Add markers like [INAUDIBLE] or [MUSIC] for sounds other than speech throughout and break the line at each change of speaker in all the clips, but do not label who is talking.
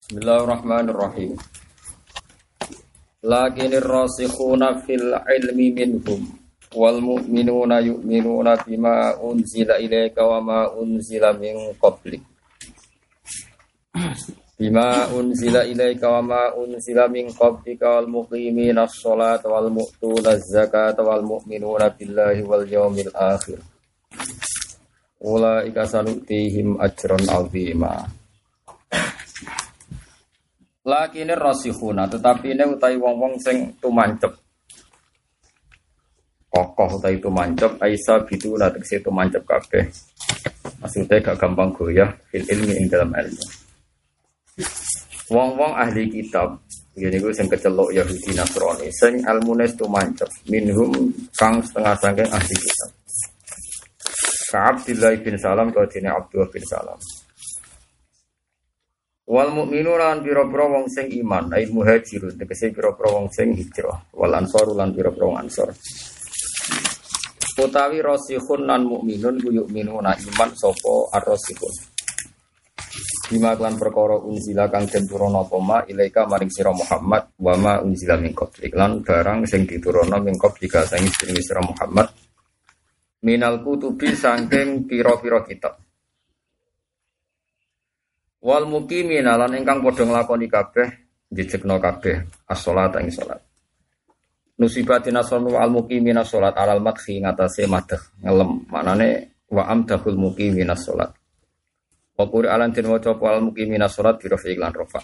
Bismillahirrahmanirrahim. Lakinir rasikhuna fil ilmi minhum wal mu'minuna yu'minuna bima unzila ilaika wa ma unzila min qablik. Bima unzila ilaika wa ma unzila min qablika wal muqimina as-salata wal mu'tuna az-zakata wal mu'minuna billahi wal yawmil akhir. Ulaika sanutihim ajran 'azima. Laki ini rasikhuna, tetapi ini utai wong-wong sing tumancep. Kokoh utai tumancep, Aisyah bitu nanti si tumancep kabeh. Maksudnya gak gampang goyah fil ilmi ing dalam ilmu. Wong-wong ahli kitab, ini gue sing kecelok Yahudi Nasrani, sing ilmunes tumancep. Minhum kang setengah sangking ahli kitab. Ka'abdillah bin Salam, kau Abdullah bin Salam. Wal mukminu lan pira-pira wong sing iman, ai muhajirun tegese pira-pira wong sing hijrah. Wal ansor lan pira-pira wong ansor. Utawi rasikhun lan mukminun ku yu'minuna iman sapa ar-rasikhun. Bima klan perkara unzila kang den turana apa ma ilaika maring sira Muhammad wa ma unzila min qablik lan barang sing diturana min qablika sing sira Muhammad minal kutubi saking pira-pira kitab. Wal muqimin lan ingkang padha nglakoni kabeh jejekno kabeh as-salat ing salat. Nusibatin asonu al muqimin as-salat alal madhi ngatasé madh ngelem maknane wa amdahul muqimin as-salat. Wa Qur'an den waca al muqimin as-salat bi rafi lan rafa.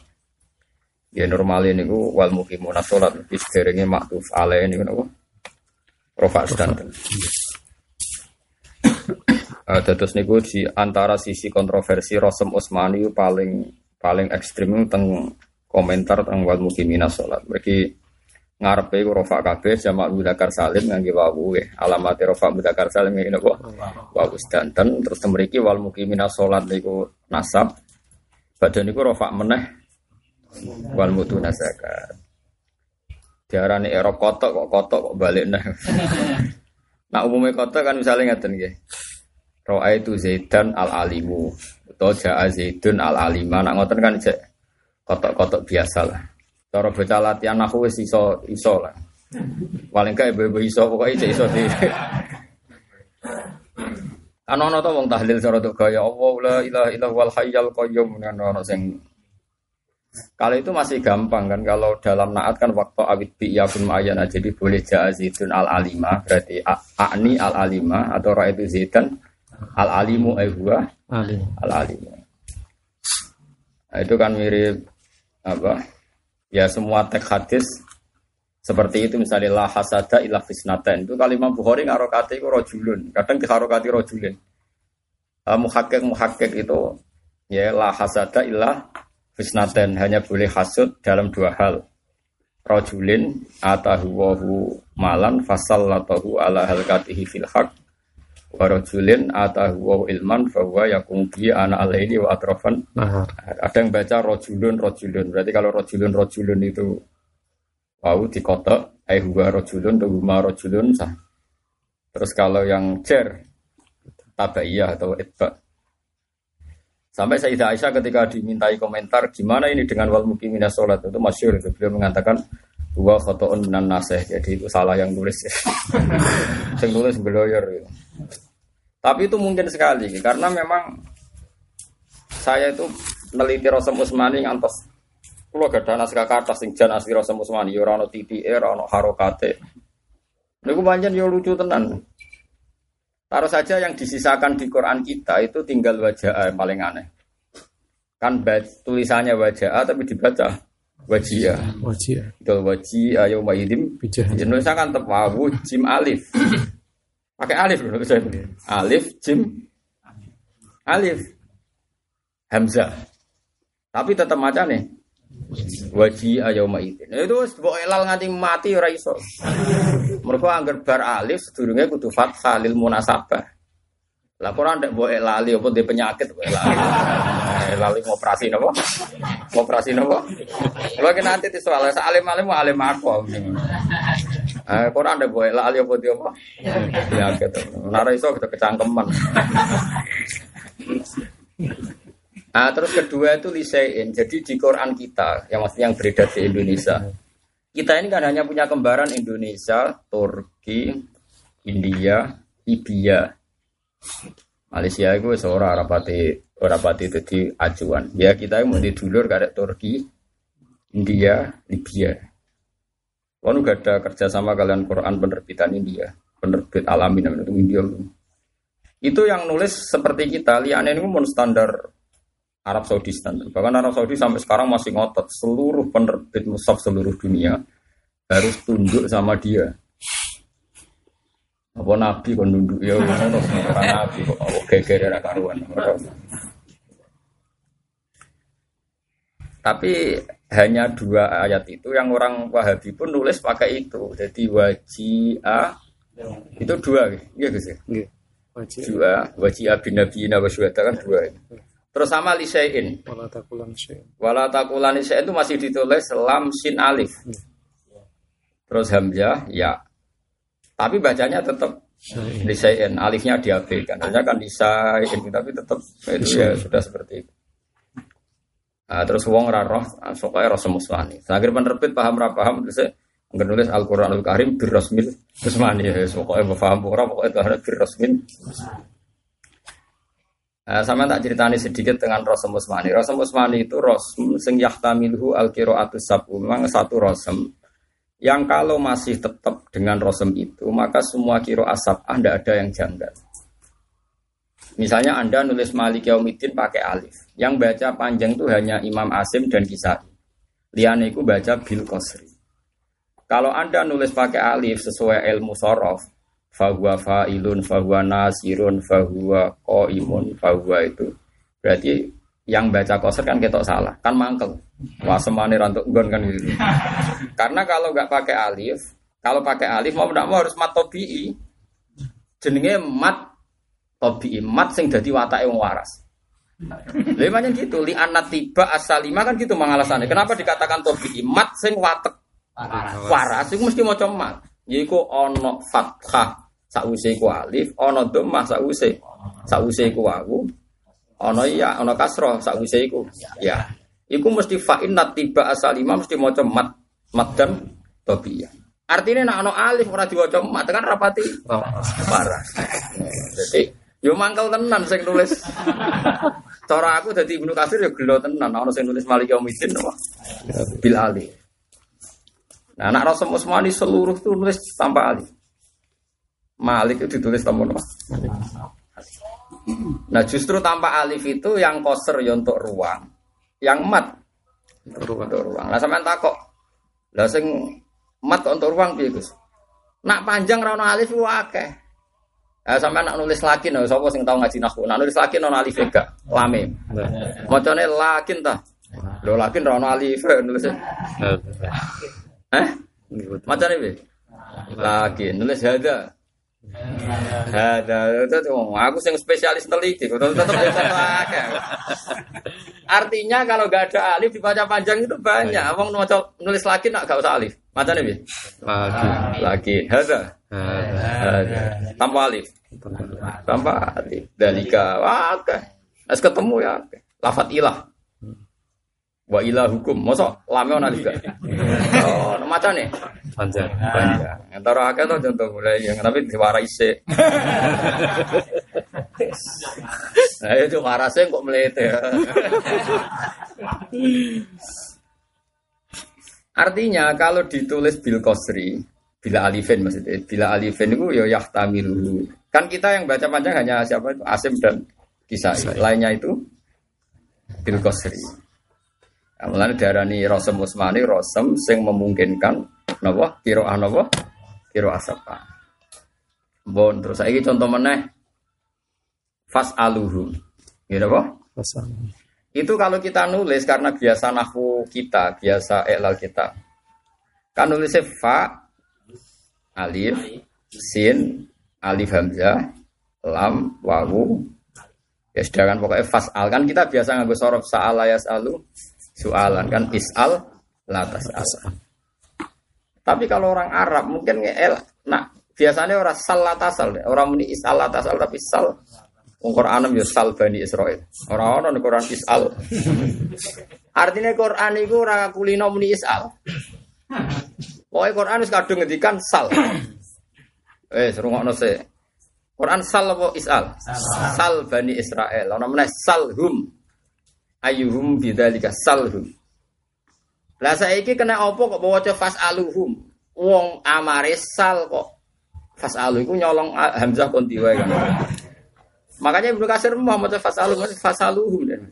Ya normal niku wal muqimun as-salat wis derenge maktuf alae niku napa? Rafa sedanten. Uh, Dados niku di antara sisi kontroversi Rosem Utsmani paling paling ekstrim teng komentar teng wal mukimina salat. Mergi ngarepe ku rofa kabeh jamak mudakar salim ngangge wawu alamat rofa mudakar salim ngene napa wawu sedanten terus mriki wal mukimina salat niku nasab badan niku rofa meneh wal mutuna zakat. Diarani erop kotok kok kotok kok balik nah. [LAUGHS] nah umumnya kotok kan misalnya ngeten nggih. Roa itu Zaidan al alimu atau Ja'a Zaidun al alima. Nak ngoten kan cek kotok-kotok biasa lah. Cara bocah latihan aku wis iso iso lah. Paling gak ibu-ibu iso pokoknya cek iso di. [LAUGHS] Kan ono to wong tahlil cara tok gaya Allah la ilaha illallah wal hayyul qayyum kan ono sing kalau itu masih gampang kan kalau dalam naat kan waktu awit bi yakun ma'ayana jadi boleh ja'a zaidun al alima berarti a'ni al alima atau ra itu zaidan Al alimu ehwa
Alim.
al alimu. Nah, itu kan mirip apa? Ya semua teks hadis seperti itu misalnya la hasada ila fisnaten itu kalimat Bukhari ngarokati itu rojulun. Kadang diharokati rojulun uh, muhakik muhakik itu ya la hasada ila fisnaten hanya boleh hasud dalam dua hal. Rojulin atahu wahu malan fasal latahu ala halkatihi fil haq warajulin atahu ilman bahwa yakum bi ana alaini wa atrafan
Nahar.
ada yang baca rojulun rojulun. Berarti kalau rojulun rojulun itu wau di kota ai huwa rojulun atau huma rojulun sah. Terus kalau yang cer tabaiyah atau itba sampai Sayyidah Aisyah ketika dimintai komentar gimana ini dengan wal mukimina sholat? Itu masyur itu beliau mengatakan dua khotoon minan naseh jadi itu salah yang nulis. [LAUGHS] Yang nulis beloyor gitu. Tapi itu mungkin sekali karena memang saya itu meneliti Rosem Usmani ngantos kalau gak ada naskah kata sing jan asli Rosem Usmani ya ora ono titi ora ono harokate. Niku pancen yo lucu tenan. Taruh saja yang disisakan di Quran kita itu tinggal wajah yang paling aneh. Kan tulisannya wajah tapi dibaca wajia.
Wajib.
Itu wajia ayo maidim.
Bijah.
Indonesia kan tepawu jim alif. Pakai alif loh saya. Alif jim alif hamzah. Tapi tetap maca nih. Waji ayo maidin. Itu mbok elal nganti mati ora iso. Mergo angger bar alif sedurunge kudu fathah lil munasabah. Lah ora ndek mbok elali apa di penyakit mbok elali. Elali ngoperasi napa? Ngoperasi napa? Kalau ki nanti soal alim-alim alim aku. Eh, kok anda boleh lah ali apa dia apa? Ya gitu. Nara iso kita kecangkeman. Nah, terus kedua itu lisein. Jadi di Quran kita, yang maksudnya yang beredar di Indonesia, kita ini kan hanya punya kembaran Indonesia, Turki, India, Libya. Malaysia itu seorang rapati rapati jadi acuan. Ya kita mau di dulur karek Turki, India, Libya. Kalau gak ada kerjasama kalian Quran penerbitan India, penerbit alamin itu India. Itu yang nulis seperti kita, liane ini pun standar Arab Saudi standar. Bahkan Arab Saudi sampai sekarang masih ngotot seluruh penerbit musaf seluruh dunia harus tunduk sama dia. Apa nabi kon nunduk ya orang nabi kok apa geger karuan. Tapi hanya dua ayat itu yang orang Wahabi pun nulis pakai itu. Jadi wajia itu dua, iya guys ya. Dua wajia bin nabi kan dua. Terus sama lisein. Wala takulan Wala takulan itu masih ditulis lam sin alif. Terus hamzah ya. Tapi bacanya tetap lisein, alifnya diabaikan. Hanya kan lisein tapi tetap itu ya sudah seperti itu. Nah, terus wong ora roh, sokoke roh semuswani. Akhir penerbit paham ora paham terus nulis Al-Qur'an Al-Karim bir rasmil musmani. Ya sokoke paham ora pokoke itu bir rasmil. Nah, sama tak ceritani sedikit dengan Rasul Musmani. Rasul Musmani itu Rasul sing yahtamiluhu al qiraatus sabu. Memang satu Rasul yang kalau masih tetap dengan Rasul itu, maka semua kiro asap Anda ada yang janggal. Misalnya Anda nulis Malik Yaumiddin pakai alif. Yang baca panjang itu hanya Imam Asim dan Kisai. Liane itu baca Bil Qasri. Kalau Anda nulis pakai alif sesuai ilmu sorof, fahuwa fa'ilun, fahuwa nasirun, fahuwa ko'imun, fahuwa itu. Berarti yang baca koser kan ketok salah, kan mangkel. Wah semane rantuk gon kan gitu. [LAUGHS] Karena kalau nggak pakai alif, kalau pakai alif mau tidak mau harus mat tobi'i. Jenenge mat tobi mat sing dadi watake wong waras. Macam gitu, li anak tiba asalima kan gitu mangalasannya. Kenapa dikatakan tobi mat sing watek waras iku mesti maca mat. Yaiku ana fathah sause iku alif, ana dhammah sause sause iku wawu. Ana ya, ana kasra sause iku ya. Iku mesti fa inna tiba asalima mesti maca mat mat dan tobi. Artinya nak ana alif ora diwaca mat kan rapati parah. Jadi Yo mangkel tenan sing nulis. Cara aku dadi Ibnu Katsir yo gelo tenan ana sing nulis Malik Yaumiddin apa? Bil Ali. Nah, anak Rasul Usmani seluruh itu nulis tanpa alif. Malik itu ditulis tanpa apa? Nah, justru tanpa alif itu yang koser ya untuk ruang, yang mat untuk ruang. Untuk ruang. Nah, sampean takok. Lah sing mat untuk ruang piye, Gus? Nak panjang ra alif wae. Eh sampai nak nulis lakin, no, sapa sing tau ngaji nahwu. Nak nulis lakin ono alif ega, lame. Macane lakin ta. Lho lakin ra ono alif nulis. Eh? Macane piye? Lakin nulis hada. Hada itu aku sing spesialis teliti, tetap tetap Artinya kalau gak ada alif dibaca panjang itu banyak. Wong nulis lagi nak gak usah alif. Macam ini, Lagi. Lagi. Hada. Tanpa alif. Tanpa alif. Dalika. Wah, oke. Harus ketemu ya. Lafat ilah. Wa ilah hukum. Masa lame ana juga. [LAUGHS] Oh, macam nih. Panjang. Panjang. Antara akeh to contoh mulai yang tapi diwara isik. Nah, [LAUGHS] itu warasnya kok melete. Artinya kalau ditulis bil kosri, bila alifin maksudnya, bila alifin itu ya yahtamilu. Kan kita yang baca panjang hanya siapa itu Asim dan kisah. Lainnya itu bil kosri. Mulane darani Rosem Usmani Rosem sing memungkinkan napa kira napa kira asapa. Bon terus saiki contoh meneh fas aluhu. Gitu apa? Itu kalau kita nulis karena biasa nahu kita, biasa elal kita. Kan nulisnya fa, alif, sin, alif hamzah, lam, wawu. Ya sedangkan pokoknya fasal kan kita biasa nganggo sorof sa'ala yas'alu soalan kan is'al latas asal. Tapi kalau orang Arab mungkin el, nah biasanya orang sal latasal, orang muni is'al latasal tapi sal Quran ya sal Bani Israil. Ora ono ning Quran isal. Artinya Quran iku ora kulino muni isal. Pokoke Quran wis kadung ngendikan sal. Eh, serungokno se. Quran sal apa isal? Sal Bani Israel. Ono meneh salhum. Ayuhum bidzalika salhum. Lah saiki kena apa kok waca fasaluhum? Wong amare sal kok fasalu iku nyolong hamzah kon wae kan. Makanya Ibnu Katsir mau maca fasalu fasaluhum dan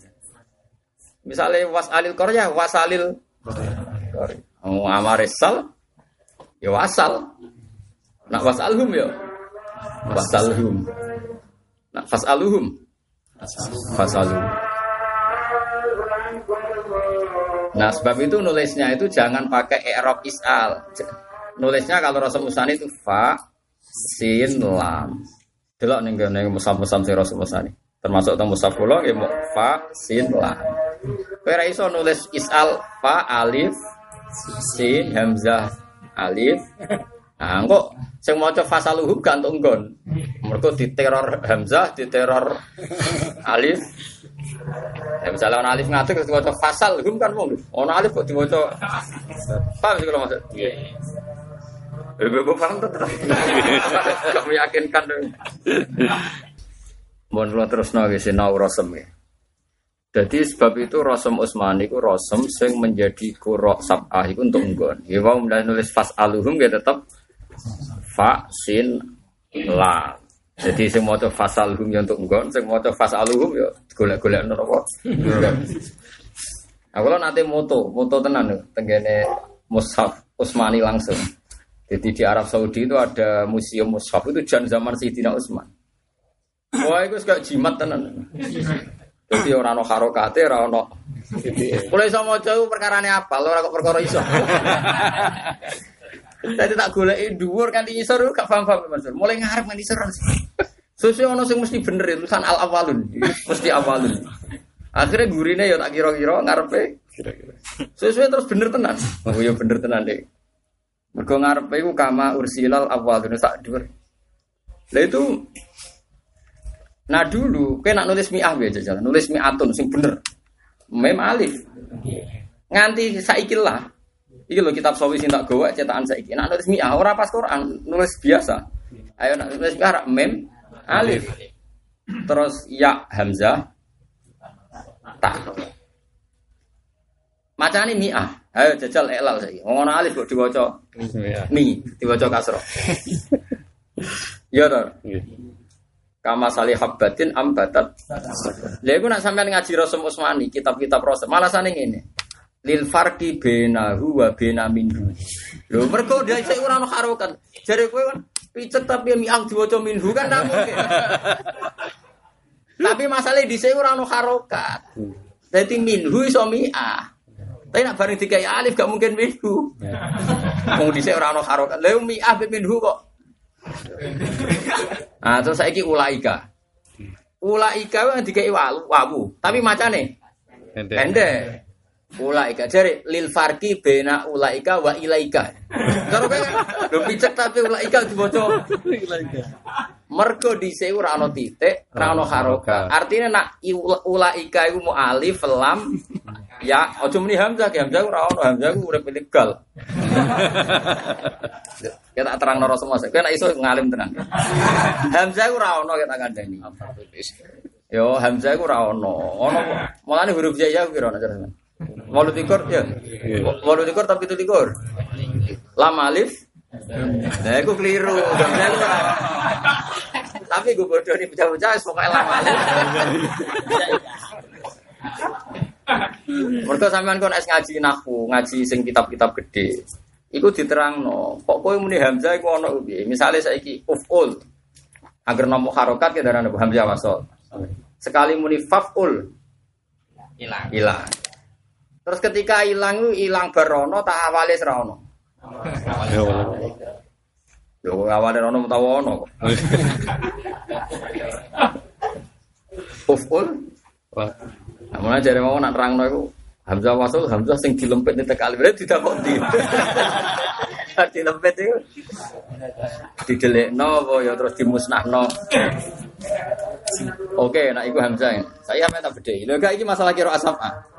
Misalnya wasalil korya wasalil korya. Oh, amare sal ya wasal. Nak wasalhum ya wasalhum. Nak fasaluhum fasaluhum. Nah sebab itu nulisnya itu jangan pakai i'rab isal. Nulisnya kalau Rasul Musani itu fa sin lam. Delok ning ngene musab-musab sing Rasul Musani. Termasuk teng musab kula nggih fa sin lam. Ora iso nulis isal fa alif sin hamzah alif. Nah, kok sing maca fasaluhum gantung nggon. Mergo diteror hamzah, diteror alif, Ya misalnya orang alif ngatur terus diwaca fasal, hum kan wong. Orang alif kok diwaca paham sih kalau maksud? Iya. Ibu paham tuh terus. [LAUGHS] Kamu yakinkan dong. Mohon lo terus nagi sinau rosem ya. Jadi sebab itu Rasul Utsmani itu Rasul sing menjadi kurok sab'ah itu untuk nggon. Ya mau nulis fas aluhum ya tetap fa sin. Jadi sing maca fasalhum ya untuk nggon, sing maca fasaluhum ya golek-golek neraka. Aku lo nanti moto, moto tenan tenggene mushaf Utsmani langsung. Jadi di Arab Saudi itu ada museum mushaf itu jan zaman Sayyidina Utsman. Wah, itu kayak jimat tenan. Jadi orang no harokate, orang no. Mulai sama jauh perkara ini apa? Lo kok perkara iso. Tadi tak golek dhuwur kan isor gak paham-paham Mas. Mulai ngarep kan isor. Sesuai ono sing mesti bener itu tulisan al awalun. Mesti awalun. Akhirnya gurine ya tak kira-kira ngarepe kira-kira. Sesuai terus bener tenan. Oh ya bener tenan deh. Mergo ngarepe iku kama ursilal awalun sak dhuwur. Lah itu Nah dulu, nak nulis mi'ah aja jalan, nulis mi'atun sing bener. Mem alif. Nganti saikil lah, Iki lo kitab sawi sing tak gawa cetakan saiki. Nak nulis mi'ah ora pas Quran, nulis biasa. Ayo nak nulis mi'ah mem alif. Terus ya hamzah tak. Macane mi'ah. Ayo jajal elal saiki. Wong ana alif kok diwaca mi, diwaca kasro. Ya to. Kama salih habbatin ambatat. Lha iku nak sampean ngaji Rasul Usmani, kitab-kitab Rasul, malah sane ngene lil farqi bainahu wa baina minhu. Lho mergo dia sik ora ono harokat. Jare kowe kan picet tapi miang diwaca minhu kan tak mungkin. tapi masalahnya di sini orang harokat. Jadi minhu iso mi'ah. Tapi nak bareng dikai alif gak mungkin minhu. Mau [LAUGHS] di sini orang harokat. Lalu mi'ah be minhu kok. Nah terus saya ulaika. Ulaika yang dikai wawu. Tapi macane. Pendek. Ulaika jare lil farqi bena ulaika wa ilaika. Karo kowe lho picek tapi ulaika diboco ilaika. Mergo dhisik ora ana titik, ora ana. Artinya nak ulaika iku mu alif lam ya aja muni hamzah, ki hamzah ora ana hamzah ku urip ilegal. Ya tak terang noro semua, kowe nek iso ngalim tenan. Hamzah ora ana kita kandhani. Yo hamzah ku ora ana. Ana mulane huruf jaya ku kira ana Walu tikur ya. Walu tikur tapi itu tikur. Lam alif. Nah, aku keliru. Tapi gue bodoh nih bocah-bocah pokoknya lam alif. Mereka sampean kon es ngaji nahu, ngaji sing kitab-kitab gede. Iku no. Kok kowe muni hamzah iku ana piye? Misale saiki uful. Agar nomo harokat ke darah hamzah wasol. Sekali muni faful hilang. Hilang. Terus ketika hilang hilang berono tak awalnya serono. Yo awalnya rono tahu ono kok. Uful. Mulai dari mau nak terang itu Hamzah wasul Hamzah sing dilempit di tekali berarti tidak kok di. dilempit itu didelek no, ya terus dimusnah no. Oke, nah iku Hamzah. Saya apa tak gak iki masalah kira asapa.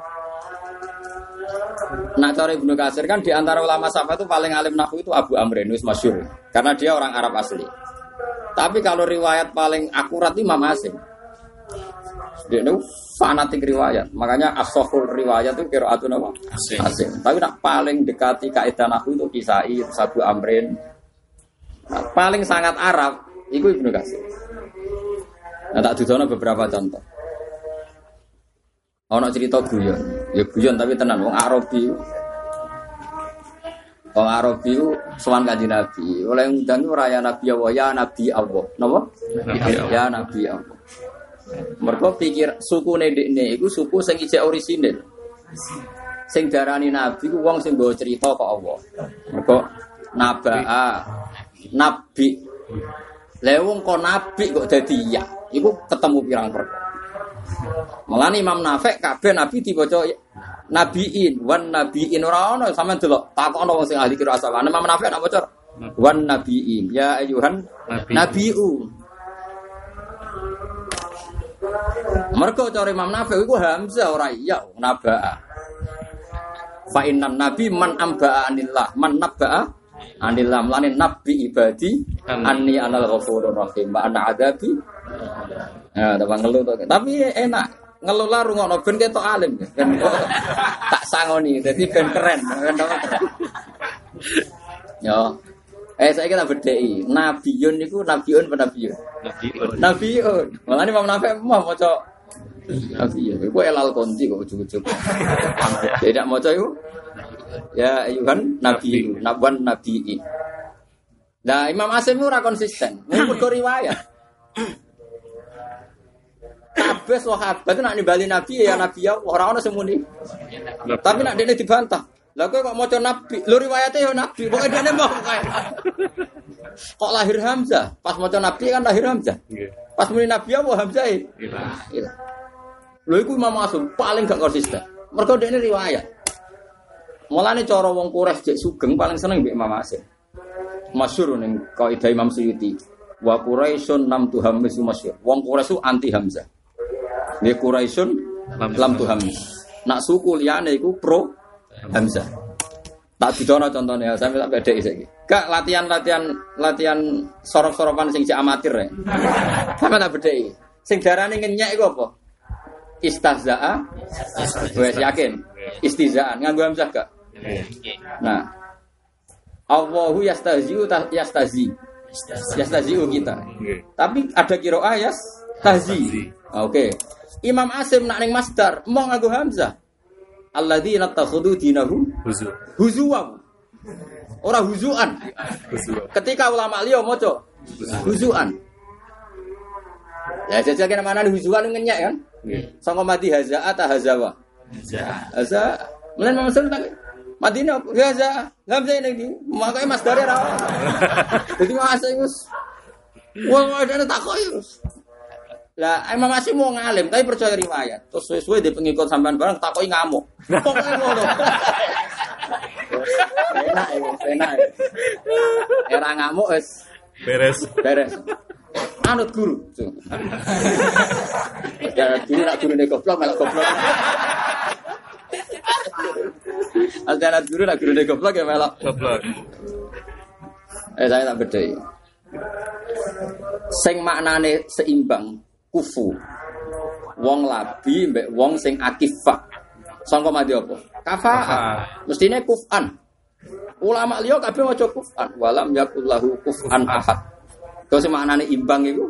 Nak cara Ibnu Katsir kan di antara ulama sahabat itu paling alim nahwu itu Abu Amr Nus masyhur karena dia orang Arab asli. Tapi kalau riwayat paling akurat Imam Asim. Dia itu fanatik riwayat. Makanya asohul riwayat itu kira atau nama
Asim.
Asim. Tapi nak paling dekati kaidah nahwu itu Kisai, Abu Amrin. Nah, paling sangat Arab itu Ibnu Katsir. Nah, tak dudono beberapa contoh. Ono cerita guyon, ya guyon tapi tenan wong Arabi. Wong Arabi ku sowan kanjeng Nabi. Oleh ngundang ku raya Nabi Allah, ya Nabi Allah. Napa?
Nabi.
Ya Nabi Allah. Mergo pikir suku ndekne iku suku sing ijek orisinil. Sing darani nabi ku wong sing nggawa cerita kok Allah. Mergo nabaa nabi. Lah wong kok nabi kok dadi ya. Iku ketemu pirang perkara. Mulane Imam Nafek kabeh nabi dibaca nabiin, wan nabiin ora ono sampean delok takokno wong sing ahli kira asal. Imam Nafek nak maca wan nabiin, ya ayuhan
Nabi.
nabiu. Mergo cara Imam Nafek iku Hamzah ora iya nabaa. Fa innan nabi man ambaa anillah, man nabaa anillah mulane nabi ibadi anni anal ghafurur rahim wa ana adabi Ya, tambah ngeluh tuh. Tapi enak. Ngeluh lah rungokno ben ketok alim. Ben kok tak sangoni. Jadi ben keren. Ben apa keren. Yo. Eh saya kita bedai. Nabiun niku nabiun apa nabiun?
Nabi.
Nabiun. Malah ini mau nabi mau maca nabiun. Iku elal konti kok ujug-ujug. Tidak maca iku. Ya ayuhan nabiun, nabuan nabiin. Nah, Imam Asim itu ora konsisten. Mergo riwayat. Kabeh sahabat itu nak nimbali nabi ya nabi ya ora ono semuni. Tapi nak dene dibantah. Lah kowe kok maca nabi, lho riwayate ya nabi, pokoke dene mau kae. Kok lahir Hamzah? Pas maca nabi kan lahir Hamzah. Pas muni nabi apa Hamzah? e?
Iya.
Iya. Lho iku Imam Asum paling gak konsisten. Mergo dene riwayat. Mulane cara wong Quraisy jek sugeng paling seneng mbek Imam Asim. Masyhur ning kaidah Imam Suyuti. Wa Quraisyun lam tuhammisu masyhur. Wong Quraisy anti Hamzah. Nggih Quraisyun
Lam
tuhammis. Nak suku liyane iku pro Hamzah. Tak didono contohnya, sampai tak beda saiki. Kak latihan latihan latihan sorok-sorokan sing cek amatir ya. Sampai tak beda Sing darane ngenyek iku apa? Istahza'a. Wes yakin. Istizaan nganggo hamzah gak? Nah. Allahu yastahzi'u ta- yastahzi. Yastahzi'u kita.
Nggih.
Tapi ada kiroah yas tahzi. Oke. Imam Asim nak ning masdar mau nganggo hamzah. Alladzina takhudhu dinahum
Huzur.
huzuwan. Ora huzuan. Ketika ulama liya maca huzuan. Ya jajal kena mana huzuan ngenyek kan?
Nggih.
Sangka mati haza ata hazawa. Haza Melen Muslim tak? Ya haza. Hamzah ini di. Makanya masdare ra. [LAUGHS] Jadi masa wis Wong ada takoki wis. Lah Imam Asim mau ngalim tapi percaya riwayat. Terus suwe-suwe di pengikut sampean barang takoki ngamuk. Pokoke ngono. Enak ya, enak. ya. Era ngamuk wis
Beres.
beres. Anut guru. Ya guru nak guru nek goblok malah goblok. Ada anak guru nak guru nek goblok ya malah.
Goblok.
Eh saya tak bedai. Sing maknane seimbang kufu. Wong labi mbek wong sing akifah. Sangka mati apa? Kafa. Mestine kufan. Ulama liya kabeh maca kufan. Walam yakullahu kufan ahad. Kau sing maknane imbang iku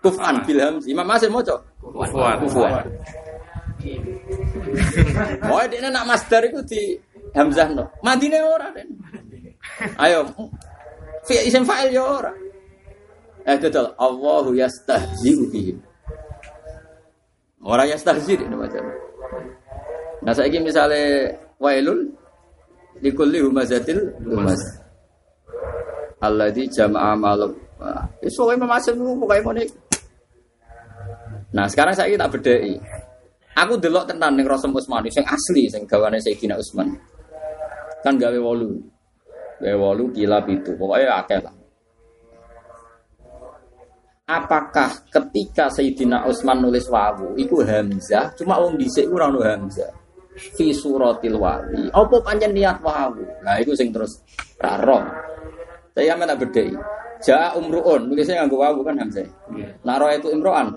kufan bil hamzi. Imam Asim maca
Kufuan.
kufuan. Oh, dia nak masdar iku di hamzah no. Madine ora den. Ayo. Fi isim fa'il ya ora. Eh betul. Allahu yastahzi'u bihim. Ora yastahzi ini macam. Nah saiki misale wailul likulli humazatil humaz. Alladzi jama'a malam. Iso wae memasem pokoke ngene. Nah, sekarang saya tak bedai. Aku delok tenan ning Rasul Utsmani sing asli sing gawane Sayyidina Utsman. Kan gawe wolu. Gawe wolu kilap itu. Pokoknya akeh lah. Apakah ketika Sayyidina Utsman nulis wawu iku hamzah? Cuma wong dhisik ora ono hamzah. Fi suratil wali apa pancen niat wawu? Nah iku sing terus ra saya mana bedhei ja umruun nulisnya nganggo wawu kan hamzah? Naro itu imroan?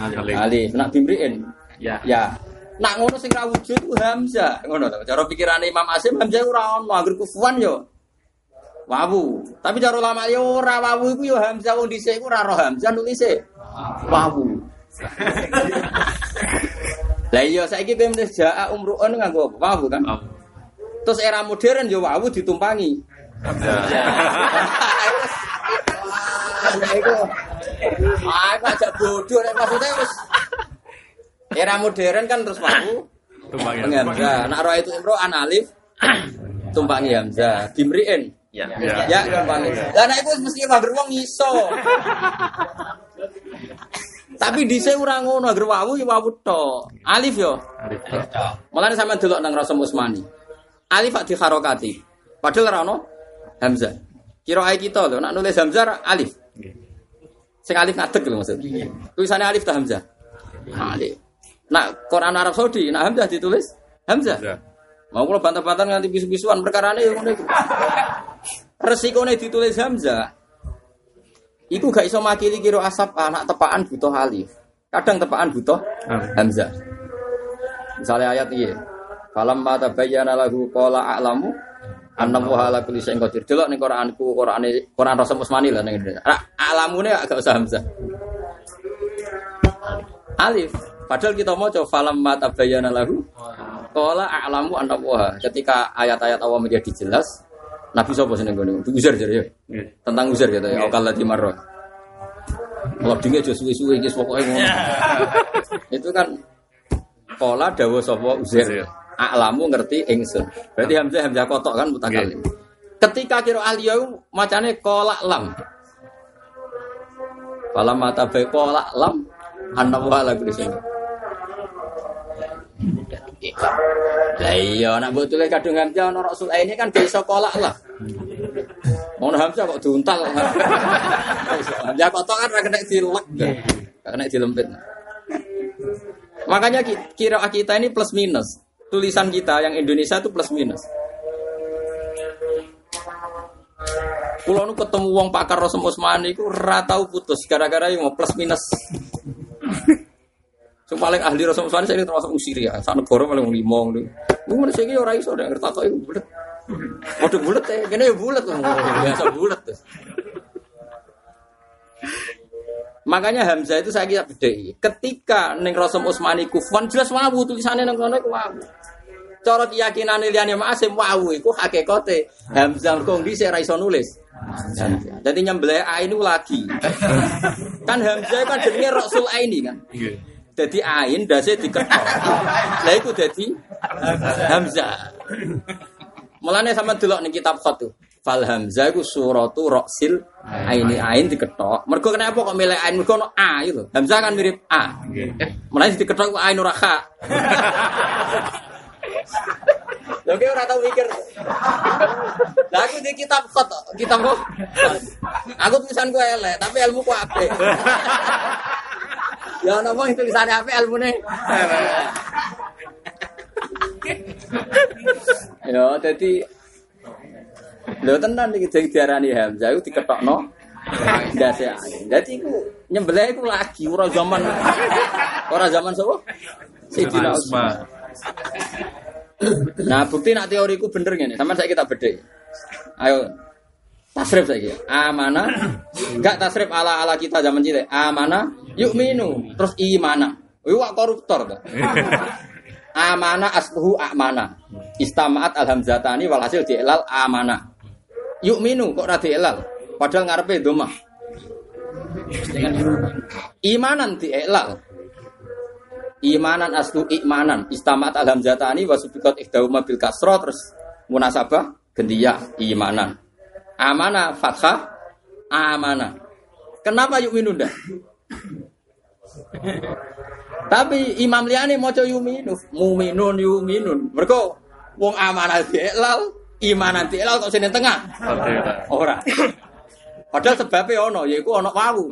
Alif
nak bimriin
Ya.
ya. Nak ngono sing ra wujud ku hamzah. Ngono to cara pikirane Imam Asim hamzah ora ono anggere kufuan yo wawu tapi cara ulama yo ora wawu iku yo hamzah wong dhisik iku ora roh hamzah nulise wawu [LAUGHS] lah iya saiki kowe menes jaa umruun nganggo wawu kan terus era modern yo wawu ditumpangi [LAUGHS] Iku. Ah, bodoh maksudnya wis era modern kan terus wawu
Tumpang
Hamzah. Nak roh itu imro an alif [CLEARS THROAT] tumpangi hamzah. Dimriin.
Ya.
Ya tumpangi. Lah nek iku mesti mager wong iso. Tapi dhisik ora ngono, agar wawu ya wawu tok. Alif yo.
Alif.
Mulane sampean delok nang Rasul Usmani. Alif ak diharokati. Padahal ora ono hamzah. Kira ae kita lho, nak nulis hamzah alif. Sing alif ngadeg lho maksud. Tulisannya alif ta hamzah? Alif. Nak Quran Arab Saudi, nak hamzah ditulis hamzah. Mau kalau bantah-bantah nganti bisu-bisuan perkara ini iku. Resikone ditulis hamzah. Iku gak iso makili kira asap anak tepaan butuh alif. Kadang tepaan butuh hamzah. Misalnya ayat iya. Falam ma tabayyana lahu qala a'lamu anna wa ala kulli syai'in qadir. Delok ning Quranku, Qurane Quran Rasul Usmani lah ning A'lamune gak usah hamzah. Alif. Padahal kita mau coba falam ma tabayyana lahu qala a'lamu anna. Ketika ayat-ayat Allah menjadi jelas, Nabi sapa seneng ngono? Uzair jare ya.
Nggih.
Tentang Uzair gitu ya. Okal lagi marro. Kalau dinge aja suwi-suwi iki pokoke ngono. [LAUGHS] Itu kan Kola dawa sapa Uzair. A'lamu ngerti ingsun. Berarti hamzah hamzah kotok kan mutakalim. Ketika kira aliyah macane kola lam. Falam mata bae kola lam anna wa la syai'in. Lah iya nak tulis kadung hamzah ana rasul ini kan bisa kolak lah. Ono hamzah kok diuntal. Hamzah kotok kan ora kena dilek. Kena dilempit. Makanya ki- kira kita ini plus minus. Tulisan kita yang Indonesia itu plus minus. Kulo nu ketemu wong pakar Rasul Usmani iku ora tau putus gara-gara yang plus minus. Sing paling ahli Rasul Usmani saya termasuk usir ya. Sak negara paling lima ngono. Ngono sing ora iso ngerti kok iku bulet. Padha bulet ya, kene ya bulet biasa bulet. terus. Makanya Hamzah itu saya kira bedai. Ketika neng Rasul Usmani kufan jelas wawu tulisannya neng kono wawu. Cara keyakinan liyane Ma'asim wawu iku hakikate Hamzah dhisik ra iso nulis. Jadi nyembelih A ini lagi. kan Hamzah kan jenenge Rasul Aini kan. Jadi ain dasi diketok. Lah iku dadi Hamzah. Mulane sama delok ning kitab tuh. Fal Hamzah iku suratu Rasil aini ain diketok. Mergo kenapa kok milih ain mergo ono A itu. Hamzah kan mirip A. Mulane diketok ain ora kha. Lha kowe ora tau mikir. Lah aku di kitab khat, kitab kok. Aku tulisan ku elek, tapi ilmu ku apik. Ya ono wong tulisannya apik ilmune. Ya, jadi Lho tenan iki jadi diarani Hamzah iku diketokno ndase ae. Dadi iku nyembelih iku lagi ora zaman ora zaman sapa? Sayyidina Utsman. Nah, bukti nak teoriku bener ngene. Sampeyan saiki kita bedhe. Ayo tasrif saiki. Amana enggak tasrif ala ala kita zaman cilik. Amana yuk minu terus imana. Wak koruptor ta. [LAUGHS] Amana asluhu amana. Istamaat alhamzatani walhasil dielal amana. Yuk minu kok ra dielal. Padahal ngarepe domah. Imanan dielal. Imanan aslu imanan istamat alhamzatani wasubikot ikhdahuma bil kasro terus munasabah gendiyah imanan. Amana fathah amana. Kenapa yuk minun dah? Tapi Imam Liani maca yuminu, muminun yuminun. Mergo wong amanah dielal, imanan dielal kok sini tengah. Ora. Padahal sebabnya ono, yaiku ono wawu.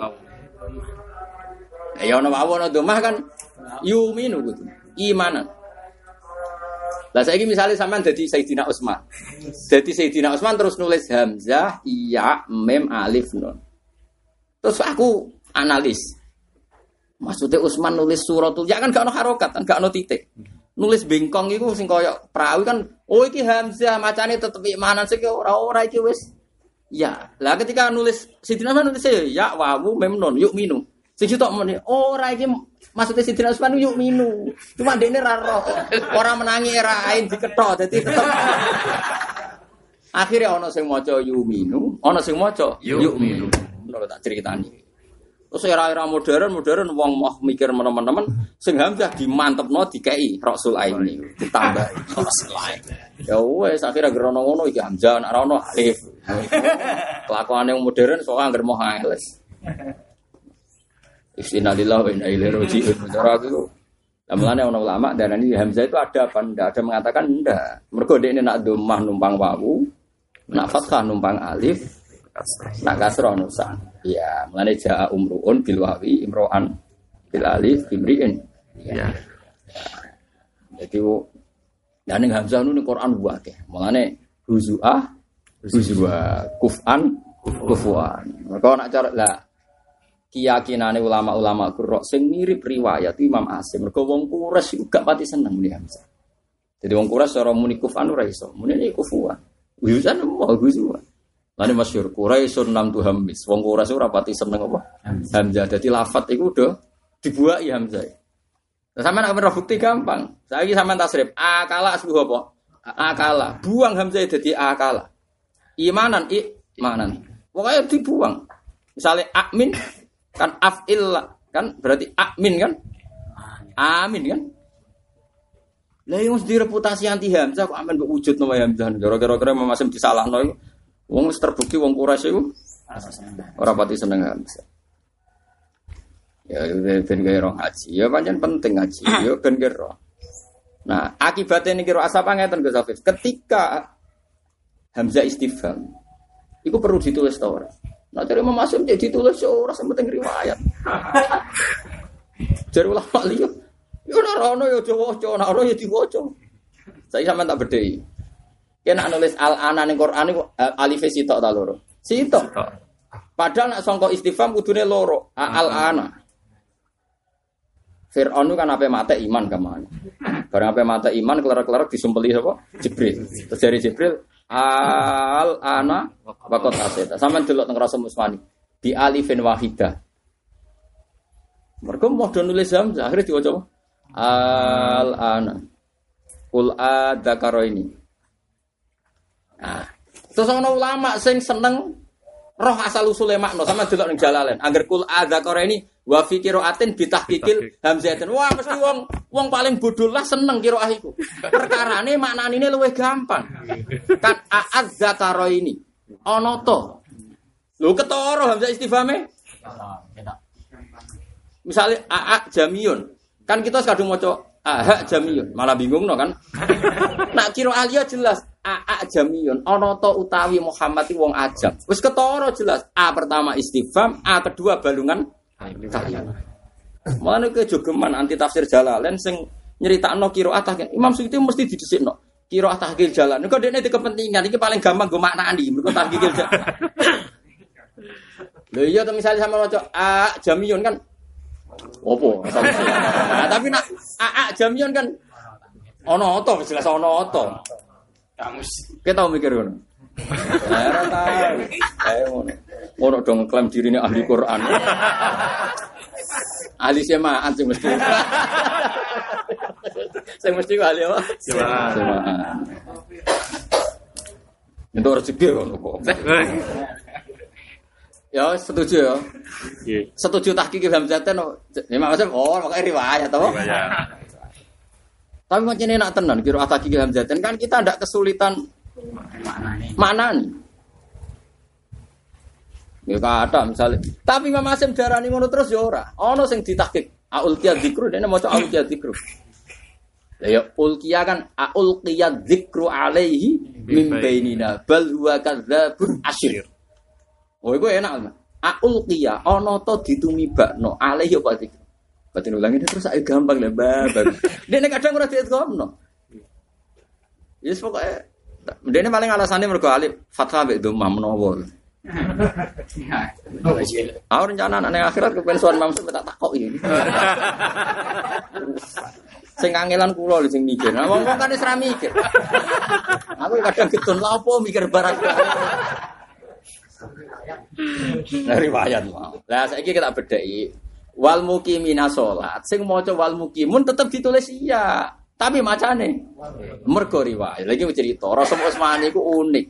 Ya ono wawu ono domah kan yuminu gitu. Imanan. Lah saiki misalnya sampean dadi Sayyidina Utsman. Dadi Sayyidina Utsman terus nulis hamzah, iya, mem, alif, nun. Terus aku analis. Maksudnya Utsman nulis suratul ya kan gak ono harokat, kan gak ono titik. Nulis bengkong iku sing koyo perawi kan, oh iki hamzah macane tetep imanan sing ora ora iki wis Ya, lah ketika nulis Sidina Utsman nulis ya wawu mem nun yuk minu. Sing sitok muni ora iki maksudnya Sidina Utsman yuk minu. Cuma dekne ra roh. Ora menangi era ain diketok tetep. Akhirnya ana sing maca yuk minu, ana sing maca
Yuk
minu. Ngono tak critani. Terus era-era modern, modern wong mau mikir teman-teman, sing hamzah dimantepno dikei Rasul Aini, ditambah Rasul Aini. Ya wes akhirnya gerono ngono iki hamzah, nek ora ono alif. [LAUGHS] Kelakuane wong modern soalnya anggar mau hales. Istinalillah wa inna ilaihi raji'un. Cara itu Lamalane ono ulama dan ini hamzah itu ada apa ndak? Ada mengatakan ndak. Mergo dekne nak domah numpang wawu, nak fathah numpang alif, nak kasroh nusan. Iya, mulane jaa umruun bil wawi imro'an bil alif imri'in.
Ya.
Jadi dan ning hamzah nu ning Quran wae. Mulane huzuah huzua kufan kufuan. Mergo nak cara lah keyakinane ulama-ulama qurra sing mirip riwayat Imam Asim. Mergo wong Quraisy iku gak pati seneng muni hamzah. Jadi wong Quraisy cara muni kufan ora iso. Muni ini kufuan. Huzan mau huzua. Lani masyur Quraisyun nam tu hamis. Wong Quraisy ora pati seneng apa? Hamzah. Jadi lafat iku udah dibuat ya Hamzah. Nah, sama nak bukti gampang. Saya lagi sama tasrif. Akala asbuh apa? Akala. Buang Hamzah jadi akala. Imanan, imanan. Pokoknya dibuang. Misalnya amin kan afil kan berarti amin kan? Amin kan? Lah yang mesti reputasi anti Hamzah kok amin mbok wujud nama Hamzah. Gara-gara kira masih disalahno iku. Wong terbukti wong Quraisy iku ora pati seneng Hamzah. Ya ben roh haji. Ya pancen penting haji. Ya ben roh. Nah, akibatnya ini kira asap ngeten Gus. Ketika Hamzah istifham, itu perlu ditulis tau? Nah, dari Imam Asim jadi ditulis ya ora penting riwayat. [LAUGHS] Jadi ulama liya, ya ora ono ya diwaca, ora ono ya diwaca. Saya sama tak bedhei. Kena nulis al-ana ning Quran iku eh, alif sitok ta loro. Sitok. Padahal nak sangka istifham kudune loro, al-ana. Fir'aun itu kan apa mata iman ke mana? Barang apa mata iman kelar-kelar disumpeli apa? Jibril. Terus dari Jibril al ana wakot aseta. Sama delok teng rasa musmani di alifin wahidah. Mereka mau nulis hamzah akhirnya diwaca apa? Al ana. Kul adzakaro ini. Nah, terus ana ulama sing seneng roh asal usule makna sama delok ning jalalen. Angger kul adzakaro ini wa fi qiraatin bitahqiqil hamzatin. Wah, mesti wong wong paling bodoh lah seneng qiraah iku. Perkarane maknane luwih gampang. Kan a'ad zakaro ini. Ana to. Lho ketara hamzah istifhame. Misalnya a'ak jamiyun. Kan kita kadung maca a'ak jamiyun, malah bingung no kan. Nak kira alia jelas a'ak jamiyun. Ana to utawi Muhammad wong ajam. Wis ketara jelas. A pertama istifham, A kedua balungan. Mana ke jogeman anti tafsir Jalalain sing nyeritakno qiraat tahqiq. Imam Suyuti mesti didhisikno. Qiraat tahqiq jalan. Niku dekne di kepentingan iki paling gampang go maknani. Mergo tahqiq jalan. Lho iya misalnya sama maca a jamiyun kan opo? Nah, tapi nak a a jamiyun kan ono to jelas ono to.
Kamu
Kita mikir ngono. Ora tahu. Ayo ngono. Ngono dong klaim dirine ahli Quran. ahli semaan sing mesti. sing mesti ahli apa?
Semaan.
Semaan. Itu rezeki ngono kok. Ya setuju ya.
Iya.
Setuju tahqiq Hamzatan. Ya maksudnya oh makanya riwayat toh.
Ya.
Tapi macam enak tenan kira tahqiq Hamzatan kan kita ndak kesulitan mana nih? Ya kata misalnya. Tapi Imam Asim darani ngono terus ya ora. Ono sing ditahqiq. Aul qiyad dzikru dene maca aul qiyad dzikru. Lah ya ulqiya kan aul qiyad dzikru alaihi min bainina bal huwa kadzabun asyir. Oh iku enak. Aul qiya ana to ditumibakno alaihi apa dzikru. Batin ulangi terus saya gampang lah babak. [LAUGHS] Dia nek kadang ora dietkomno. Yes pokoknya dia ini paling alasannya mergo alif fathah mbek menawa. [LAUGHS] Aku rencana anak akhirat kepengen soal mamsu tak takok ini. Sing kangelan kula lho sing mikir. Nah, wong kan wis ra mikir. Aku kadang getun lha apa mikir barang. Nah, riwayat mau. Lah saiki kita bedheki wal mukimina salat. Sing maca wal mukimun tetep ditulis iya. Tapi macane mergo riwayat. Lagi mau cerita Rasul Utsmani iku unik.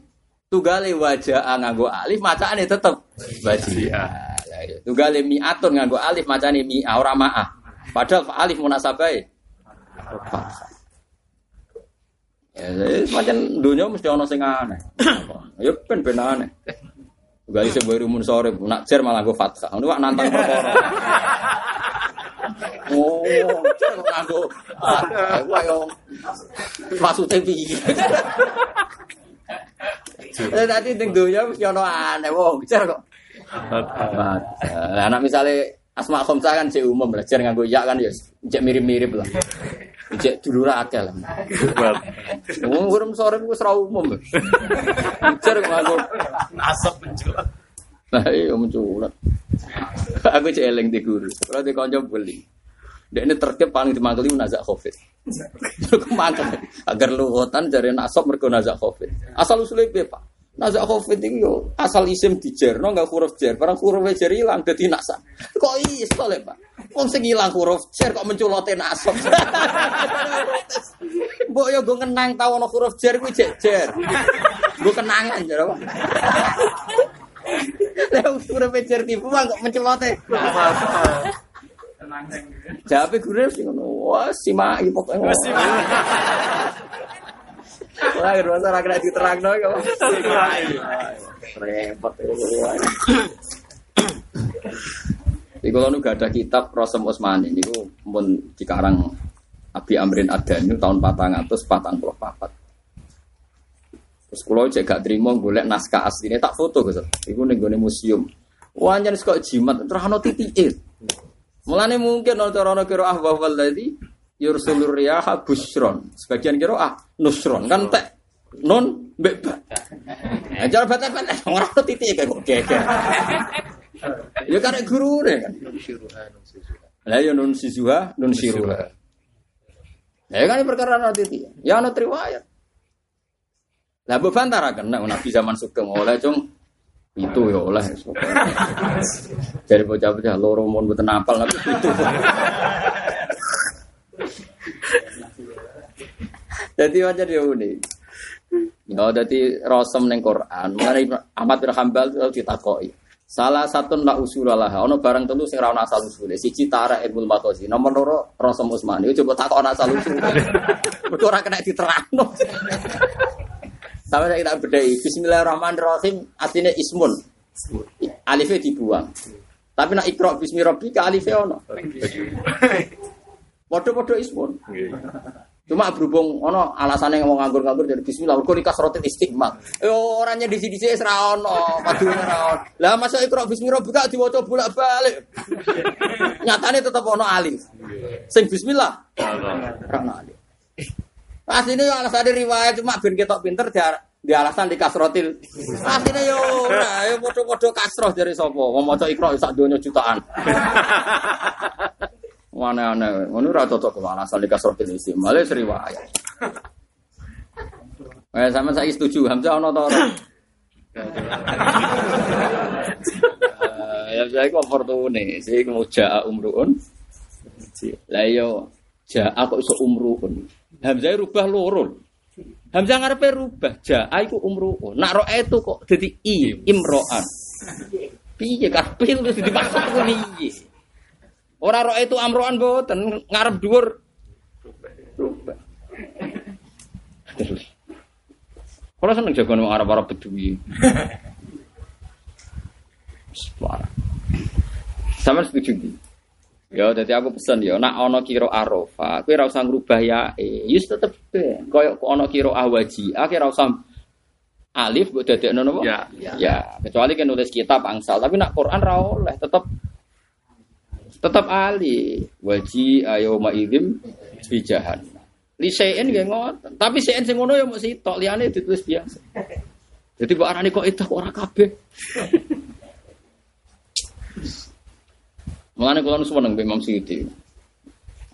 Tugale wajah nganggo alif macane tetep wajia. Lah iya. Tugale mi'atun nganggo alif macane mi'a ora ma'ah. Padahal alif munasabahe Ya, semacam dunia mesti ono sing aneh. Ya ben ben aneh. Gali sebuah rumun sore, nak cer malah fathah. Ini wak nantang perkara. Oh, cer kok nganggo. Wah yo maksudnya piye? Eh tadi ning dunia mesti ono aneh wong cer kok. Lah anak misalnya Asma Khamsah kan cek umum belajar nganggo ya kan ya cek mirip-mirip lah. Cek dulu akeh lah. Wong urung sore wis ra umum. Belajar nganggo
Asap menculat.
Nah, iya menculat. Aku cek eling di guru. Kalau di konco beli. Dek ini terkep paling dimangkeli nazak covid. Kemangkel [LAUGHS] agar luhutan dari nasab mergo nazak covid. Asal usulnya piye, Pak? Nazak covid itu yo asal isim dijerno nggak huruf jer, barang huruf jer hilang dadi nasa. Kok iso le, Pak? Wong sing ilang huruf jer kok menculote nasab. [LAUGHS] Mbok yo go kenang tau ana huruf jer kuwi jek jer. Gue kenangan jare Pak. [LAUGHS] Lah huruf jer tipu kok menculote. Jawabnya guru sih ngono. Wah, si mak iki pokoke. Wah, si Wah, kedua ora kena diterangno kok. Repot. Di kalau nu gak ada kitab Rosem Usmani ini pun dikarang Abi Amrin Adani tahun 400 patang puluh papat. Terus kalau cek gak terima golek naskah aslinya tak foto gitu. Iku ning gone museum. Wah anjen kok jimat terano titike. Mulane mungkin ono cara kira ah wa walladzi yursulur riyaha busron. Sebagian kira ah nusron kan tek non mbek ba. Nah, cara bata-bata ora ono titike kok geger. [LAUGHS] Ya karek gurune kan. Lah ya nun sisuha, nun siruha. Ya kan ini perkara nanti titik. Ya ana riwayat. Lah mbok bantaraken nek Nabi zaman sugeng oleh cung itu ya oleh. Jadi bocah-bocah loro mon mboten apal tapi itu. Jadi wajar dia unik. Ya jadi rosem neng Quran. Mulai Ahmad bin Hambal itu ditakoki. Salah satu nak usul lah, ono barang telu sing ra ono asal usule. Siji tara ilmu matosi, nomor loro Rasul Utsman. Iku coba takok asal usul. Mergo ora kena diterangno. Sampai kita bedai. Bismillahirrahmanirrahim artinya ismun. Alifnya dibuang. Tapi nak ikro bismi rabbika alifnya ono. Podo-podo ismun. Cuma berhubung ono alasannya ngomong nganggur-nganggur dari bismillah, kok nikah rotin istiqmal. Eh orangnya di sini sih ra ono, padune ra ono. Lah masa ikra bismi rabbika diwaca bolak-balik. Nyatane tetep ono alif. Sing bismillah. Ono alif. Asline yo alasane riwayat cuma ben ketok pinter di, di alasan di kasrotil. Asline yo ora, yo padha-padha kasroh dari sapa. Wong maca ikra sak donya jutaan. [LAUGHS] Aneh-aneh, ngono ora cocok kok alasan di kasrotil isi. Malah riwayat. Eh sama saya setuju, Hamzah ono to ora? Ya saya kok fortune, sing mau jaa umruun. Lah yo jaa kok iso umruun. Hamzah rubah loro. Hamzah ngarepe rubah, jaa iku umruun. Nak ro itu kok dadi i imroan. Piye karepe wis dimaksud ku piye? Ora ro itu amroan mboten, ngarep dhuwur rubah. Kalau seneng jago nang Arab-Arab Bedui. Parah. Sama setuju di. Ya, jadi aku pesan ya, nak ono kiro arofa, aku ora usah ngrubah ya, eh, yus tetep be. Koyok ono kiro awaji, aku ora usah alif buat dadekno napa?
Ya,
ya. kecuali kan nulis kitab angsal, tapi nak Quran ra oleh, tetep Tetap ali. Waji ayo idim bijahan. Li sein nggih ngoten. Tapi sein sing ngono ya mung sitok, liyane ditulis biasa. Jadi kok arane kok itu ora kabeh. Mulane kula nu seneng Imam Suyuti.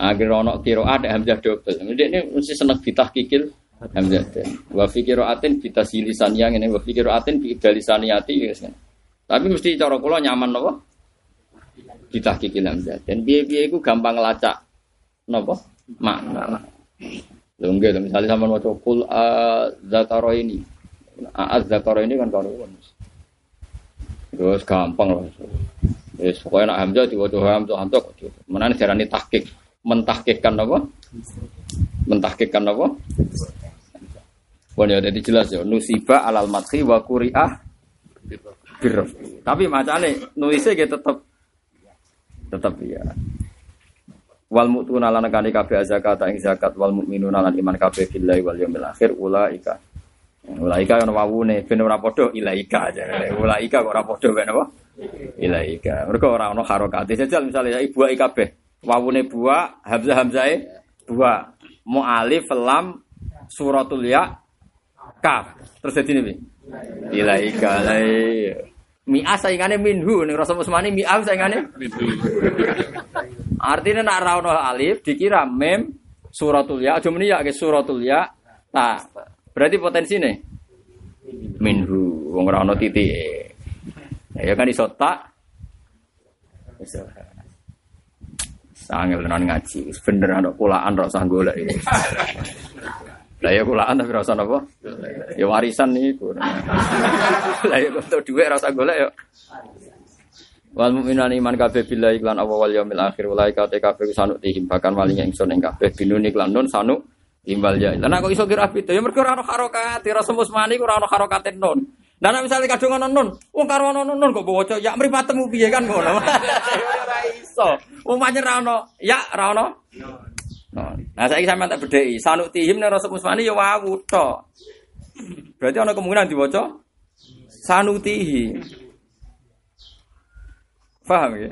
Akhir kira ada hamzah double. Ini mesti seneng bitah kikil hamzah. Wa fi qiraatin kita silisan yang ini wa fi qiraatin bi dalisaniyati ya Tapi mesti cara kula nyaman napa? Bitah kikil hamzah. Dan biye-biye iku gampang lacak napa? Makna. Lho misalnya sampean maca kul zakaro ini. Az zakaro ini kan karuan. Terus gampang loh. Wis pokoke nek hamzah diwaca hamzah hamzah kok. Menane diarani tahqiq. Mentahkikkan apa? Mentahkikkan apa? Pun ya jadi jelas ya nusiba alal madhi wa quri'ah bir. Tapi macane nuise ge tetep tetep ya. Wal mu'tuna lan kani kabeh zakat ing zakat wal mukminuna lan iman kabeh billahi wal yaumil akhir ulaika. Ulaika ana wawune ben ora padha ilaika aja. Ulaika kok ora padha ben apa? ilaika. Mereka orang orang harokat. Jajal misalnya ibu kabeh. Wawune buah, hamzah hamzahe buah. Mu alif lam suratul ya kaf. Terus jadi nih. Ilaika lai. Mi'ah saingane minhu nih Rasul Usmani mi'ah saingane minhu. Artinya nak rauno alif dikira mem suratul ya. Aja meni ya ke suratul ya. Nah, berarti potensi nih minhu wong ora ono titik. Ya kan iso tak. Sangel tenan ngaji. Bener ana kulaan ra usah golek. Lah ya kulaan tapi ra usah napa? Ya warisan niku. Lah ya kok dhuwit ra usah golek ya. Wal mukminan iman kabeh billahi lan apa wal yaumil akhir ulai kate kabeh sanuk tihim bahkan wali ingsun ing kabeh binun iklan nun sanuk timbal ya. Lah kok iso kira apit ya mergo ora ono harokat, ora semus mani ora ono harokat non. Dan misalnya kadung ono nun, wong karo ono nun kok bocah ya mripatemu piye kan ngono. [LAUGHS] Ora iso. Wong pancen ra ono, ya ra ono. Nah saiki sampean tak bedheki, sanuk tihim nek Rasul Musmani ya wawu tok. Berarti ono kemungkinan diwaca sanuti. Paham ya?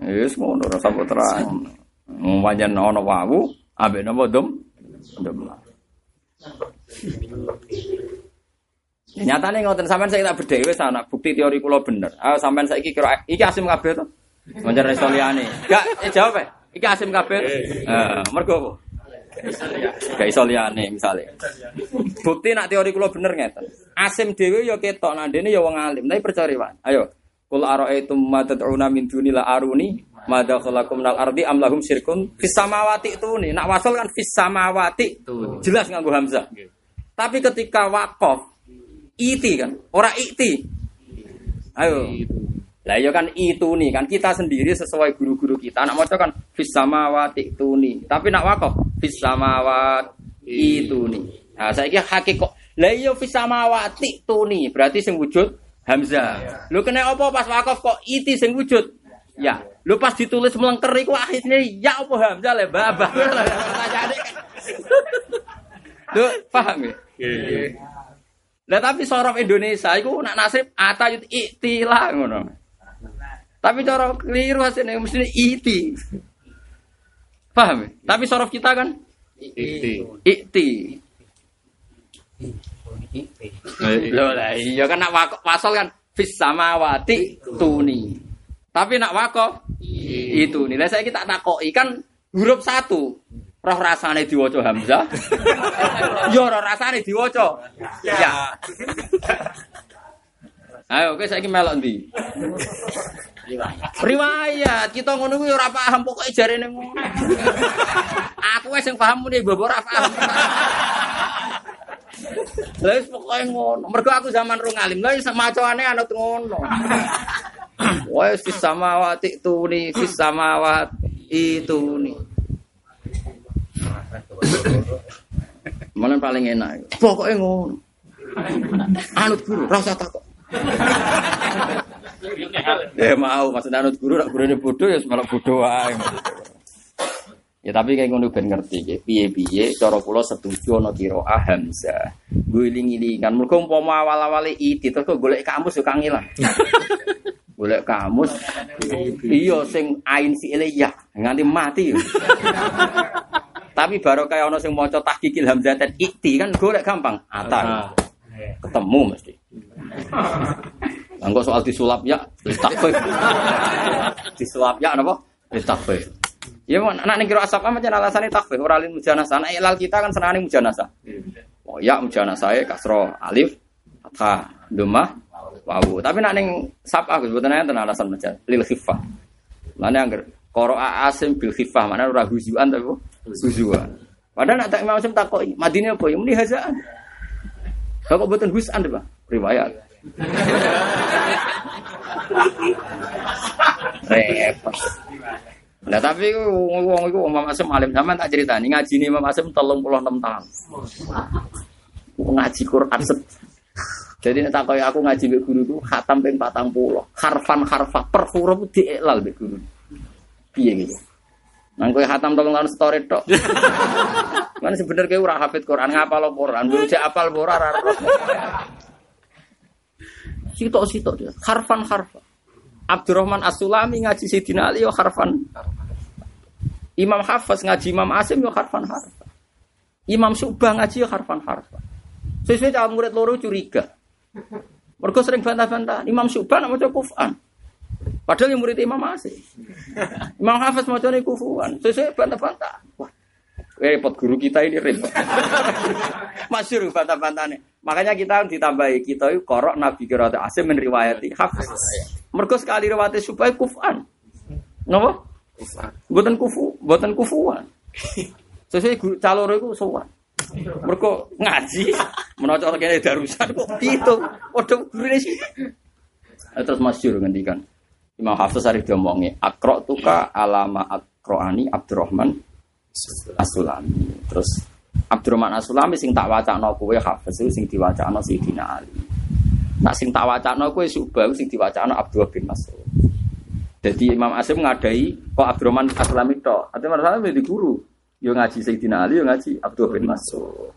Wis ngono ora sampe terang. Wong pancen ono wawu, ambek napa dom? Dom. Ya, nyatane ngoten sampean saya tak berdhewe sana bukti teori kula bener. Ah sampean saiki kira iki asim kabeh to? Manjar iso liyane. Enggak, eh jawab eh. Iki asim kabeh. Heeh, mergo apa? Gak iso liyane misale. Bukti nak teori kula bener ngeten. Asim dhewe ya ketok nak dene ya wong alim, tapi percaya wae. Ayo. Kul ara'aitum ma tad'una min dunila aruni Mada khalakum nal ardi am lahum syirkun fis samawati tuni. Nak wasal kan fis samawati. Jelas nganggo hamzah. Tapi ketika wakaf iti kan, ora iti. Ayo. Lah ya kan itu nih kan kita sendiri sesuai guru-guru kita. Nak maca kan fis samawati tuni. Tapi nak wakaf fis samawati itu nih. Nah, saya kira hakikat. Lah iya fis samawati tuni. Berarti sing wujud hamzah. Lu kena apa pas wakaf kok iti sing wujud? Ya. Lu pas ditulis melengker iku akhirnya ya apa hamzah le babah. Lu paham ya? Lah tapi sorof Indonesia iku nak nasib ata yut iktilah ngono. Tapi cara keliru hasilnya mesti iti. Paham ya? Tapi sorof kita kan ikti. Ikti. Loh lah iya kan nak pasal kan fis samawati tuni. Tapi nak wakaf? Itu nih. Lah saya kita takoki. Kan huruf satu. Roh rasane diwaca hamzah. [LAUGHS] Yo roh rasane diwaca. Ya. Ayo oke saiki melok ndi? Riwayat. Kita ngono kuwi ora paham pokoke jarene ngono. Aku wis sing paham muni bobo ora paham. Lha wis pokoke ngono. Mergo aku zaman rung alim, lha macane anut ngono. Wes fis samawati tuni fis samawati tuni. Malah paling enak. Pokoknya ngono. Anut guru, rasa takut. ya mau maksud anut guru, nak guru ini bodoh ya malah bodoh wae. Ya tapi kayak ngono ben ngerti ya. Piye-piye cara kula setuju ana qiraah hamzah. Guling-gilingan. Mergo umpama awal-awale iti terus golek kamus yo kang ilang. Golek kamus. Iya sing ain fi'ile ya nganti mati. Tapi baru kayak ono sing maca tahqiqil hamzatain ikti kan golek gampang. Ata. Ketemu mesti. Engko soal disulap ya, takfif. disulap ya napa? Takfif. Ya mon, anak ning kira asap apa macam alasane takfif ora lin mujanasah. Anak ilal kita kan senane mujanasah. Oh ya mujanasah e kasro alif fathah domah wawu. Tapi nak ning sapa Gus mboten enten alasan macam lil khifah. Mana angger qira'a asim bil khifah, mana ora huzuan tapi huzuan. Padahal nak tak Imam Asim takoki, Madinah apa? Ya muni hazaan. Kok mboten husan, Pak? Riwayat. [LAUGHS] Repot. Nah tapi wong iku Imam Asim alim sampean tak critani ngaji Imam Asim 36 tahun. Ngaji Quran. Jadi nek takoki aku ngaji mbek guru ku khatam ping 40. Harfan harfa per huruf diiklal mbek guru. Piye gitu. Nang kowe khatam tolong tahun story tok. [LAUGHS] Kan sebenernya kowe ora hafid Quran, ngapal Quran, bocah apal ora ora. Sitok-sitok dia. Harfan harfa. Abdurrahman As-Sulami ngaji Sayyidina Ali yo harfan. Imam Hafiz ngaji Imam Asim yo harfan harfa. Imam Subah ngaji yo harfan harfa. Sesuai cara murid loro curiga. Mereka sering bantah-bantah. Imam Subah nak maca kufan. Padahal yang murid Imam Asim. [LAUGHS] Imam Hafiz maca kufan. Sesuai bantah-bantah. Wah, repot guru kita ini repot. [LAUGHS] Masyur bantah-bantahnya. Makanya kita ditambahi kita itu korok Nabi Kirat Asim menriwayati Hafiz. Mereka sekali riwayat supaya kufan. Napa? Buatan kufu, buatan kufuan. [LAUGHS] Sesuai calon itu sowan. Mereka ngaji, menocok kene darusan kok gitu. Waduh gurune sih. Terus masyur ngendikan. Imam Hafiz arif diomongi, akro tuka alama akroani Abdurrahman Asulami. Terus Abdurrahman Asulami sing tak wacana kowe Hafiz sing diwacana Sayyidina Ali. Nak sing tak wacana kowe subah sing diwacana Abdullah bin Mas'ud. Jadi Imam Asim ngadai kok Abdurrahman Aslami tok. Artinya masalah di guru. Yo ngaji Sayyidina Ali, yo ngaji Abdullah bin Mas'ud.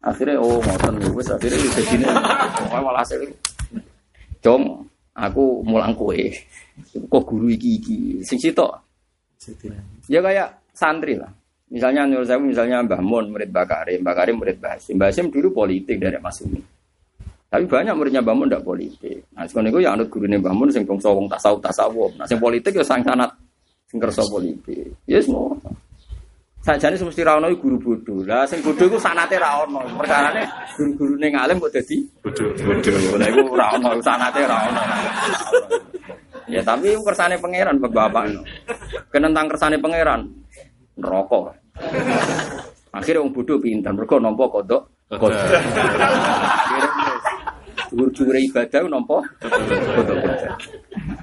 Akhirnya oh ngoten wis akhirnya ini. Pokoknya [LAUGHS] malah hasil. Cung, aku mulang kowe. Kok guru iki iki sing sitok. Ya kayak santri lah. Misalnya Nur saya misalnya Mbah Mun murid Mbah Karim, Mbah Karim murid Mbah Hasim. Mbah Hasim dulu politik dari Mas Umi. Tapi banyak muridnya Mbah Mun ndak politik. Nah, sekarang itu ya anut gurune Mbah Mun sing bangsa wong tasawuf tasawuf. Nah, sing politik ya sang sanat sing kersa politik. Ya semua. Sajane semesti ra ono guru bodho. Lah sing bodho iku sanate ra ono. Perkarane guru-gurune ngalim kok dadi bodho. Bodho. Lah iku ra ono sanate ra ono. Ya tapi kersane pangeran bapak. Kenentang kersane pangeran neraka. Akhirnya wong bodho pinter mergo nampa kodok. Kodok. Dhuwur-dhuwure ibadah nampa kodok.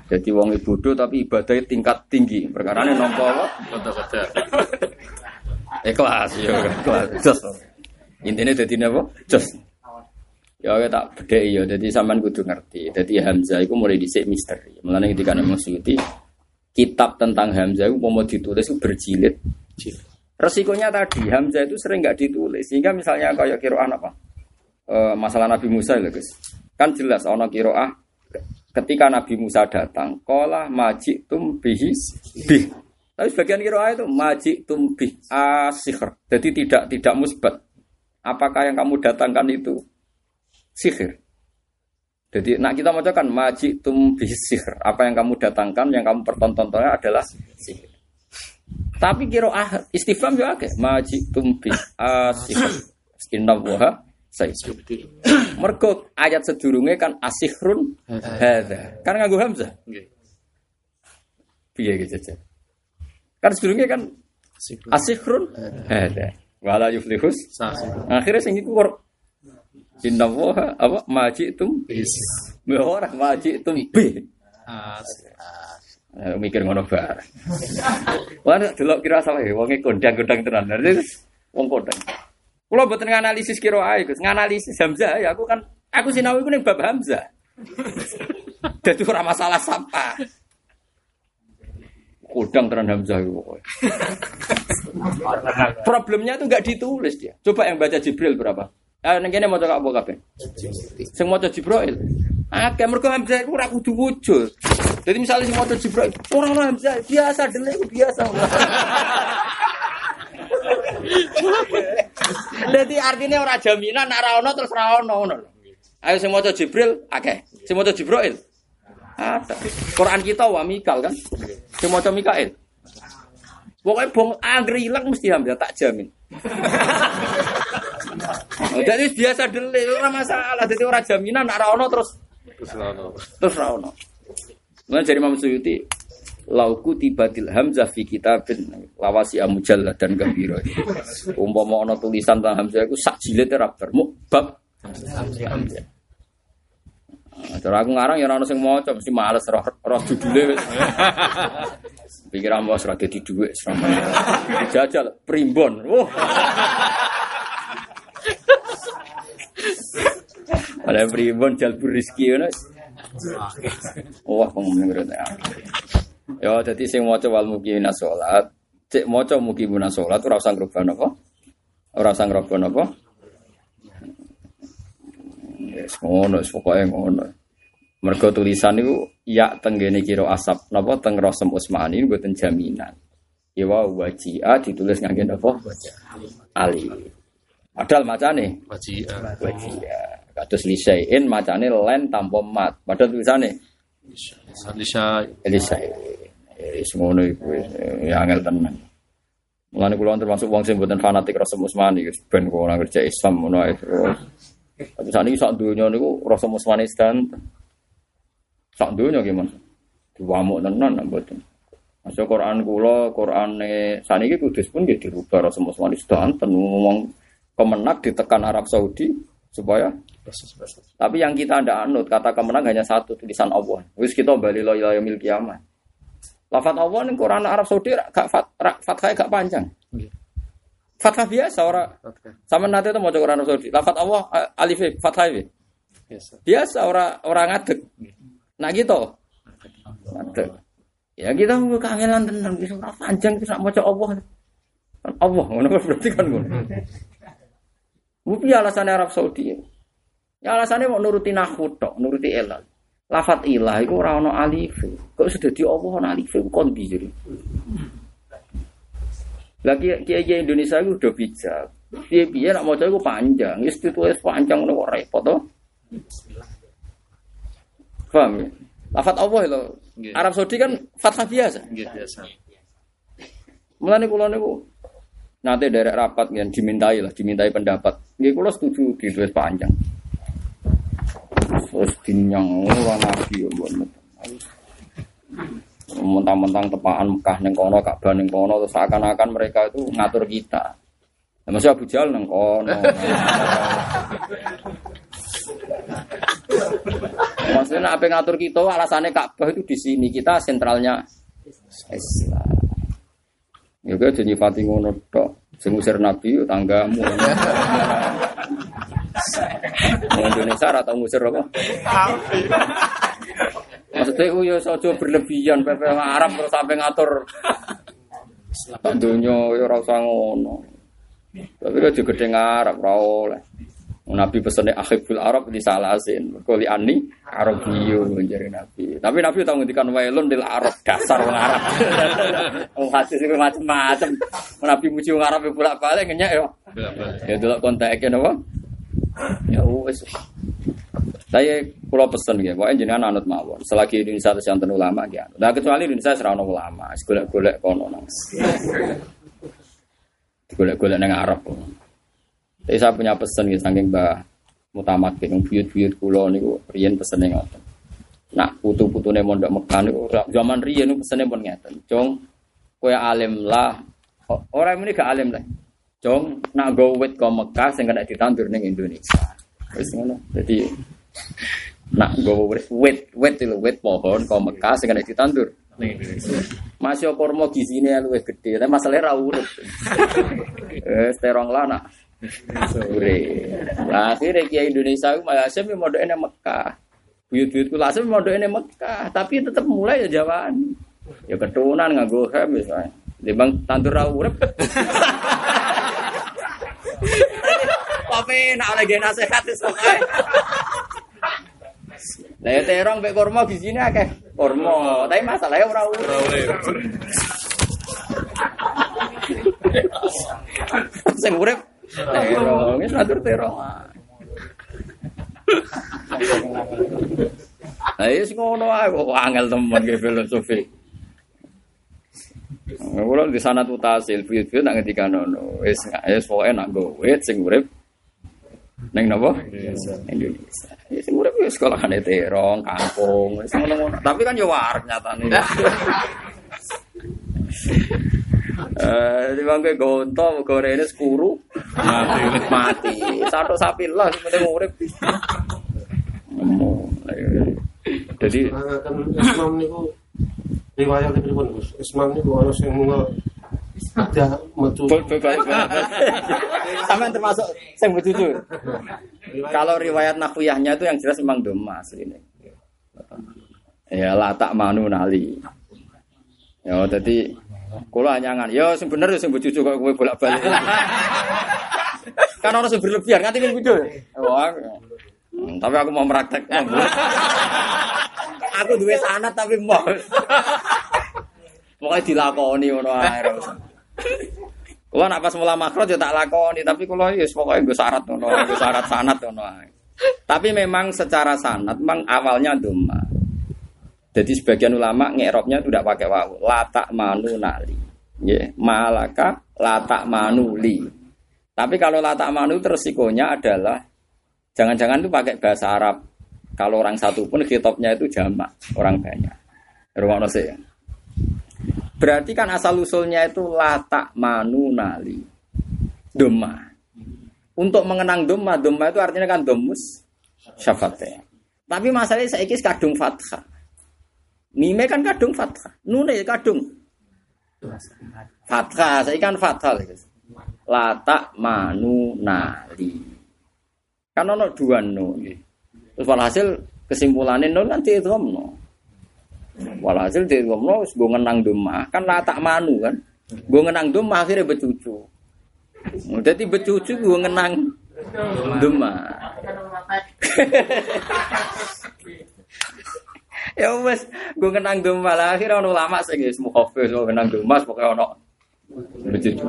Jadi wong bodoh tapi ibadahnya tingkat tinggi. Perkarane nampa apa?
Kodok-kodok.
Ikhlas ya, ikhlas. Jos. Intinya dadi napa? Jos. Ya tak bedheki ya, dadi sampean kudu ngerti. Dadi Hamzah iku mulai dhisik misteri. Mulane ketika Imam Suyuti kitab tentang Hamzah itu mau ditulis itu berjilid. Resikonya tadi Hamzah itu sering nggak ditulis sehingga misalnya kayak kiroah apa e, masalah Nabi Musa ya guys kan jelas ono kiroah ketika Nabi Musa datang kolah majik tum bihis bih tapi sebagian kiroah itu majik tum bih asihir jadi tidak tidak musbat apakah yang kamu datangkan itu sihir jadi nak kita mau kan majik tum bih sihir apa yang kamu datangkan yang kamu pertontonkannya adalah sihir tapi kira ah istifham juga akeh majik tumbi asihir. Inna waha saya Mergo ayat sedurunge kan asihrun hadza. Kan nganggo hamzah.
Nggih.
Piye gitu. Kan sedurunge kan asihrun hadza. Wala yuflihus. Akhirnya sing iku Inna waha apa majik tum Ya ora majik tumbi. Eh, mikir ngono bar. Wah, delok kira salah ya, wonge kondang-kondang tenan. Berarti wong kondang. Kula mboten nganalisis kira ae, Gus. Nganalisis Hamzah ya aku kan aku sinau iku ning bab Hamzah. [LAUGHS] Dadi ora masalah sampah. Kodang tenan Hamzah itu pokoknya. [LAUGHS] Problemnya tuh nggak ditulis dia. Coba yang baca Jibril berapa? Ah, neng kene mau coba apa kabeh? Sing maca Jibril. Akeh mergo Hamzah iku ora kudu wujud. Jadi misalnya si motor Jibril, orang orang Hamzah biasa dulu biasa. [LAUGHS] Jadi artinya orang jaminan nak rawono terus lho. Ayo sing maca Jibril akeh. Sing maca Jibril. Quran kita wa Mikal kan. Sing maca Mikail. Pokoknya bong angger ilang mesti hamzah tak jamin. [LAUGHS] Jadi biasa dulu ora masalah. Jadi ora jaminan nak rawono terus terus rawono. Mulai dari Imam Suyuti lauku tibatil hamzah fi kitabin lawasi amujalla dan gambiro. Umpama ana tulisan tentang hamzah iku sak jilid ora bar mu bab hamzah. Cara aku ngarang ya ora ono sing maca mesti males roh roh judule wis. [LAUGHS] Pikiran bos ora dadi dhuwit selama. Jajal primbon. Wah. Ada primbon jalbur rezeki ngono. Wah, pengen ngerti. Ya, jadi sing maca wal mukimina salat, cek maca mukimina salat ora usah ngrubah napa? Ora usah ngrubah napa? Wis ngono, pokoke ngono. Mergo tulisan niku ya tenggene kira asap napa teng Rosem Usmani mboten jaminan. Ya wa wajia ditulis ngangge napa? Ali. Padahal macane
Wajib.
wajia. Kados lisain macane len tanpa mat. Padahal tulisane
Sandisha
Elisai. Wis ngono iku ya angel tenan. Mulane kula termasuk wong sing mboten fanatik Rasul Usmani wis ben kok ora kerja Islam ngono ae. Tapi sakniki sak donya niku Rasul Usmani sedan. Sak donya gimana? Diwamuk tenan mboten. Masuk Quran kula, Qurane saniki kudus pun nggih dirubah Rasul Usmani sedan ngomong kemenak ditekan Arab Saudi supaya tapi yang kita ndak anut kata kemenang hanya satu tulisan Allah. Wis kita bali lo ila yaumil kiamat. Lafat Allah ning Quran Arab Saudi ra- gak fat, ra- fathah gak panjang.
Nggih.
Fathah biasa ora sama nanti itu mau Quran Arab Saudi. Lafat Allah eh, alif fathah.
Biasa.
Biasa ora ora ngadeg. Nah gitu. Ngadeg. Ya kita mau kangenan tenan bisa ora panjang bisa maca Allah. Kan Allah ngono berarti kan ngono. Tapi alasannya Arab Saudi. Ya alasannya mau nuruti nahwu tok, nuruti elal. Lafat ilah itu ora ono alif. Kok sudah di Allah ono alif kon jadi. Lagi kiai Indonesia itu udah bijak. Piye piye nak maca iku panjang, wis ditulis panjang kok repot to. Paham ya? Lafat Allah itu. Arab Saudi kan fathah biasa.
Biasa.
Mulane kula niku nate derek rapat yang dimintai lah, dimintai pendapat. Nggih kula setuju ditulis panjang. Terus dinyang ora nabi ya. Mentang-mentang tepaan Mekah ning kono, Ka'bah ning kono terus seakan-akan mereka itu ngatur kita. Ya, masih Abu Jahal nang kono. Maksudnya apa ngatur kita alasannya Ka'bah itu di sini kita sentralnya Islam. Ya kowe aja nyifati ngono tok. Sing Nabi yo tanggamu. Indonesia ora tau ngusir apa? Maksudnya ku yo aja berlebihan pepe Arab terus sampai ngatur donya yo ora usah ngono. Tapi aja gede ngarep ora oleh. Nabi pesannya akhibul Arab di salasin. Kali ani Arabiyu menjadi Nabi. Tapi Nabi tahu ngendikan wailun dil Arab dasar wong Arab. [LAUGHS] Wong hadis macam-macam. Nabi muji wong Arab bolak balik ngenyak yo. Ya delok konteknya napa? Ya wis. Saya pulau pesen ya, pokoknya jenengan anut mawon. Selagi Indonesia itu yang ulama ya. Nah kecuali Indonesia serana ulama, golek-golek kono nang. Golek-golek nang Arab. Jadi saya punya pesan gitu, saking mbah mutamat gitu, buyut-buyut kulo niku riyen pesene ngoten. Nak putu-putune mondok Mekah niku zaman riyen niku pesene pun ngeten. Jong kowe alim lah. Orang ini gak alim lah. Jong nak go wit ke Mekah sing kena ditandur ning Indonesia. Wis ngono. Jadi nak go wit wit itu wit pohon ke Mekah sing kena ditandur. Masih kormo gisine luwih gede, tapi masalahnya ra urip. Eh, terong lah nak. Sore. Lah akhirnya Kiai Indonesia itu malah saya mau doain Mekah. Buyut-buyutku lah saya mau doain Mekah, tapi tetap mulai ya Jawaan. Ya keturunan nganggo hem misalnya. Timbang tandur ra urip. [LAUGHS] Tapi nak oleh gen nasihat itu. Lah ya terong mek kurma di sini akeh. Ormo, tapi masalahnya ora urip. Sing urip terong, wis atur terong. Lah wis ngono ae kok angel temen ge filosofi. Kulo di sana tuh tasil, video nak ngendikan ngono. Wis wis pokoke nak gowe sing urip ning napa? Indonesia. Ya sing urip wis sekolahane terong, kampung, wis ngono-ngono. Tapi kan yo warek nyatane. [LAUGHS] Eh, di bangke gonto, gorene sekuru, mati, mati. Satu sapi lah, penting urip. Jadi
Nah, kan Islam niku riwayat pripun Gus? Islam niku ana sing mungel ada metu
Sampai termasuk saya jujur. Kalau riwayat nahwiyahnya itu yang jelas memang domas ini. Ya la tak manu nali. Ya jadi kalau hanya ngan, ya sing bener ya sing bojojo kok kowe bolak-balik. kan orang sing berlebihan nganti kan video. Wah. Hmm, tapi aku mau meraktek. aku duwe sanat tapi mau. Pokoknya dilakoni ngono ae. Kulo nak pas mula makro ya tak lakoni, tapi kulo ya pokoknya gue syarat ngono, gue syarat sanat ngono ae. Tapi memang secara sanat memang awalnya doma. Jadi sebagian ulama ngerobnya itu tidak pakai wawu. Latak manu nali. Ya, malaka latak manu li. Tapi kalau latak manu itu resikonya adalah jangan-jangan itu pakai bahasa Arab. Kalau orang satu pun kitabnya itu jamak, orang banyak. Rumah ya. Berarti kan asal usulnya itu latak manu nali. Doma. Untuk mengenang doma, doma itu artinya kan domus syafatnya. Tapi masalahnya saya kis kadung fathah. Mime kan kadung fathah. Nune kadung fathah. Saya kan fathah. Latak manu nali. Kan ono dua no. Terus walhasil kesimpulannya no kan itu no. Walhasil di ngomong gue ngenang doma kan latak manu kan. Gue ngenang doma akhirnya becucu. Jadi becucu gue ngenang doma. [LAUGHS] ya wes gue ngenang doma lah akhirnya ono lama sih guys mau kopi gue ngenang doma pokoknya ono becucu.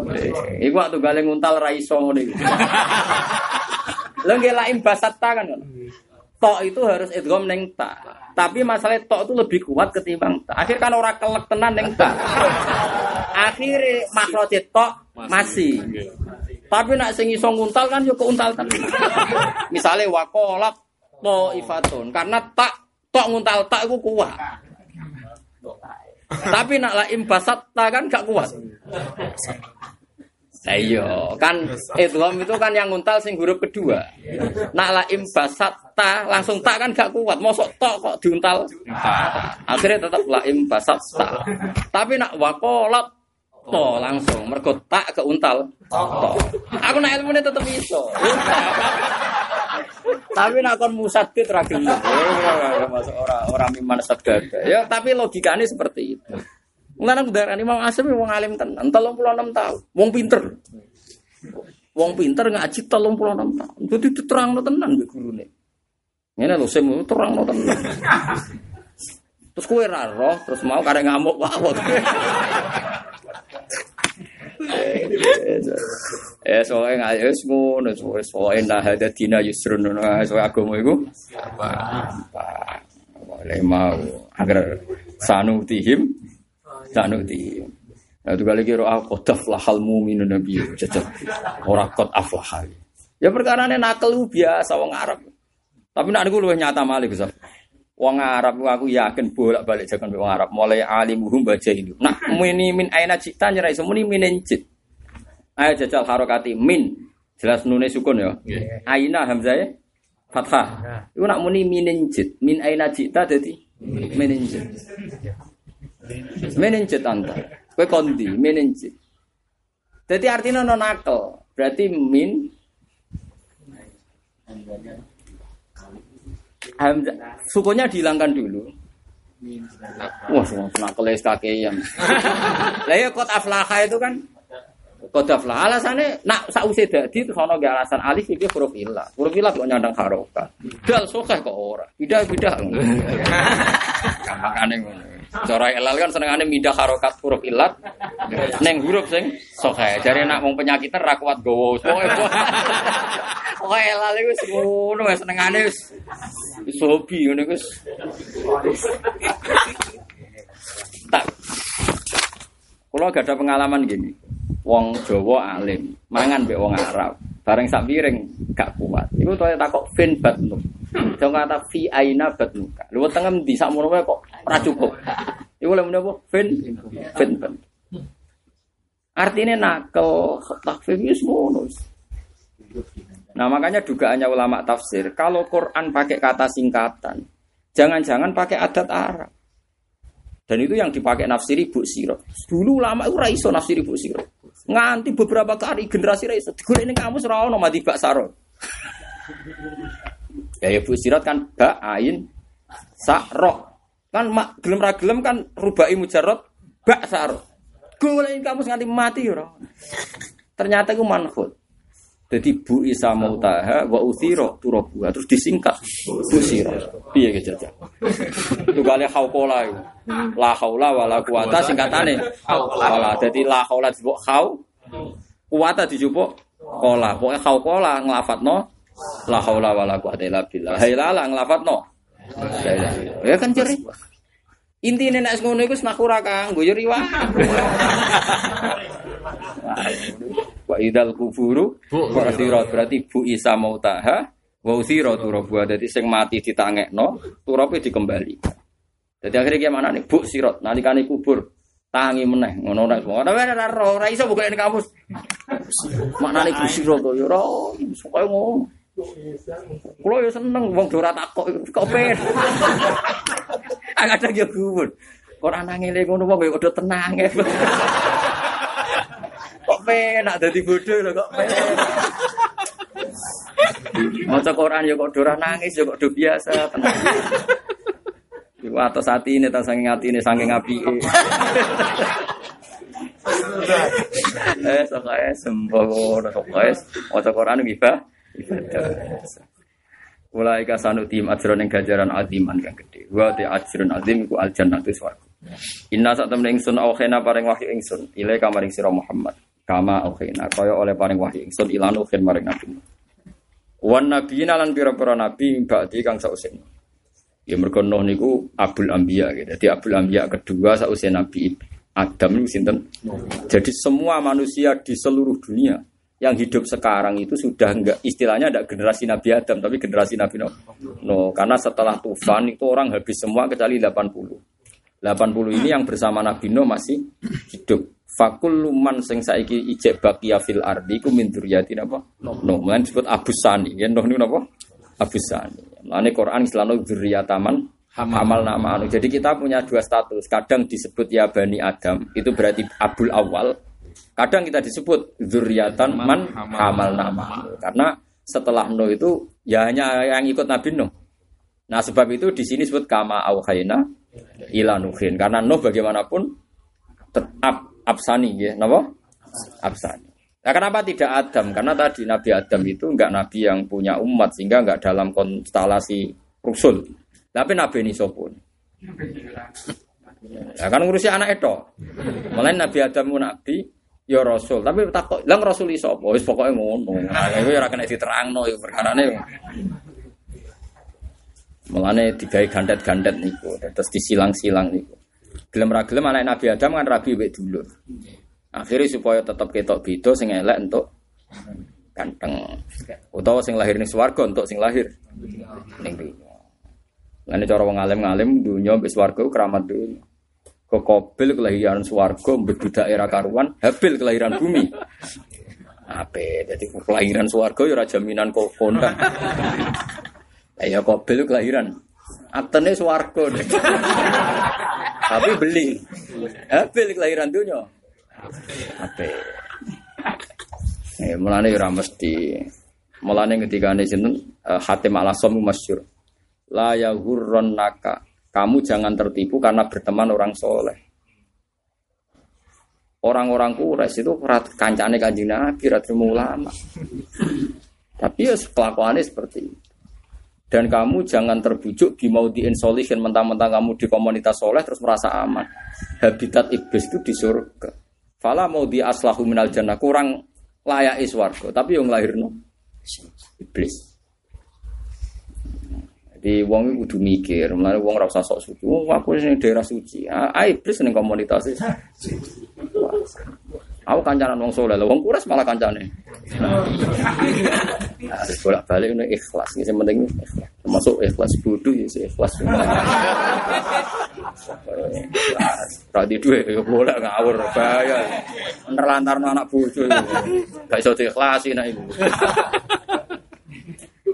Iku waktu galeng nguntal raiso iki. [LAUGHS] Lo ngelain basata kan. Tok itu harus idgham neng ta. Tapi masalah tok itu lebih kuat ketimbang. Akhir kan orang kelek tenan neng ta. Akhirnya makrote tok masih. Tapi nak sing iso nguntal kan yo keuntal tenan. Misalnya wakolak to ifatun karena tak tok nguntal tak itu kuat. Tapi nak laim basat ta kan gak kuat. Ayo, kan idgham itu kan yang nguntal sing huruf kedua. Nak laim basat ta langsung tak kan gak kuat. Mosok tok kok diuntal. Akhirnya tetap laim basat ta. Tapi nak wakolat to langsung mergo tak keuntal to. Aku nak ilmune tetep iso. tapi nak kon musaddid ra gelem. Ora ora miman sadada. Ya tapi logikanya seperti itu. Mulane aku darani Imam Asim wong alim tenan, 36 tahun. Wong pinter. Wong pinter ngaji 36 tahun. Jadi diterangno tenan mbek gurune. Ngene lho sim terangno tenan. [LAUGHS] Terus kue roh, terus mau karek ngamuk wawon. [LAUGHS] Eh, soalnya nggak wis ngono, soalnya soalnya nah ada dina yusrun, nah soalnya agama itu apa, apa, boleh mau agar sanutihim, sanutihim. Nah, itu kali kira aku daflahal mu'minun nabi jajal orang kot aflahal. Ya perkara ini nakal lu biasa wong Arab. Tapi nak aku lebih nyata malik Gus. Wong Arab aku yakin bolak-balik jakan wong Arab mulai alimuhum baca ini. Nah, mini min aina cipta nyerai semuni minin cit. Ayo jajal harokati min jelas nune sukun ya. Aina hamzah fathah. Iku nak muni minin cit. Min aina cipta jadi minin cit. Minin cit anta. Kowe kondi minin cit. Jadi artinya non nakal. Berarti min Hamzah sukunya dihilangkan dulu. Wah, semua nakal kakean. Lah ya kot aflaha itu kan kot aflaha alasannya nak sause dadi terus ono gak alasan alif iki huruf ilah. Huruf ilah kok nyandang harokat. Dal sokeh kok ora. Bidah bidah. [LAUGHS] Makane ngono. Cara elal kan senengane mindah harokat huruf ilat ning huruf sing sohe. Jare nak wong penyakitan ra kuat gowo. Pokoke elal iku wis ngono wis senengane wis wis hobi wis. Tak. Kalau gak ada pengalaman gini, wong Jawa alim, mangan mbek wong Arab, bareng sak piring gak kuat. Iku tuh takok fin batnu. Jong kata fi aina batnu. Lu tengah di sak mono wae kok ora cukup. Iku lha menapa fin fin bat. Artinya nakel takfir itu ngono. Nah makanya dugaannya ulama tafsir, kalau Quran pakai kata singkatan, jangan-jangan pakai adat Arab. Dan itu yang dipakai nafsiri Bu Siro. Dulu ulama itu raiso nafsiri Bu Siro. Nganti beberapa kali generasi raiso. Digolek ini kamu serau nama Bak Saro. Ya ya Bu Sirot kan Bak Ain Sakro. Kan mak gelem ra gelem kan rubai Bak Saro. Golek kamu nganti mati ora. Ternyata itu manhud. Jadi Bu Isa Mautaha wa uthiro turabuha terus disingkat Bu Siro. Piye ge jajal. Itu kali haukola itu. La haula wala quwata singkatane. Haula. Jadi la haula disebut hau. Kuwata dijupuk kola. Pokoknya haukola nglafatno la haula wala quwata illa billah. Hailala nglafatno. Ya kan jere. Intine nek ngono iku senaku ora kanggo ya riwah. Wa idal kuburu Bu'thirat berarti Bu Isa mautaha wa uthira turabuha dadi sing mati ditangekno turape dikembali. Jadi akhirnya gimana nih? Bu sirot nalikane kubur tangi meneh ngono nek ora ora ora iso ini kamus. Maknane bu sirot to ya ora pokoke ngono. Kulo ya seneng wong ora takok kok pengen. [LAUGHS] Agak ada kubur. Kok nangile ngono wong ya kudu tenang. [LAUGHS] Kok penak dadi bodoh lho kok penak. Maca Quran ya kok ora nangis ya kok biasa tenang. Iku atas hati ini, atas saking hati ini, saking api. [LAUGHS] eh, sokai sembah, sokai, maca Quran gibah. Mulai kasanu tim ajron yang gajaran aziman kang gede. Wa te ajron azim iku al jannatu swarga. Inna sak temen ingsun aukhena paring wahyu ingsun, ile kamaring sira Muhammad. Kama aukhena kaya oleh paring wahyu ingsun ilanu khen maring nabi. Wan nabiyina lan pira-pira nabi ba'di kang sausen. Ya mergo Nuh niku Abul Anbiya gitu. Jadi Abul Anbiya kedua sausia Nabi Adam niku sinten? Jadi semua manusia di seluruh dunia yang hidup sekarang itu sudah enggak istilahnya ada generasi Nabi Adam tapi generasi Nabi Nuh. No, karena setelah tufan itu orang habis semua kecuali 80. 80 ini yang bersama Nabi Nuh masih hidup. Fakul luman sing saiki ijek bakia fil ardi ku min dzurriyyati napa? Nuh. Mulane disebut Abu Sani. Ya Nuh niku napa? Abu Sani. Mulane Quran selalu dzurriyyataman hamal nama anu. Jadi kita punya dua status. Kadang disebut ya Bani Adam, itu berarti Abul Awal. Kadang kita disebut dzurriyyatan man hamal nama. Karena setelah Nuh itu ya hanya yang ikut Nabi Nuh. Nah sebab itu di sini disebut kama auhayna ila nuhin. Karena Nuh bagaimanapun tetap absani ya, napa? Absani. Nah, kenapa tidak Adam? Karena tadi Nabi Adam itu enggak nabi yang punya umat sehingga enggak dalam konstelasi rusul. Tapi Nabi ini sopun. Ya kan ngurusi anak itu. Mulai Nabi Adam itu nabi, ya rasul. Tapi takut, lang rasul iso apa? Wis pokoke ngono. Iku ora kena diterangno iku perkarane. Mulane digawe gandet-gandet niku, terus disilang-silang niku. Gelem ra gelem anak Nabi Adam kan rabi wek dulur. Akhirnya supaya tetap ketok beda sing elek untuk ganteng. Utawa sing lahir ning swarga untuk sing lahir ning dunya. Lan cara wong alim-alim dunya wis swarga keramat dunya. Kok Kobil kelahiran swarga mbedhu daerah karuan, Habil kelahiran bumi. Ape, jadi kelahiran swarga ya jaminan kok kondang. Ya Kobil kelahiran. Atene swarga. Tapi beli. Habil kelahiran dunya. Ape. Eh, mulane ora mesti. Mulane ketika ini sinten uh, Hatim al-Asam masyhur. La naka. Kamu jangan tertipu karena berteman orang soleh. Orang-orang kures itu kancane kanjeng Nabi, ratu ulama. Tapi ya kelakuannya seperti itu. Dan kamu jangan terbujuk di mau di insolation mentang-mentang kamu di komunitas soleh terus merasa aman. Habitat iblis itu di surga. Fala mau di aslahu minal jannah kurang layak iswargo, tapi yang lahir iblis. Jadi wong iku kudu mikir, mulane wong ora usah sok suci. Wong aku sing daerah suci. Ah, iblis ning komunitas. Aku kancanan wong soleh, wong kuras malah kancane. Harus bolak balik ini ikhlas, ini penting ikhlas. Termasuk ikhlas bodoh ya sih ikhlas. Tadi duit, ya boleh ngawur, bahaya. Nerlantar anak bodoh, gak bisa diikhlasin nah itu.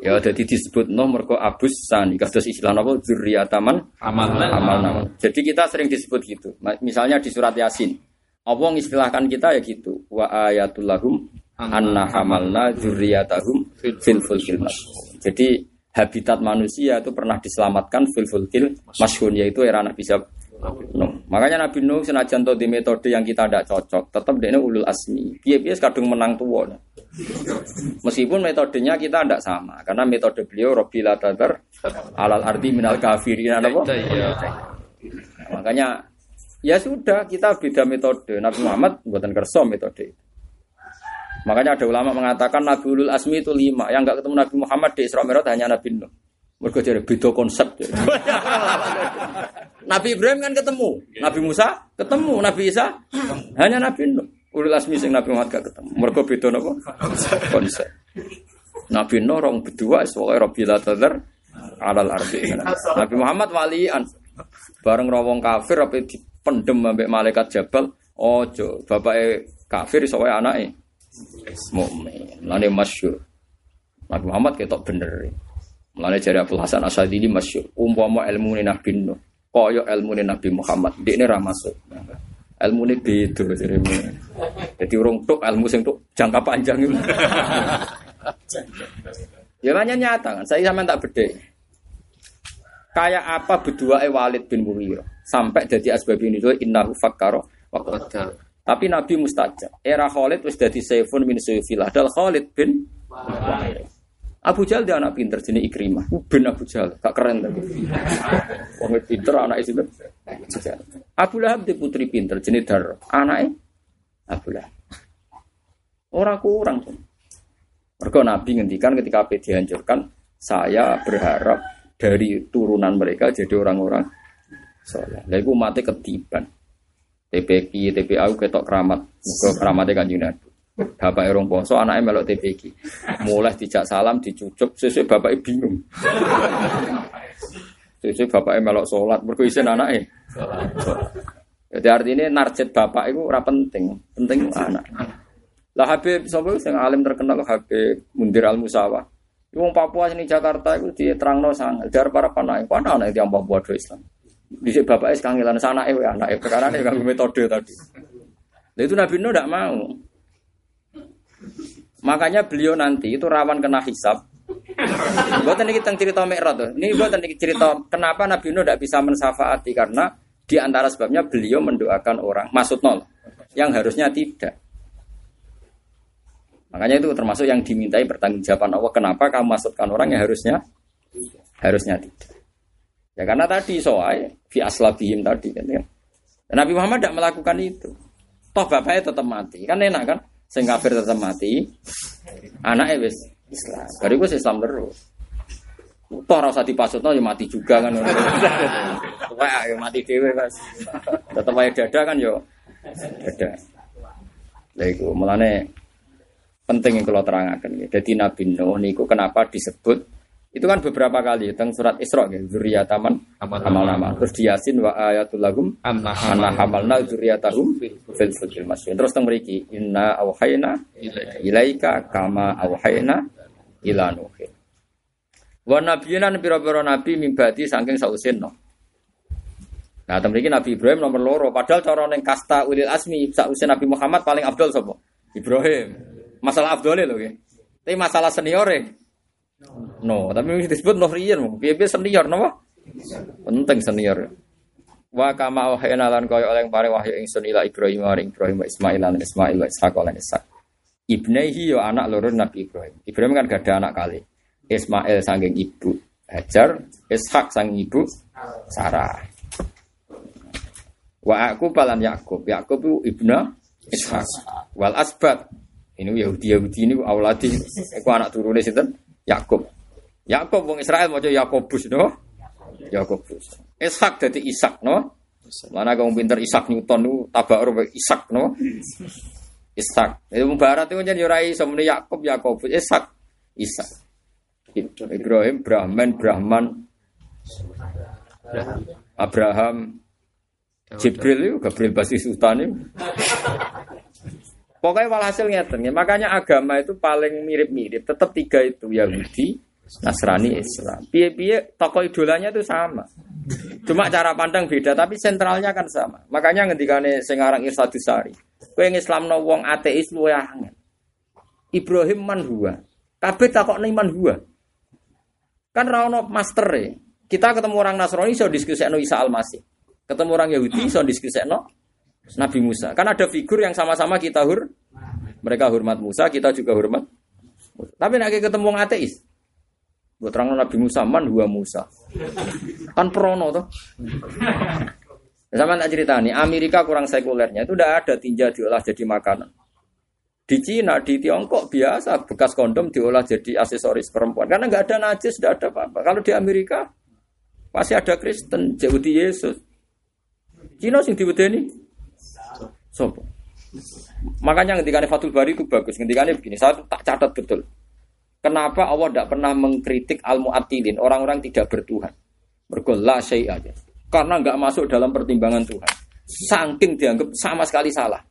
Ya jadi disebut no mergo abus sani kados istilah apa zurriyataman
Amal
amal naman. Jadi kita sering disebut gitu. Misalnya di surat Yasin. Allah mengistilahkan kita ya gitu. Wa ayatul lahum anna hamalna zurriyatahum fil fulkil. Jadi habitat manusia itu pernah diselamatkan fil fulkil mashhun yaitu era Nabi Sab- Nuh. Makanya Nabi Nuh senajan di metode yang kita tidak cocok, tetap dia ulul asmi. Piye-piye kadung menang tua. Meskipun metodenya kita tidak sama, karena metode beliau Robbi la tadar alal ardi minal kafirin apa?
Iya.
Nah, makanya ya sudah kita beda metode. Nabi Muhammad buatan kerso metode. Makanya ada ulama mengatakan Nabi Ulul Asmi itu lima. Yang nggak ketemu Nabi Muhammad di Isra Mi'raj hanya Nabi Nuh. Mereka jadi beda konsep. Nabi Ibrahim kan ketemu, Nabi Musa ketemu, Nabi Isa hanya Nabi Nuh. Ulul Asmi sing Nabi Muhammad gak ketemu. Mereka beda napa? Konsep. Nabi Nuh rong berdua sebagai Rabbil Tadar alal ardi. Nabi Muhammad walian bareng rawong kafir apa dipendem ambek malaikat Jabal. Ojo, bapake kafir iso wae anake mukmin. Lane masyhur. Nabi Muhammad ketok bener. Mulane jari Abdul Hasan Asadili masyhur. Umpama ilmu Nabi Nuh, kaya ilmu Nabi Muhammad, dia ini masuk. Ilmu ini beda jadi Jadi urung tuk ilmu sing tuk jangka panjang itu. ya makanya nyata kan, saya sama tak beda. Kayak apa berdua Walid bin Mughirah sampai jadi asbab ini itu innahu fakkaro. Tapi Nabi mustajab. Era Khalid wis dadi saifun min sayfillah. Dal Khalid bin. Abu Jahal dia anak pinter jenis Ikrimah. Ben Abu Jahal, gak keren tapi. Wong pinter anak itu. Abu Lahab di putri pinter jenis Dar. Anaknya Abu Lahab. Orang kurang tuh. Mereka Nabi ngendikan ketika apa dihancurkan, saya berharap dari turunan mereka jadi orang-orang soleh. Lah iku mati ketiban. TPQ, TPA ketok keramat. Muga keramatnya kanjeng Nabi. Bapak erong poso, anaknya melok TPQ. Mulai dijak salam, dicucuk, sesuai bapaknya bingung. Sesuai bapaknya melok sholat, mergo isin anaknya. Jadi artinya narjet bapak itu ora penting, penting anak. Lah Habib sapa sing alim terkenal Habib Mundir Al Musawa. Wong Papua sini Jakarta itu diterangno sangat dari para panai. Pana anak yang Papua do Islam. Di bapaknya sekangilan sana anak eh perkara ini metode tadi. Itu Nabi Nuh tidak mau. Makanya beliau nanti itu rawan kena hisab. Buatan ini tentang cerita Mi'raj tuh. Ini buatan ini cerita kenapa Nabi Nuh tidak bisa mensafaati karena di antara sebabnya beliau mendoakan orang maksud nol yang harusnya tidak. Makanya itu termasuk yang dimintai pertanggungjawaban Allah. Kenapa kamu masukkan orang yang harusnya harusnya tidak? Ya karena tadi soal fi aslabihim tadi kan. ya. Nabi Muhammad tidak melakukan itu. Toh bapaknya tetap mati. Kan enak kan? Sing kafir tetap mati. Anaknya wis Islam. Dari gue Islam terus. Toh rasa dipasutno ya mati juga kan. Wah, ya mati dewe Mas. Tetap aja dada kan yo. Dada. Lah iku mulane penting yang kalau terangkan. Jadi Nabi Nuh niku kenapa disebut itu kan beberapa kali tentang surat Isra gitu, zuriyataman
Amal
nama. Terus di Yasin wa ayatul lahum
Anna
hamalna zuriyatahum fil fulkil masjid. Terus teng mriki inna auhayna ilaika kama auhayna ila nuhin. Wa nabiyina pira-pira nabi mimbati saking sausin no. Nah, teng mriki Nabi Ibrahim nomor loro. Padahal cara ning kasta ulil asmi sausin Nabi Muhammad paling abdul sapa? Ibrahim. Masalah abdole lho nggih. Tapi masalah seniore. No, tapi disebut no riyen, piye-piye senior napa? Penting senior. Wa kama wahayna lan kaya oleh pare wahyu ingsun ila Ibrahim maring Ibrahim wa Ismail lan Ismail wa Ishaq lan Ishaq. Ibnaihi yo anak loro Nabi Ibrahim. Ibrahim kan gak ada anak kali. Ismail saking ibu, Hajar, Ishak sang ibu Sarah. Wa aku balan Yakub. Yakub itu ibnu Ishak. Wal asbat. Ini Yahudi Yahudi ini auladi. Aku anak turunnya sinten Yakub. Yakub wong Israel maca Yakobus no. Yakobus. Ishak dadi Ishak no. Mana kamu pinter Ishak Newton nu tabakur Ishak no. Ishak. Itu barat itu jadi ora iso muni Yakub Yakobus Ishak. Ishak. Ibrahim Brahman Brahman Abraham Jibril itu Gabriel Basi Sultan itu. Pokoknya walhasil ngeten ya. Makanya agama itu paling mirip-mirip. Tetap tiga itu Yahudi, Nasrani, Islam. Piye-piye tokoh idolanya itu sama. Cuma cara pandang beda, tapi sentralnya kan sama. Makanya ngendikane sing aran Irsadusari. Kowe ngislamno wong ateis luwe angel. Ibrahim man huwa. Kabeh takokne man huwa. Kan ra master e. Kita ketemu orang Nasrani iso diskusikno Isa Al-Masih. Ketemu orang Yahudi iso diskusikno Nabi Musa. Kan ada figur yang sama-sama kita hur. Mereka hormat Musa, kita juga hormat. Tapi nek ketemu wong ateis. Buat terang Nabi Musa man huwa Musa. Kan prono toh. Sama tak cerita nih, Amerika kurang sekulernya itu udah ada tinja diolah jadi makanan. Di Cina, di Tiongkok biasa bekas kondom diolah jadi aksesoris perempuan karena nggak ada najis, nggak ada apa-apa. Kalau di Amerika pasti ada Kristen, Yahudi Yesus. Cina sing diwedeni Sopo. Makanya ketika Fatul Bari itu bagus. Ketika begini, saya tak catat betul. Kenapa Allah tidak pernah mengkritik al muatilin orang-orang tidak bertuhan? Bergolah syai aja. Karena nggak masuk dalam pertimbangan Tuhan. Saking dianggap sama sekali salah.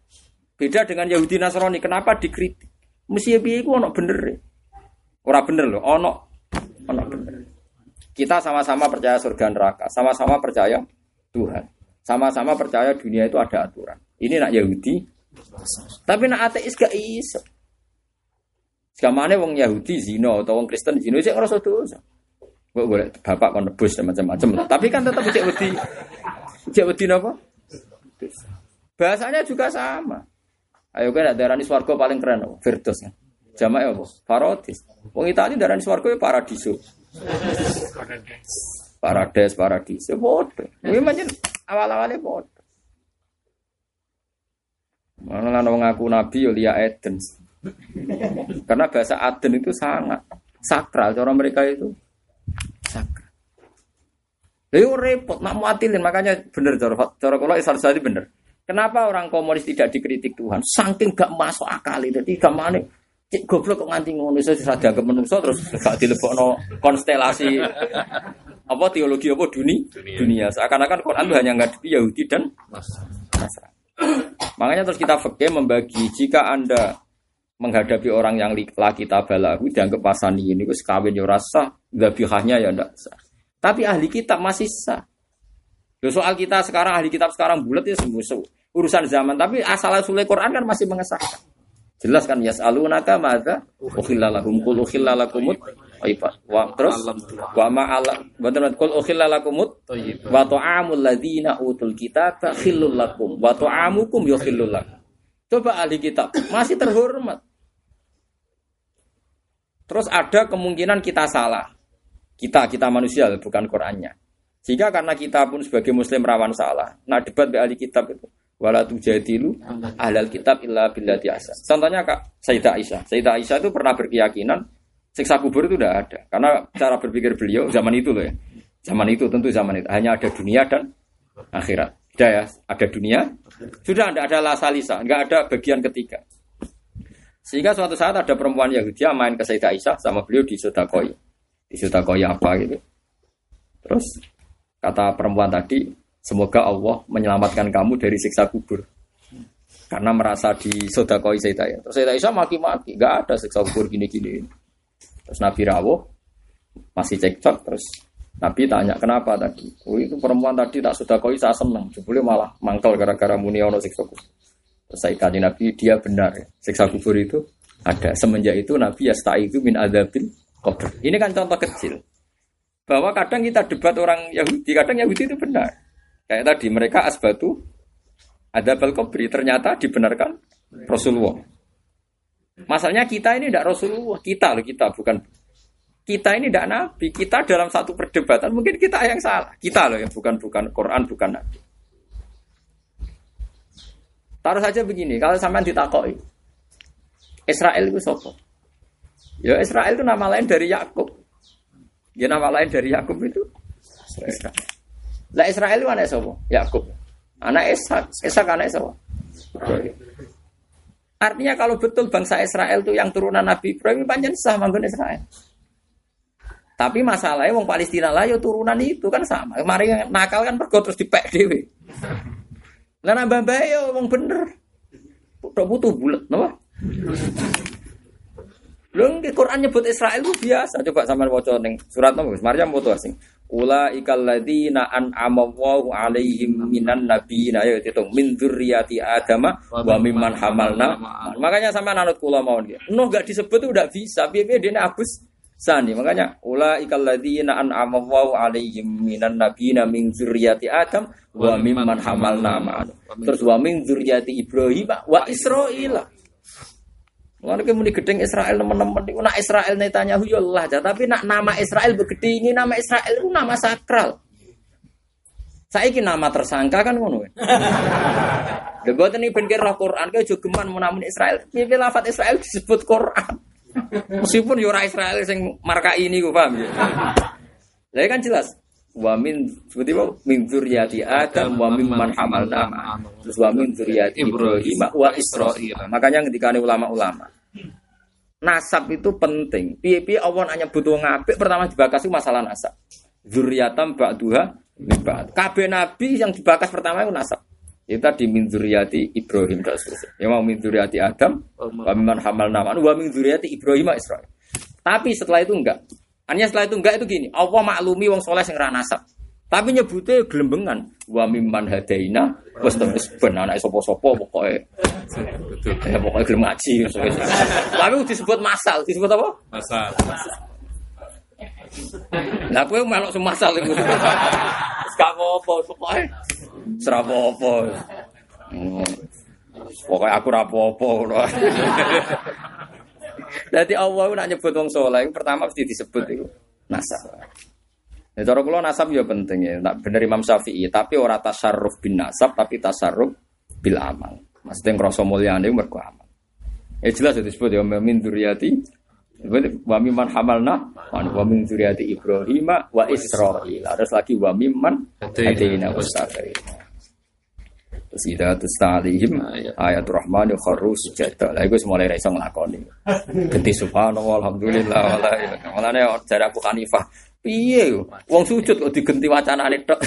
Beda dengan Yahudi Nasrani. Kenapa dikritik? Mesti piye iku ono bener. e. Ora bener loh, ono ono bener. Kita sama-sama percaya surga neraka, sama-sama percaya Tuhan. Sama-sama percaya dunia itu ada aturan. Ini nak Yahudi, tapi nak ateis gak iso. Sekamane wong Yahudi zina atau wong Kristen zina sik ngrasa dosa. Kok golek bapak kon nebus macam-macam. Tapi kan tetap cek wedi. Cek wedi napa? Bahasanya juga sama. Ayo kan darani swarga paling keren apa? Firdaus kan. Jamaah apa? Paradis. Wong Itali darani swarga ya paradiso. Parades, paradiso, bodoh. Ini macam awal-awalnya bodoh. Mana lah wong ngaku nabi yo liya Eden. Karena bahasa Aden itu sangat sakral cara mereka itu sakral. Lalu repot nak muatilin makanya bener cara cara kalau Isar Sadi bener. Kenapa orang komunis tidak dikritik Tuhan? Saking gak masuk akal itu. Jadi gamane cek goblok kok nganti ngono iso ora dianggap menungso terus gak dilebokno konstelasi apa teologi apa duni dunia. Seakan-akan Quran itu hanya ngadepi Yahudi dan Nasrani. Makanya terus kita fakir membagi jika anda menghadapi orang yang laki tabalahu dianggap pasani ini gus kawin yo rasa dzabihahnya ya ndak sah. Tapi ahli kitab masih sah. Loh, soal kita sekarang ahli kitab sekarang bulat ya sembuh urusan zaman tapi asal usulnya Quran kan masih mengesahkan. Jelas kan yas'alunaka madza ukhilla lahum qul ukhilla lakumut thayyibat. Wa terus wa ma'ala betul qul ukhilla lakumut wa ta'amul ladzina utul kitaba khillul lakum wa ta'amukum yukhillul lakum. Coba ahli kitab masih terhormat. Terus ada kemungkinan kita salah. Kita kita manusia bukan Qurannya. Sehingga karena kita pun sebagai muslim rawan salah. Nah debat di ahli kitab itu wala tujadilu ahlal kitab illa billati ahsan. Contohnya Kak Sayyidah Aisyah. Sayyidah Aisyah itu pernah berkeyakinan siksa kubur itu tidak ada. Karena cara berpikir beliau zaman itu loh ya. Zaman itu tentu zaman itu hanya ada dunia dan akhirat. Sudah ya, ada dunia, sudah tidak ada lasalisa, nggak ada bagian ketiga. Sehingga suatu saat ada perempuan Yahudi main ke Sayyidah Aisyah sama beliau di Sodakoi. Di Sodakoi apa gitu. Terus kata perempuan tadi, semoga Allah menyelamatkan kamu dari siksa kubur. Karena merasa di Sodakoi Sayyidah Aisyah. Terus Sayyidah Aisyah maki-maki, nggak ada siksa kubur gini-gini. Terus Nabi rawuh, masih cekcok, terus Nabi tanya kenapa tadi? Oh itu perempuan tadi tak sudah koi saya seneng, jebule malah mangkal gara-gara muni ono siksa kubur. Terus saya kaji Nabi dia benar ya. siksa kubur itu ada. Semenjak itu Nabi ya itu min adabil kubur. Ini kan contoh kecil bahwa kadang kita debat orang Yahudi, kadang Yahudi itu benar. Kayak tadi mereka asbatu ada kubri ternyata dibenarkan Rasulullah. Masalahnya kita ini tidak Rasulullah, kita loh kita bukan kita ini tidak nabi. Kita dalam satu perdebatan mungkin kita yang salah. Kita loh yang bukan bukan Quran, bukan nabi. Taruh saja begini, kalau sampean ditakoi, Israel itu sopo. Ya Israel itu nama lain dari Yakub. Ya nama lain dari Yakub itu Israel. Lah Israel itu anak sopo? Yakub. Anak Ishak, Ishak anak sopo? Artinya kalau betul bangsa Israel itu yang turunan Nabi Ibrahim panjang sah manggon Israel. Tapi masalahnya wong Palestina lah ya turunan itu kan sama. Kemarin nakal kan pergo terus dipek dhewe. Lah nambah bae ya wong bener. Tok butuh bulat, napa? Lho di Quran nyebut Israel itu biasa. Coba sampean waca ning surat napa? Maryam foto asing. Ula ikal ladina an amawwahu alaihim minan nabiyina ya hitung min dzurriyyati adama wa mimman hamalna. Makanya sama anut kula mawon dia. Nuh gak disebut itu udah bisa. Piye-piye dene abus sani. Makanya ula ikal ladina an amawwahu alaihim minan nabiyina min dzurriyyati adam wa mimman hamalna ma'an. Terus wa min dzurriyyati Ibrahim wa Israila. Mulane ki muni gedeng Israel teman-teman niku nak Israel Netanyahu ya Allah aja, tapi nak nama Israel begitu ini nama Israel itu nama sakral. Saiki nama tersangka kan ngono. [LAUGHS] Lha boten iki ben roh Quran ke aja geman menamun Israel. Piye lafat Israel disebut Quran. Meskipun yo ora Israel sing marka ini ku paham ya. [LAUGHS] Lah kan jelas wa min seperti apa min dzurriyyati Adam wa mimman hamalna ma'an. terus wa min Ibrahim wa Israil. Makanya ketika ulama-ulama nasab itu penting. Piye-piye Allah hanya butuh ngapik pertama dibakas masalah nasab. Dzurriyatam ba'duha min ba'd. Kabeh nabi yang dibakas pertama itu nasab. Itu tadi min dzurriyyati Ibrahim dan seterusnya. Ya mau min dzurriyyati Adam wa mimman hamalna ma'an wa min Ibrahim wa Israil. Tapi setelah itu enggak hanya setelah itu enggak itu gini, Allah maklumi wong soleh sing nasab. Tapi nyebutnya gelembengan. Wa mimman hadaina wis terus ben anake sapa-sapa pokoke. Ya pokoke gelem ngaji. Tapi disebut masal, disebut apa?
Masal.
Lah kowe melok semasal iku. Wis gak apa-apa pokoke. Ora apa-apa. Hmm. Pokoke aku ora apa-apa. Jadi Allah nak nyebut wong soleh, pertama mesti disebut itu nasab. Ya cara kula nasab ya penting ya. Tak bener Imam Syafi'i, tapi ora tasarruf bin nasab, tapi tasarruf bil amal. Maksudnya ngrasa mulyane mergo amal. Ya jelas itu disebut ya min dzurriyyati wa mimman hamalna wa min dzurriyyati Ibrahim wa Israil. Terus lagi wa mimman hadaina wastaghfirna. Terus ida tustalihim ayat rahman kharru sujada. Lah iku mulai ra iso nglakoni. Genti subhanallah alhamdulillah wala ilaha. Mulane jare Abu Hanifah, piye yo wong sujud kok digenti wacanane tok.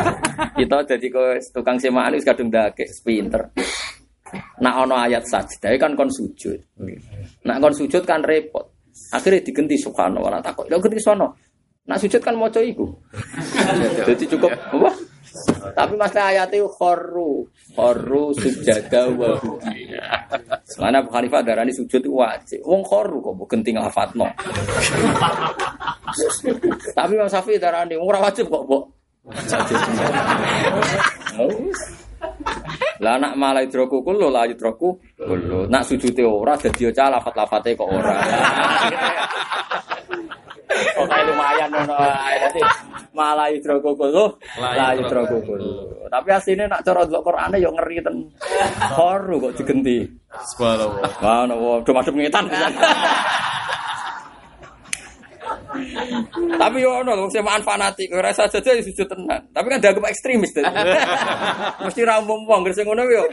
[LAUGHS] Kita dadi kok tukang semaan wis kadung ndake pinter. Nak ono ayat sajdah kan kon sujud. Nak kon sujud kan repot. Akhirnya digenti subhanallah takut. Lha genti sono. Nak sujud kan maca iku. [LAUGHS] Jadi cukup? Tapi masalah ayat itu khorru, khorru sujada wa Mana Abu Hanifah darani sujud itu wajib. Wong khorru kok bukan tinggal fatno. Tapi Imam Syafi'i darani ora wajib kok, Mbok. Lah nak malah idroku kulo lah idroku kulo. Nak sujute ora dadi cah lafat-lafate kok ora. Pokoknya lumayan ngono ae dadi malah idroku kulo, la. Tapi asline nak cara delok Qur'ane yo ngeri ten. Khoru kok digenti.
Subhanallah.
Wah, no, do madhep ngetan. Tapi yo ono wong semaan fanatik, ora saja aja sujud tenan. Tapi kan dianggap ekstremis. dadi. Mesti ra umum wong sing ngono yo.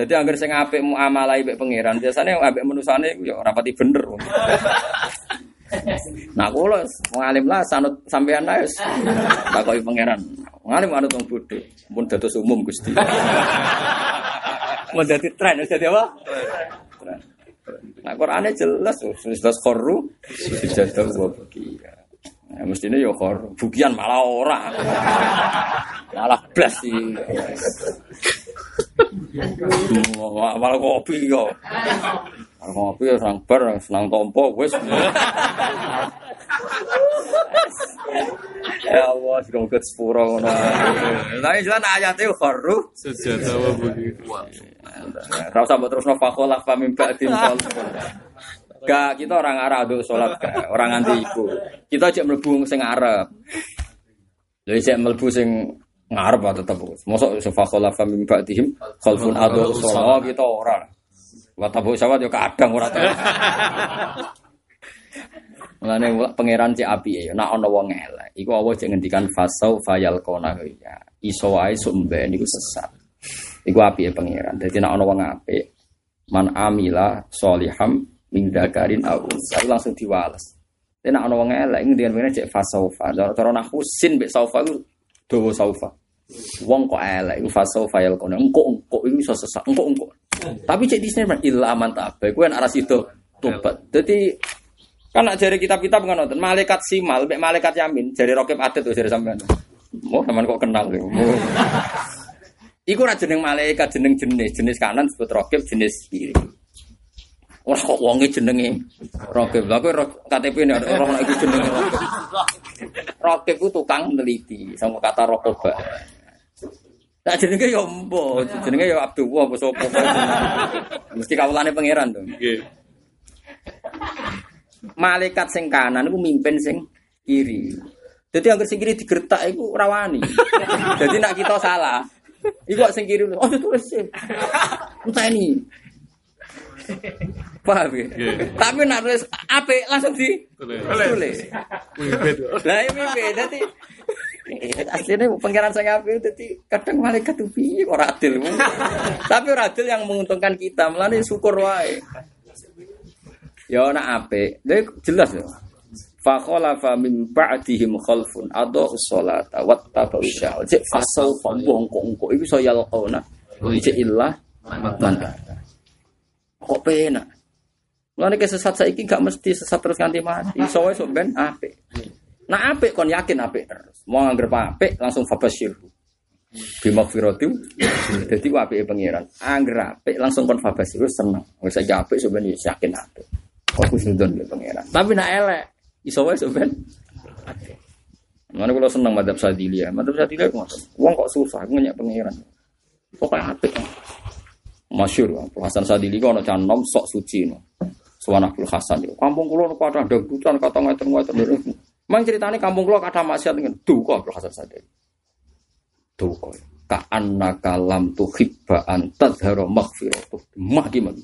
Jadi anggar sing apik muamalah mbek pangeran, biasanya apik menusane yo rapati bener. Nah, kula wong alim lah sanut sampean ae takoki pangeran. Wong alim anut wong bodho, pun dados umum Gusti. Mau dadi tren, dadi apa? Tren. Nah, Qur'ane jelas, jelas khorru sujada wa bukiya. Nah, mestinya ya khor, bukian malah ora. Malah blas sih. Malah kopi yo. Kopi ya sang bar senang tompo wis. Ya Allah, semoga sepuro ngono. Lah jelas ayate khorru
Sujada wa buki.
Ora usah mbok terusno fakhola fa min ba'din Gak, kita orang Arab untuk sholat gak, orang anti iku. Kita cek mlebu sing Arab. Jadi cek mlebu sing ngarep ah tetep. Mosok sefa khalafa min ba'dihim khalfun adu sholat Oh, kita ora. Wa tabu sawat yo kadang ora tau. Mulane pangeran cek api ya, nak ana wong elek. Iku Allah cek ngendikan fasau fayal kona ya. Iso wae sumben iku sesat. Iku api ya pangeran. Dadi nak ana wong apik, man amila soliham min dakarin aw unsa langsung diwales. Tapi nak ana wong elek ngendikan pangeran cek fasaufa. Cara cara nahwu sin mek saufa iku dawa saufa. Wong kok elek iku fasaufa yal kona. Engko engko iku iso sesat. Engko engko. Tapi cek di sini illa man tabe. Kuwi arah situ tobat. Dadi kan nak jari kitab-kitab kan nonton malaikat simal, mek malaikat yamin, jari rokib adet tuh jari sampean. Oh, sampean kok kenal ya. [LAUGHS] Iku ora jeneng malaikat jeneng jenis, jenis kanan disebut rokib, jenis kiri. Ora kok wonge jenenge rokib. Lah kowe KTP nek ora ono iku jenenge rokib. Rokib ku tukang neliti, sama kata rokoba. Tak jenenge ya empo, jenenge ya Abdullah apa sapa. [LAUGHS] Mesti kawulane pangeran tuh.
Nggih.
malaikat sing kanan iku mimpin sing kiri. Jadi yang sing kiri digertak iku rawani. Jadi [LAUGHS] nak kita salah, iku sing kiri oh tulis sih. Entah ini. Paham ya? Tapi nak tulis apik langsung di
Tulis.
Lah iya mimpin dadi aslinya pengiran saya apik dadi kadang malaikat tuh piye kok ora adil. Tapi ora adil yang menguntungkan kita, melane syukur wae. Ya ana apik. Dadi jelas ya. Fa khalafa min ba'dihim khalfun adau sholata wattaba'u syahwat. Cek fasau wong kok engko iku iso yalqauna. Cek illah man. Kok penak. Mulane kesesat saiki gak mesti sesat terus nganti mati. Iso wae sok ben apik. Nah apik kon yakin apik terus. Mau anggere apik langsung fabasyir. Bima firoti, jadi apik pangeran. Angger apik langsung kon fabasyir seneng. Wis saiki apik ben ya yakin apik. Kok kusudon ya pangeran. Tapi nak elek iso wae ben. Mana kalau seneng madhab sadili ya, madhab sadili aku ngoten. Wong kok susah ngenyek pangeran. Pokoknya apik. Masyur, Hasan Sadili kok ana canom sok suci no. Suwan Abdul Hasan. Kampung kula niku ada dangdutan kata ngaten-ngaten. Mang ceritane kampung kula kata maksiat ngene. Duka Abdul Hasan Sadili. Duka. Ka annaka lam tuhibba an tadhara maghfiratuh. Mah gimana?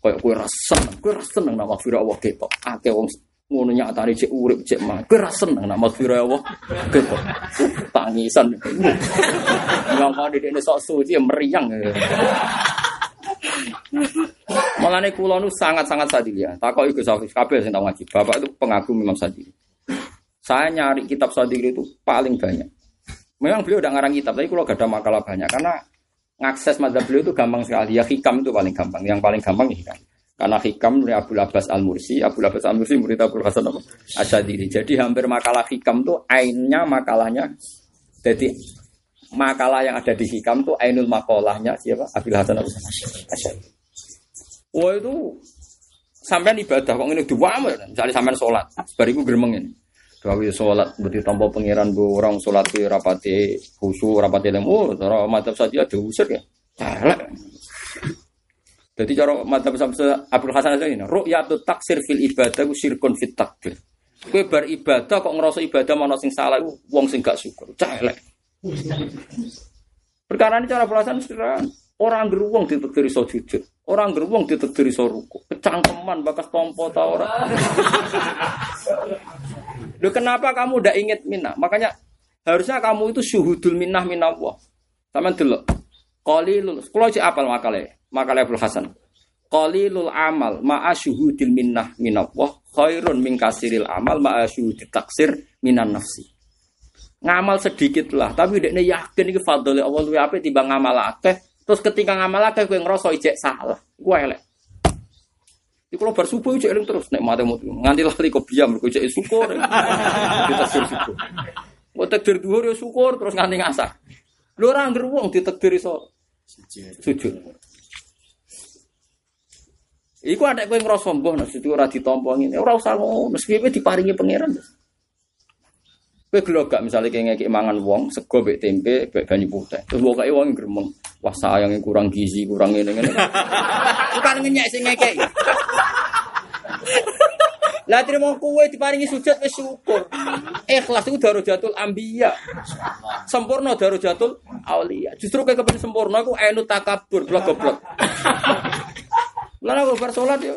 Kayak kowe ra seneng, kowe ra seneng nak maghfirah Allah ketok. Akeh wong ngono nyatane cek urip cek mah. Kowe ra seneng nak maghfirah Allah ketok. Tangisan. Ngomong di sok suci meriang. Malane kula nu sangat-sangat sadili ya. Takoki Gus Hafiz kabeh sing tau ngaji. Bapak itu pengagum Imam Sadili. Saya nyari kitab Sadili itu paling banyak. Memang beliau udah ngarang kitab, tapi kalau gak ada makalah banyak karena ngakses madzhab beliau itu gampang sekali. Ya hikam itu paling gampang. Yang paling gampang ya hikam. Karena hikam dari Abu Abbas Al Mursi, Abu Abbas Al Mursi murid Abu Hasan apa? Asyadili. Jadi hampir makalah hikam tuh ainnya makalahnya. Jadi makalah yang ada di hikam tuh ainul makalahnya siapa? Abu Hasan Al Asyadili. Wah itu sampean ibadah kok ngene diwamu ya. Misalnya sampean sholat, bariku gremeng. Gawe sholat berarti tanpa pangeran bu orang sholat di rapati khusu rapati lemu, cara madzhab saja ada usir ya. Elek. Jadi cara madzhab sampai Abdul Hasan Asy'ari ini, ru'yatut taksir fil ibadah syirkun fit takbir. Kowe bar ibadah kok ngerasa ibadah mana sing salah iku wong sing gak syukur. Cah elek. Perkara ini cara belasan sederhana. Orang geruwong ditekdiri so jujur. Orang geruwong ditekdiri so ruku. Kecangkeman bakas tompo ta ora. [LAUGHS] Loh kenapa kamu udah inget minah? Makanya harusnya kamu itu syuhudul minah minallah. Sama dulu. Qalilul. Kalau cek apal makale, makale Abdul Hasan. Qalilul amal ma'a syuhudil minnah minallah khairun min kasiril amal ma'a syuhudil taksir minan nafsi. Ngamal sedikit lah, tapi dekne yakin iki fadhole Allah luwih apik timbang ngamal akeh. Terus ketika ngamal akeh kowe ngerasa ijek salah. Ku elek. Iku kalau bar subuh ijek eling terus nek mate mutu. Nganti lali kok biam mergo ijek syukur. [LAUGHS] Ditakdir syukur. Mau takdir dhuwur ya syukur terus nganti ngasar. Lho ora ngger wong ditakdir iso sujud. Iku ada kowe ngrasa mbah nek situ ora ditampa ngene. Ora usah ngono, sepiye diparingi pangeran. Kowe gelo gak misale kayak ngekek mangan wong sego mbek tempe mbek banyu putih. Terus pokoke wong gremeng. Wah sayangnya kurang gizi, kurang ngene ngene. [LAUGHS] Bukan ngenyek sing ngekek. Lah terima kuwe diparingi sujud wis syukur. Ikhlas itu darajatul anbiya. Sempurna darajatul aulia. Justru kayak kepen sempurna iku enu takabur blok goblok. Lah aku bar salat ya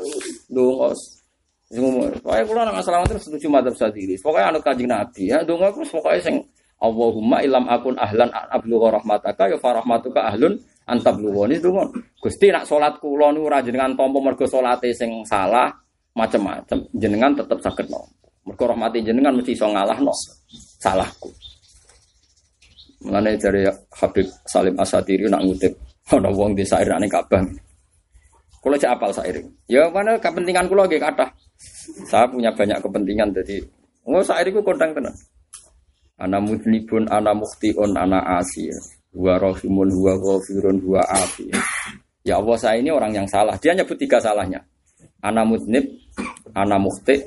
ndongos. Umur. Pokoke kula nang asalamat terus setuju madzhab Sadili. Pokoke anut Kanjeng Nabi ya ndonga terus pokoke sing Allahumma ilam akun ahlan an ablugha rahmataka ya farahmatuka ahlun antablughani ndonga. Gusti nak salat kula niku ora jenengan tampa mergo salate sing salah macam-macam jenengan tetep saged no. Mergo rahmati jenengan mesti iso ngalahno salahku. Mulane dari Habib Salim Asatiri nak ngutip ana wong di sair ning Ka'bah. Kula cek apal sair. Ya mana kepentingan nggih kathah. Saya punya banyak kepentingan jadi oh sair iku kondang tenan. Ana mudnibun, ana mukhtiun, ana asi. Huwa rahimun, huwa ghafirun, huwa afi. Ya Allah saya ini orang yang salah. Dia nyebut tiga salahnya. Ana mudnib, ana mukhti,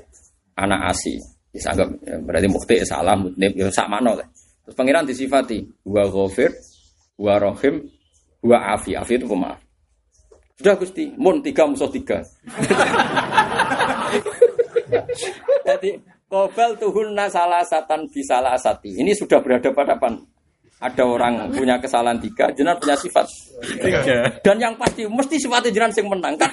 ana asi. Bisa anggap ya, berarti mukhti ya salah, mudnib ya sak lah. Terus pangeran disifati huwa ghafir, huwa rahim, huwa afi. Afi itu pemaaf. Sudah Gusti, mun tiga musuh tiga. [LAUGHS] Jadi kobal tuhunna salah satan bisalah asati. Ini sudah berhadapan-hadapan. Ada orang punya kesalahan tiga, jenengan punya sifat tiga. Dan yang pasti mesti sifatnya jenengan yang menang kan.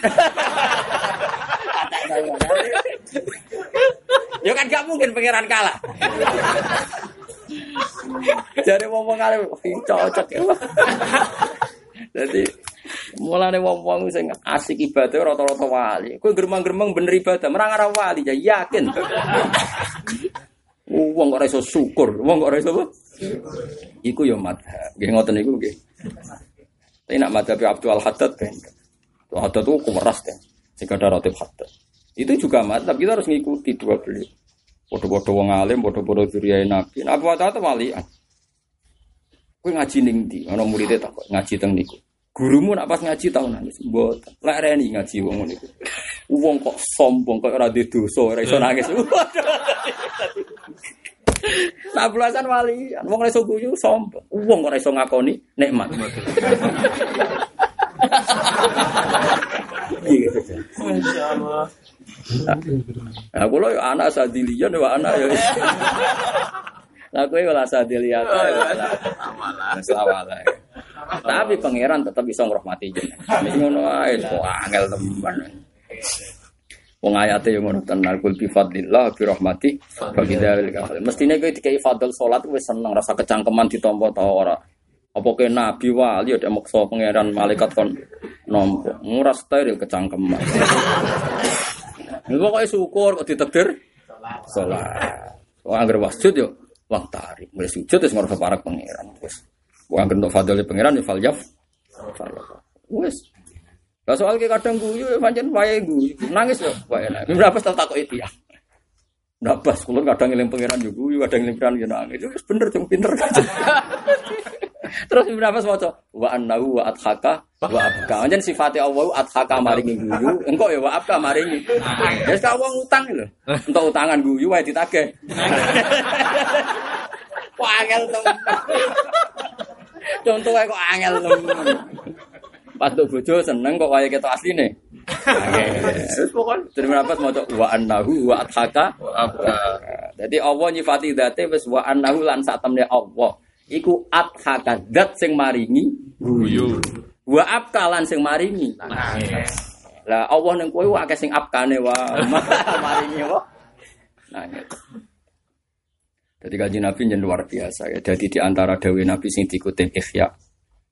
ya kan gak mungkin pangeran kalah. Jadi ngomong kali cocok ya. Jadi mulane wong-wong sing asik ibadah rata-rata wali. Kowe gremeng-gremeng bener ibadah, merang ora wali ya yakin. Wong kok ora iso syukur, wong kok ora iso? Iku ya madhab. Nggih ngoten niku nggih. Tapi nak madhab Abdul Haddad kan. Abdul Haddad itu kemeras kan. Jika ada rotib Haddad. Itu juga madhab, kita harus ngikuti dua beliau. Bodoh-bodoh wong alim, bodoh-bodoh duriya nabi. Nah, Abu Haddad walian. Kowe ngaji ning ndi? Ana takok ngaji teng niku. Gurumu nak pas ngaji tau nangis. Mboten. Lek reni ngaji wong niku. Wong kok sombong kok ora duwe dosa, ora nangis. [LAUGHS] Belasan wali, wong ora iso guyu sombong. Wong ora iso ngakoni nikmat. [LAUGHS]
Insyaallah.
Nah, kula yo anak sadilian yo anak yo. Lah kowe ora sadilian. Sawala. Tapi pangeran tetap bisa ngrahmati jenengan. Wis ngono ae kok angel teman. Wong ayate yo ngono tenan kul bi fadlillah bi rahmati bagi dalil kafir. Mestine kowe dikai fadl salat wis seneng rasa kecangkeman ditampa ta ora. Apa ke nabi wali ada maksa pangeran malaikat kon nompo. Ora steril kecangkeman. [LAUGHS] Ini pokoknya syukur kok ditakdir salat. Wong anggere wasjud yo wong tarik. Mulai sujud wis ngrasa parek pangeran. Wis Wong anggere fadl pangeran yo fal yaf. Wis lah soal kayak kadang guyu, ya pancen wae guyu, nangis ya, wae nangis. Berapa setel takut itu ya? Pas, kalau kadang ngiling pangeran juga guyu, kadang ngiling pangeran juga nangis. Itu bener, cuma pinter. [LAUGHS] Terus berapa semua cowok? Wa annahu wa adhaka wa abka. Anjen sifatnya Allah adhaka maringi guyu, engkau ya wa abka maringi. Ya sekarang uang utang lho. Untuk utangan guyu wae ditagih. [LAUGHS] Wah, angel temen. Contohnya kok angel temen. Pas tuh bojo seneng kok wae ketok asline. Terus pokoknya terima apa mau wa annahu wa adhaka Jadi Allah nyifati dzate wis wa annahu lan sak temne Allah. Iku adhaka zat sing maringi
Guyu.
wa abka lan sing maringi. Lah Allah ning kowe akeh sing abkane wa [LAUGHS] maringi wa. Gitu. Jadi kaji Nabi yang luar biasa ya. Jadi di antara dawe Nabi sing dikutip ikhya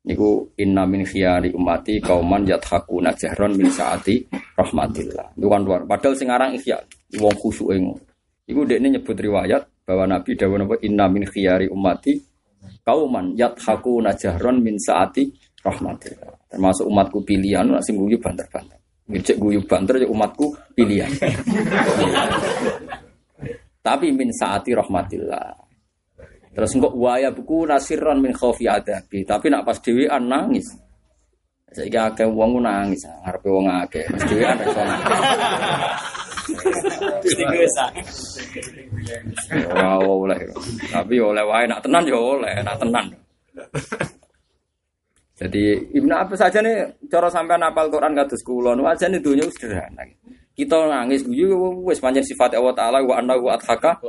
niku inna min khiyari umati kauman yathakuna jahron min saati rahmatillah. Itu kan luar. Padahal sing aran ikhya wong khusyuk ngono. Iku dekne nyebut riwayat bahwa Nabi dawuh napa inna min khiyari umati kauman yathakuna jahron min saati rahmatillah. Termasuk umatku pilihan sing guyu banter-banter. Ngecek guyu banter ya umatku pilihan. [LAUGHS] Tapi min saati rahmatillah. Terus engkau waya buku nasiron min khaufi adabi. Tapi nak pas dhewean nangis. Saiki akeh wong nangis, ngarepe wong akeh. Pas dhewean iso nangis. Ora oleh. Tapi oleh wae nak tenan ya oleh, nak tenan. Jadi Ibnu Abbas saja nih cara sampean apal Quran kados kula nu aja nih sederhana. Kita nangis guyu wis pancen sifat Allah taala wa annahu adhaka.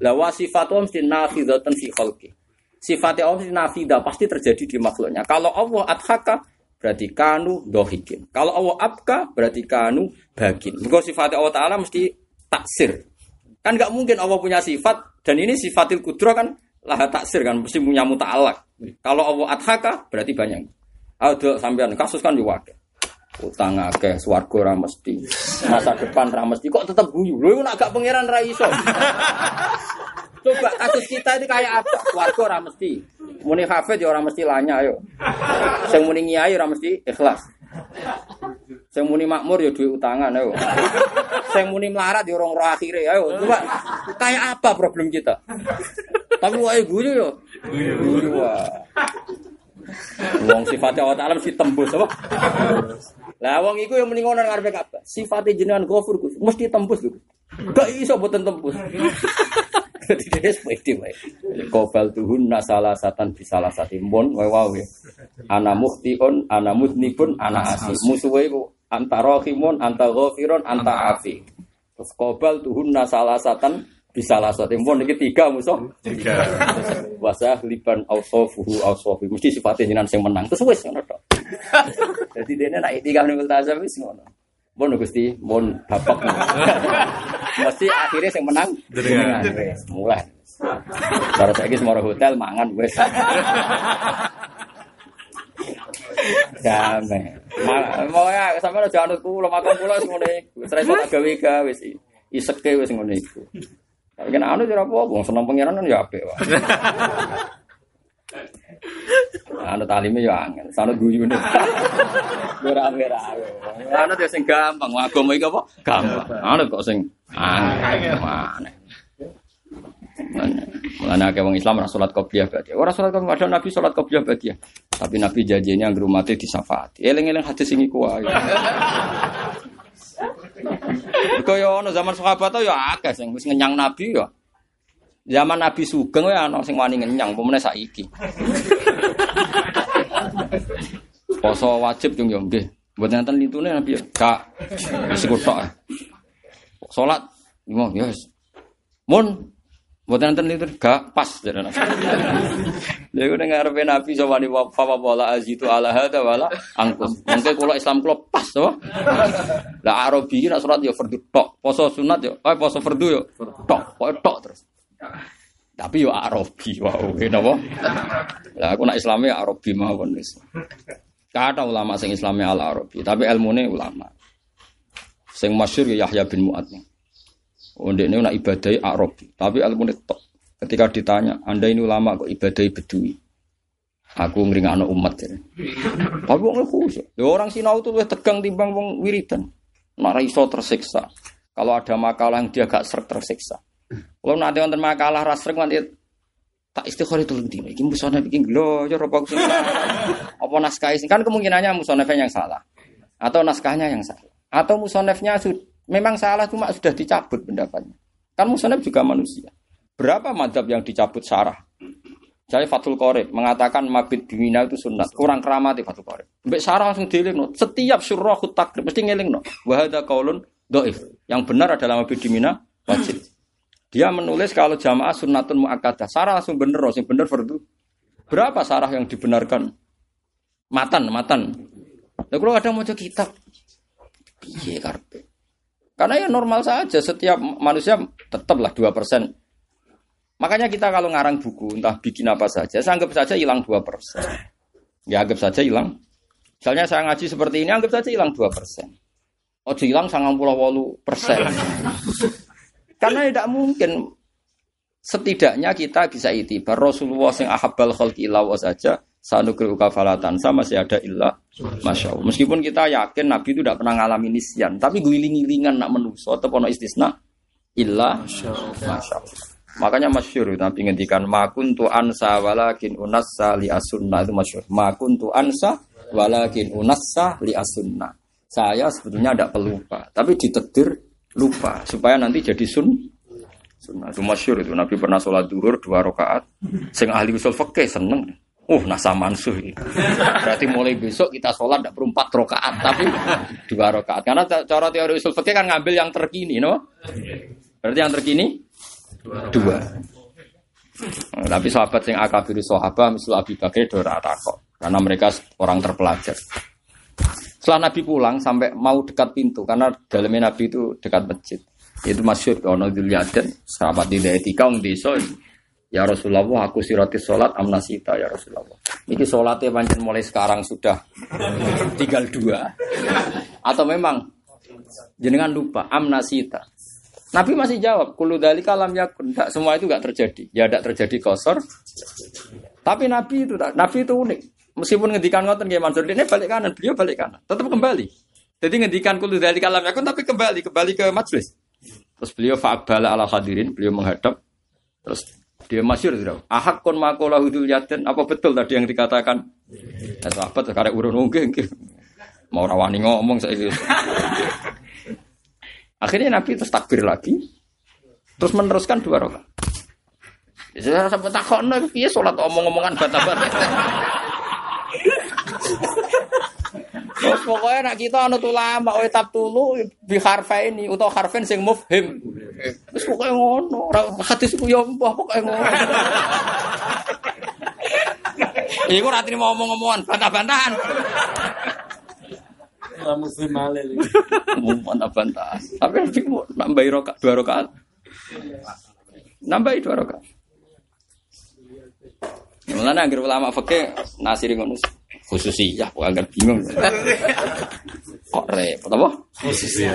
La wa sifatu mesti nafidatan fi khalqi. Sifat Allah mesti nafidah pasti terjadi di makhluknya. Kalau Allah adhaka berarti kanu dohikin. Kalau Allah abka berarti kanu bagin. Mergo sifat Allah taala mesti taksir. Kan nggak mungkin Allah punya sifat dan ini sifatil kudro kan lah taksir kan mesti punya muta'alak. Kalau Allah adhaka berarti banyak. Ada sampean kasus kan juga. Utang akeh, swarga ora mesti. Masa depan ora mesti kok tetep guyu. Lho nak gak pangeran ra iso. Coba kasus kita ini kayak apa? Swarga ora mesti. Muni hafid ya ora mesti lanya ayo. Sing muni ngiyai ora mesti ikhlas. Sing muni makmur ya duwe utangan ayo. Sing muni melarat ya orang roh akhire ayo. Coba kayak apa problem kita? Tapi wae guyu yo. Guyu wah. Wong sifatnya Allah Ta'ala mesti tembus apa? Lah wong iku yang mending ngono ngarepe kabeh. Sifate jenengan Ghafur Gus, mesti tembus lho. Gak iso boten tembus. [LAUGHS] Jadi dia sepedi wae. Kobal tuhun nasalah satan bisalah sati mon wae wae. Ana muhtiun, ana mudnibun, ana asi. Musuhe iku antara khimun, anta ghafirun, anta afi. Terus kobal tuhun nasalah satan bisalah sati mon iki tiga musuh.
Tiga. [LAUGHS]
Wasa liban ausofuhu ausofi mesti sifatnya jenengan sing menang terus wis ngono tok. Dadi dene nek tiga ning multazam wis ngono. Mun Gusti, mun bapak. mesti akhirnya sing menang
Jenengan.
mulai. Terus saiki semua hotel mangan wis. Damai. Mau ya sampe aja anut kula makan kula wis ngene iku. Wis ra iso tak gawe wis iseke wis ngene iku. Tapi kan anu ora apa-apa, seneng pengiran kan ya apik wae. Anu talime ya angel, sanut guyune. [LAUGHS] Ora ora. Anu ya sing gampang, agama iki apa? Gampang. Anu kok sing angel. Mana? Mulane akeh wong Islam ora salat qobliyah ba'diyah. Ora salat qobliyah padahal Nabi salat qobliyah ba'diyah. Tapi Nabi janjinya anggere umate disafaati. Eling-eling hadis sing iku wae. [LAUGHS] Kaya ono zaman sahabat ya akeh sing wis ngenyang Nabi ya. Zaman Nabi Sugeng ya ana sing wani ngenyang, pemene saiki. Poso wajib yung yo nggih. Mboten enten litune Nabi ya. Gak wis iku tok. Salat ngomong ya wis. Mun Mboten enten litune gak pas jare Nabi. Lha iku ning ngarepe Nabi sawani wa fa wala azitu ala hada wala angkus. Mengke kula Islam kula pas to. Lah Arabi nek salat ya fardu tok, poso sunat ya, eh poso fardu ya tok, pokoke tok terus. Tapi yo Arabi, wow, napa? Lah aku nak Islame ya Arabi mawon wis. Kata ulama sing Islame al Arabi, tapi ilmune ulama. Sing masyhur ya Yahya bin Mu'ad. Oh, ini nak ibadai Arabi, tapi ilmune tok. Ketika ditanya, Anda ini ulama kok ibadai Bedui? Aku ngringakno umat ya. Tapi wong khusyuk. Ya orang sinau itu lebih tegang timbang wong wiridan. Nara iso tersiksa. Kalau ada makalah yang dia gak srek tersiksa. Kalau nanti wonten makalah ras srek nanti tak istighfar itu dino. Iki musonef iki lho ya apa aku. Apa naskah sing kan kemungkinannya musonefnya yang salah. Atau naskahnya yang salah. Atau musonefnya sud- memang salah cuma sudah dicabut pendapatnya. Kan musonef juga manusia. Berapa madhab yang dicabut sarah? Jadi Fathul Qorib mengatakan mabit bimina itu sunat. Kurang keramat Fathul Qorib. Mbak Sarah langsung dieling no. Setiap surah takrib mesti ngeling no. Wahada kaulun doif. Yang benar adalah mabit bimina wajib. Dia menulis kalau jamaah sunnatun muakkadah. Sarah langsung bener, langsung bener fardu. Berapa sarah yang dibenarkan? Matan, matan. Nah, kalau ada mau kitab, piye karpe? Karena ya normal saja. Setiap manusia tetaplah dua persen Makanya kita kalau ngarang buku, entah bikin apa saja, saya anggap saja hilang 2%. Ya anggap saja hilang. Misalnya saya ngaji seperti ini, anggap saja hilang 2%. Oh hilang 98%. Karena tidak mungkin setidaknya kita bisa itibar Rasulullah yang ahabbal khalqi illa wa saja sanukri kafalatan sama masih ada illa masya Allah. Meskipun kita yakin Nabi itu tidak pernah ngalamin nisyan, tapi guling-gilingan nak menuso atau pono istisna illa masya Allah. Makanya masyur Nabi ngendikan makun tu ansa walakin unassa li asunna itu masyur. Makun tu ansa walakin unassa li asunna. Saya sebetulnya tidak pelupa, tapi ditetir lupa supaya nanti jadi sun sunnah itu masyur itu Nabi pernah sholat duhur dua rakaat. Sing ahli usul fikih seneng. Uh, nasa mansuh ini. Berarti mulai besok kita sholat tidak perlu empat rakaat, tapi dua rakaat. Karena ca- cara teori usul fikih kan ngambil yang terkini, no? Berarti yang terkini dua. Nah, tapi sahabat yang akabiri sahabat, misal Abi Bakar, dora takok. Karena mereka orang terpelajar. Setelah Nabi pulang sampai mau dekat pintu karena dalamnya Nabi itu dekat masjid. Itu masyhur ono Dzulyaden, sahabat di etika wong desa. Ya Rasulullah, aku sirati sholat amnasita ya Rasulullah. Ini sholatnya pancen mulai sekarang sudah [LAUGHS] tinggal dua. Atau memang jenengan lupa amnasita. Nabi masih jawab, kulu dari kalam yakun. Enggak, semua itu enggak terjadi. Ya enggak terjadi kosor. Tapi Nabi itu Nabi itu unik. Meskipun ngendikan ngoten nggih Mansur, ini balik kanan, beliau balik kanan, tetap kembali. Jadi ngendikan kulu dari kalam yakun tapi kembali, kembali ke majelis. Terus beliau fa'abala ala hadirin, beliau menghadap. Terus dia masyur tidak. Ahak kon makola hudul yaden. Apa betul tadi yang dikatakan? Ya sahabat sekarang urun nggih nggih. Mau rawani ngomong saya. Akhirnya Nabi terus takbir lagi. Terus meneruskan dua rakaat. Ya, sampai takon, piye sholat omong-omongan bata-bata. Terus pokoknya nak kita anu ulama wae tab tulu bi harfa ini utawa harfen sing mufhim. Terus pokoknya ngono, hadis iku ya mbah pokoke ngono. Iku ora trimo omong-omongan bantah-bantahan.
Ora muslim malih.
Bantah-bantahan. Tapi mau nambahi rakaat dua rakaat. Nambahi dua rakaat. Ya, Mulane anggere ulama fikih nasiri ngono khususiyah kok agak bingung. Kok repot apa?
Khususnya.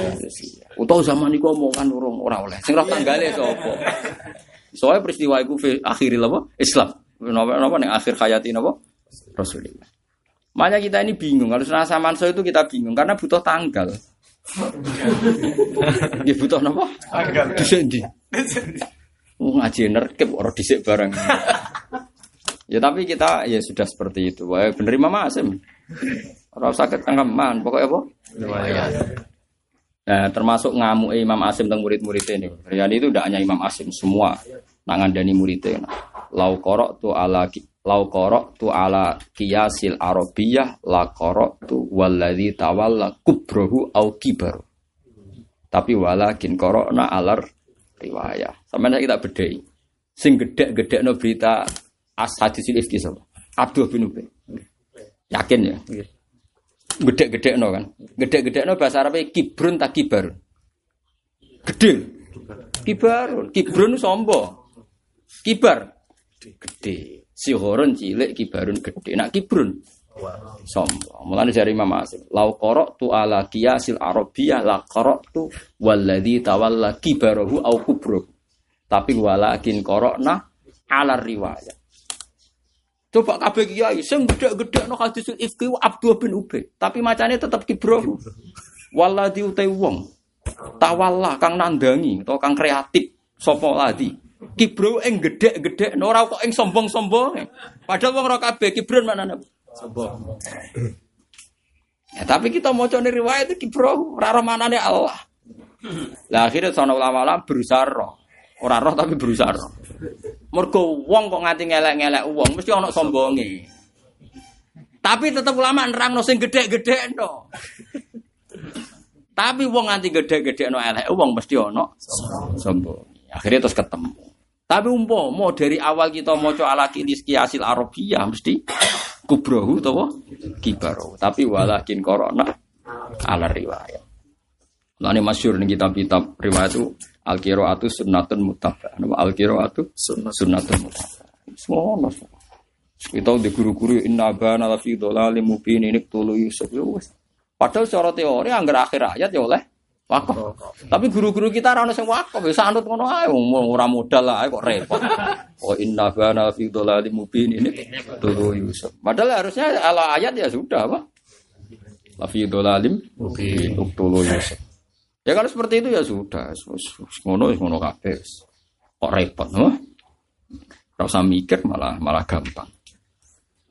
Utawa zaman iku omongan urung ora oleh. Sing roh tanggale sapa? Soalnya peristiwa iku akhiril apa? Islam. Napa napa ning akhir hayati napa? Rasulullah. Makanya kita ini bingung. Kalau senasa manso itu kita bingung karena butuh tanggal. Ya butuh napa?
Tanggal.
Dhisik ndi? Oh, ngaji nerkep ora dhisik bareng. Ya tapi kita ya sudah seperti itu. Wah, bener Imam Asim. Ora usah ketangkeman, pokoknya apa? Nah, termasuk ngamuk Imam Asim tentang murid-muridnya ini. Riani itu tidak hanya Imam Asim, semua nangan dani muridnya. Lau korok tu ala lau korok tu ala kiyasil arabiyah la korok tu waladhi tawalla kubrohu au kibaru. Tapi walakin korokna alar riwayah. Sampai kita bedai. Sing gede-gede no berita as hadisil ifki sapa? Abdul bin Ubay. Yakin ya? Gede-gede no kan? Gede-gede no bahasa Arabnya kibrun tak kibar. Gede. Kibarun. Kibrun sombo. Kibar. Gede. Sihorun cilik kibarun gede. Nak kibrun. Sombong. Mulane dari Imam Asim, lau qara'tu ala qiyasil arabiyah la qara'tu walladzi tawalla kibarahu au kubruh. Tapi walakin qara'na ala riwayat. Coba kabeh kiai sing gedhe-gedhe no hadisul ifki Abdul bin Ubay, tapi macane tetep kibrohu. Walladzi utai wong tawalla kang nandangi atau kang kreatif sapa ladi. Kibro ing gedhe-gedhe ora kok ing sombong-sombong. Padahal wong ora kabeh kibron manane.
Sombong.
Ya, tapi kita mau cari riwayat itu kibro, raro mana Allah. Lah akhirnya sono ulama-ulama berusaha roh. Ora roh tapi berusaha roh. Mergo wong kok nganti ngelek-ngelek wong mesti ana sombonge. Tapi tetep ulama nerangno sing gedhe-gedhe no. Tapi wong nganti gedhe-gedhe no elek wong mesti ana sombong. Akhirnya terus ketemu. Tapi umpama dari awal kita maca ala kilis kiasil arabiyah mesti kubrohu utawa kibaro. Tapi walakin korona ala riwayat. Nah ini masyur nih kitab-kitab riwayat itu al qiraatu sunnatun mutabah. Al qiraatu sunnatun mutabah. Semua ono. Kita di guru-guru inna bana la fi dhalalim mubin ini tulu Yusuf ya. Padahal secara teori anggar akhir ayat ya oleh wakaf. Tapi guru-guru kita ora ono sing wakaf, bisa anut ngono ae wong ora modal lah kok repot. [LAUGHS] Oh inna bana la fi dhalalim mubin ini tulu Yusuf. Padahal harusnya ala ayat ya sudah apa? La fi dhalalim mubin tulu Yusuf. Ya kalau seperti itu ya sudah, ngono ngono kabeh. Kok repot, no? Ora usah mikir malah malah gampang.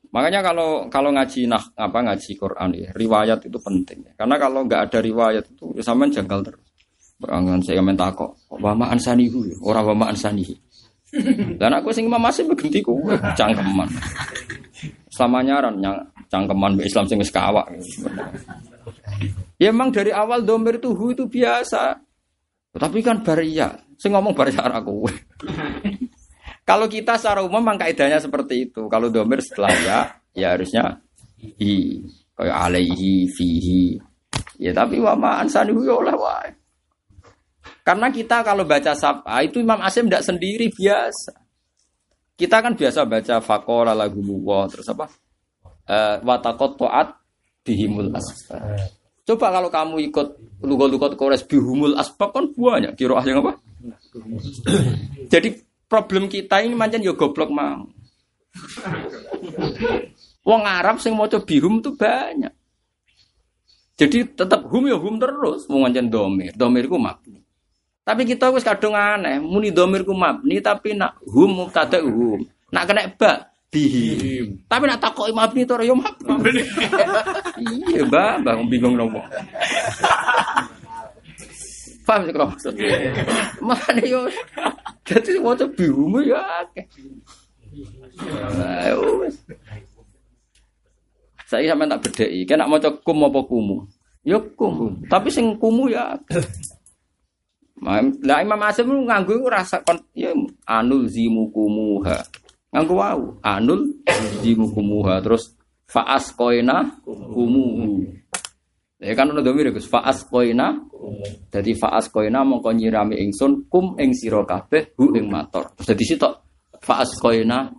Makanya kalau kalau ngaji nah apa ngaji Quran ya, riwayat itu penting. Karena kalau nggak ada riwayat itu ya sampean janggal terus. Berangan saya minta kok wa ma ansanihu ya, ora wa ma ansanihi. Dan aku sing Imam Asim begenti ku cangkeman. Selama nyaran yang cangkeman Islam sing wis kawak. Ya emang dari awal domir itu hu itu biasa. Tapi kan baria, sing ngomong baria aku. [LAUGHS] Kalau kita secara umum memang kaidahnya seperti itu. Kalau domir setelah ya, ya harusnya hi. Kayak alaihi, fihi. Ya tapi wa ma ansanihu ya oleh wae. Karena kita kalau baca sapa itu Imam Asim tidak sendiri biasa. Kita kan biasa baca fakola lagu muwa terus apa? Eh watakot toat bihimul asbab. Coba kalau kamu ikut lugot-lugot kores bihumul asbab kan banyak kira yang apa? [COUGHS] Jadi problem kita ini macam yo goblok mau. Wong Arab sing maca bihum tuh banyak. Jadi tetap hum ya hum terus mau ngancen domir. Domir ku mabni. Tapi kita wis kadung aneh, muni domir ku mabni tapi nak hum mubtada hum. Nak kena ba bihi. Tapi nak takoki mabni to ya mabni. Iya, Mbak, Mbak bingung nopo. Paham sih kalau maksud? Mana yo? Jadi mau bihum ya. Ayo. Saya sampe tak bedheki, kena maca kum apa kumu? Ya kum, tapi sing kumu ya. Lah Imam Asim iku rasa kon ya anul zimukumuha. Nganggo wau, anul zimukumuha terus faas koina kumuhu. Ya kan ono domir Gus faas koina. Dadi faas koina mongko nyirami ingsun kum ing sira kabeh hu ing mator. Dadi sitok faas koina.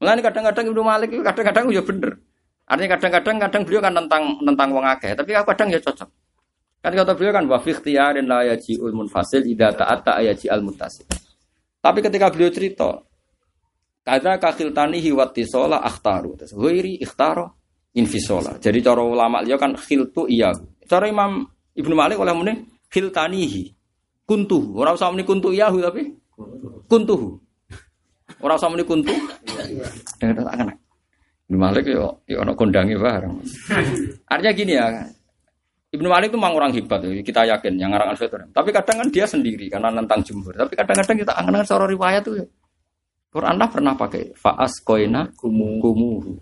Mulane kadang-kadang Ibnu Malik kadang-kadang ya bener. Artinya kadang-kadang kadang beliau kan tentang tentang wong akeh, tapi kadang ya cocok. Kan kata beliau kan wa fi ikhtiyarin la yaji'ul munfasil idza ayaji al muttasil. Tapi ketika beliau cerita Kada kakhiltanihi wattisola akhtaru. Terus ghairi ikhtaro infisola. Jadi cara ulama liya kan khiltu iya. Cara Imam Ibnu Malik oleh muni khiltanihi. Kuntuhu. Ora usah muni kuntu iyahu tapi kuntuhu. Ora usah muni kuntu. Dengan tak kena. Ibnu Malik yo yo ono kondange bareng. Artinya gini ya. Ibnu Malik itu memang orang hebat, ya, kita yakin yang ngarang Al-Fitur. Tapi kadang kan dia sendiri karena nentang jumhur. Tapi kadang-kadang kita angan seorang riwayat tuh ya. Quran lah pernah pakai faas koina kumu kumuhu.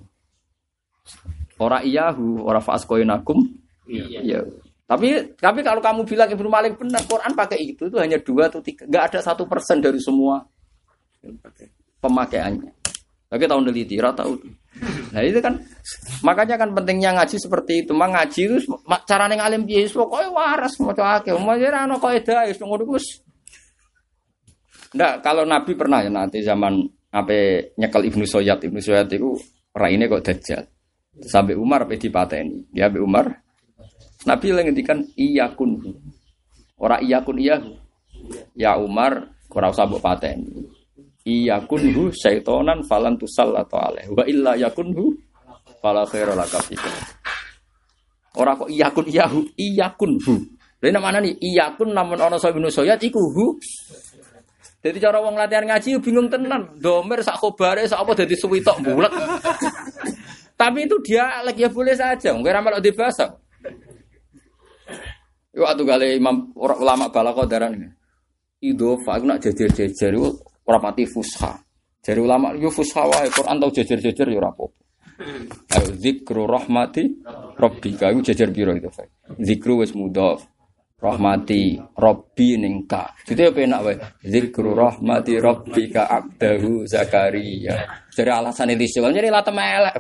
Ora iyahu, ora faas koina kum. Iya. Tapi tapi kalau kamu bilang Ibnu Malik benar, Quran pakai itu itu hanya dua atau tiga, nggak ada satu persen dari semua pemakaiannya. Tapi tahun neliti, rata tahu. Nah itu kan makanya kan pentingnya ngaji seperti itu. Mang ngaji itu ma- carane ngalim piye wis pokoke waras maca akeh. Mau ana kaidah wis ngono wis. Ndak, kalau Nabi pernah ya nanti zaman apa nyekel Ibnu Soyat, Ibnu Soyat itu raine kok dajjal. Sampai Umar pe dipateni. Ya Umar. Nabi lagi ngendikan iya kun. Ora iya kun iya. Ya Umar ora usah mbok pateni. Iya kunhu syaitonan falan tusal atau aleh. Wa illa yakunhu fala khaira laka fika. Ora kok iya kun iya kunhu. Lha nek mana nih iya kun namun ana sahibun soyat iku hu. Jadi cara wong latihan ngaji bingung tenan. Domer sak khobare sak apa dadi suwitok bulet. Tapi itu dia lagi ya boleh saja. Mungkin ramal di bahasa. Yo atuh gale imam ulama balako daran. Idofa aku nak jejer-jejer iku ora pati fusha. Jadi ulama yo fusha wae Quran tau jejer-jejer yo ora apa-apa. Ayo zikru rahmati rabbika iku jejer piro itu? Zikru wis mudhaf. Rahmati Rabbi ningka. Jadi apa enak wae? Zikru rahmati rabbika abdahu Zakaria. Jadi alasan itu sih, jadi lata melek.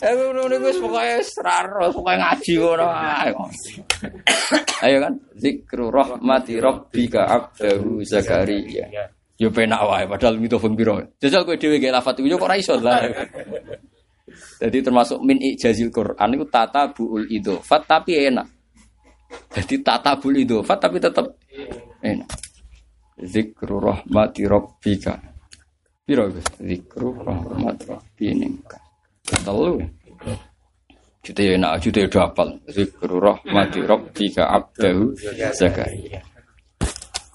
Eh, ngono wis pokoke seraro, pokoke ngaji ngono. Ayo kan, zikru rahmati rabbika abdahu Zakaria. Yo penak wae padahal mitofon piro. Jajal kowe dhewe gak lafat yo kok ora iso lah. Jadi termasuk min ijazil Quran itu tata buul idofat tapi enak. Jadi tata buul idofat tapi tetap enak. Zikru rahmati rabbika. Piro? Zikru rahmati rabbika. Telu. Jute ya enak, jute udah hafal. Zikru rahmati rabbika abdahu Zakaria.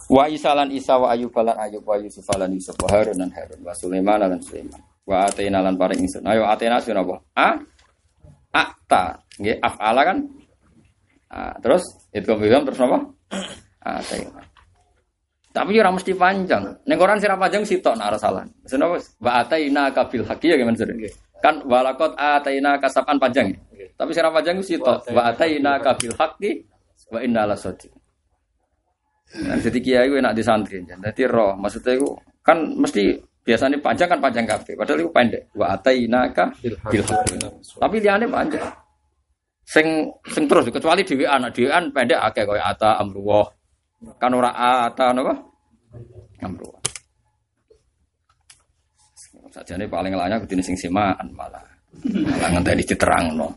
Wa isalan isa wa ayub lan ayub wa yusuf lan yusuf wa harun lan harun wa sulaiman lan sulaiman. Wa atena lan paring ingsun. Ayo atena sing apa? A akta. Nggih afala kan? Ah, terus itu kemudian terus apa? Atena. Tapi ora mesti panjang. Ning Quran sira panjang sitok nak salah. Maksudnya apa? Wa ataina kabil haqi ya gimana sih? Kan walakot ataina kasapan panjang. ya? Tapi sira panjang sitok. Wa ataina kabil haqi wa inna la sadiq. Nah, jadi kiai gue nak di santri. Jadi roh maksudnya itu kan mesti biasanya panjang kan panjang kabeh. Padahal itu pendek. Wa ataina kabil haqi. Tapi liane panjang. Sing sing terus kecuali dhewean, dhewean pendek akeh koyo ata amruwah. Kan ora ata napa? Amruwah. Sajane paling elaknya kudune sing semaan malah. Malah ngenteni diterangno.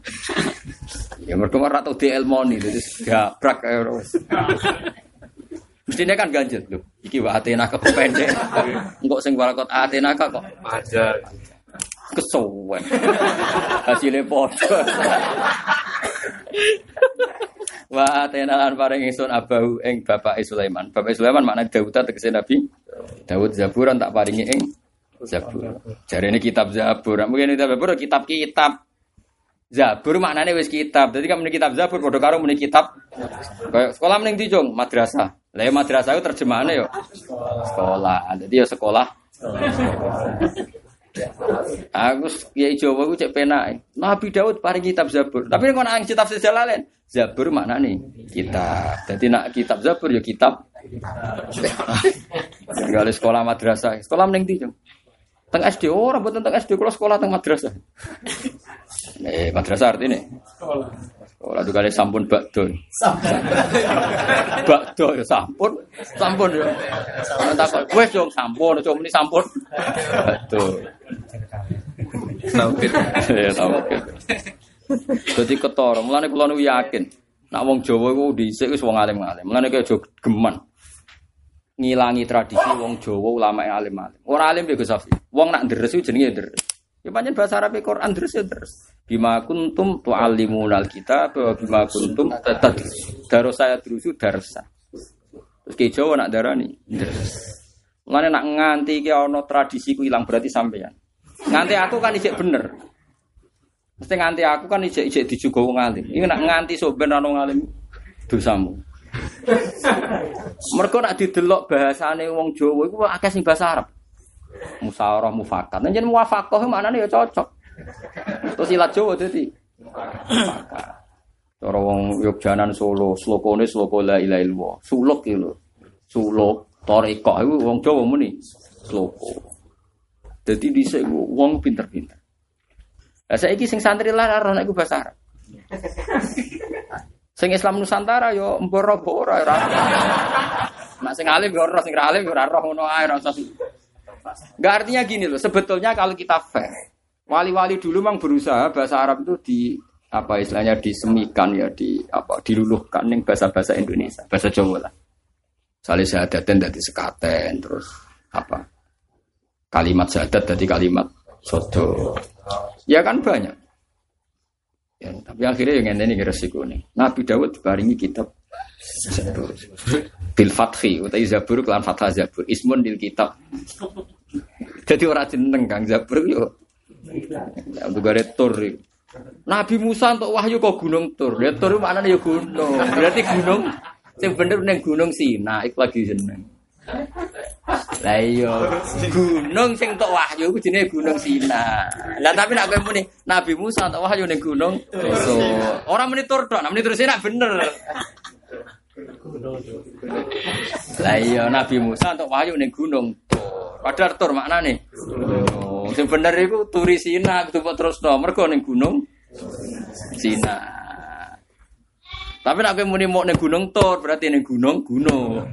Ya mergo ora tau dielmoni terus gabrak kaya wis. Mestinya kan ganjel lho. Iki wa atena ke pendek. [LAUGHS] Engkok sing walakot atena kok
Aja.
kesuwen. Hasilnya podo. Wa atena lan paring ingsun abahu ing bapak Sulaiman. Bapak Sulaiman makna Daud tegese Nabi. Daud Zaburan tak paringi ing Zabur. Jarene kitab Zabur. Mungkin kitab Zabur kitab-kitab. Zabur maknanya wis kitab. Jadi kan kitab Zabur padha karo muni kitab kayak sekolah mending dijong madrasah. Lah ya madrasah itu terjemahannya yo sekolah. Jadi ya sekolah. Aku kiai Jawa aku cek penak. Nabi Daud paling kitab Zabur. Tapi nek ana kitab sejalalen, Zabur maknane kitab. Jadi nak kitab Zabur ya kitab. Enggak sekolah madrasah. Sekolah mending dijong. Teng SD ora mboten teng SD kula sekolah teng madrasah. Eh madrasah artinya Sekolah juga ada sampun bakdo. bakdo ya sampun, sampun ya. Tak kok wes dong sampun, cuma ini sampun. Bakdo.
Tauhid.
Ya tauhid. Dadi ketara, mulane kula niku yakin nek wong Jawa iku dhisik wis wong alim-alim. Mulane kaya geman ngilangi tradisi wong Jawa ulama yang alim-alim. Ora alim ya Gus Safi. Wong nak deres iku jenenge deres. Ya pancen bahasa Arab Quran deres ya deres. Bima kuntum tu'allimunal kitab wa bima kuntum. Daro saya drusu darsa. Terus ke Jawa nak darani deres. Mulane nak nganti iki ana tradisi ku ilang berarti sampeyan. Nganti aku kan ijek bener. Mesti nganti aku kan ijek ijek dijuga wong alim. Nak nganti sok ben ana wong alim dosamu. Mereka nak didelok bahasane wong Jawa iku akeh sing bahasa Arab. Musyawarah mufakat. Nek jeneng muwafaqah maknane ya cocok. Terus ilat Jawa dadi mufakat. Cara wong Yogyanan Solo, slokone sloko la ilaha illallah. Suluk iki lho. Suluk toreko iku wong Jawa muni sloko. Dadi dhisik wong pinter-pinter. Lah saiki sing santri lah ora nek bahasa Arab. Sing Islam Nusantara yo mboro ora ora. Nek sing alim yo ora, sing ra alim yo ora roh ngono ae ora usah. Enggak artinya gini loh, sebetulnya kalau kita fair, wali-wali dulu memang berusaha bahasa Arab itu di apa istilahnya disemikan ya di apa diluluhkan ning bahasa-bahasa Indonesia, bahasa Jawa lah. Salih syahadaten dari sekaten terus apa kalimat syahadat dari kalimat sodo. Ya kan banyak. Ya, tapi akhirnya yang ini resiko nih. Nabi Dawud diparingi kitab Zabur. Bil Fathi, utai Zabur kelan Fathah Zabur. Ismun dil kitab. Jadi orang jeneng Kang Zabur yo. Gare Tur. Nabi Musa untuk wahyu kok gunung Tur. Ya Tur maknanya ya gunung. Berarti gunung sing bener neng gunung Sina iku lagi jeneng. Lah iya, gunung sing tok wahyu iku jenenge Gunung Sina. Lah tapi nek kowe muni Nabi Musa tok wahyu ning gunung so, ora muni tur tok, nek muni terus nak bener. Lah iya Nabi Musa tok wahyu ning gunung. Padahal tur maknane. Oh, sing bener iku turi Sina kudu terus to, mergo ning gunung Sina. Tapi nek muni mau ning gunung Tur, berarti ning gunung gunung.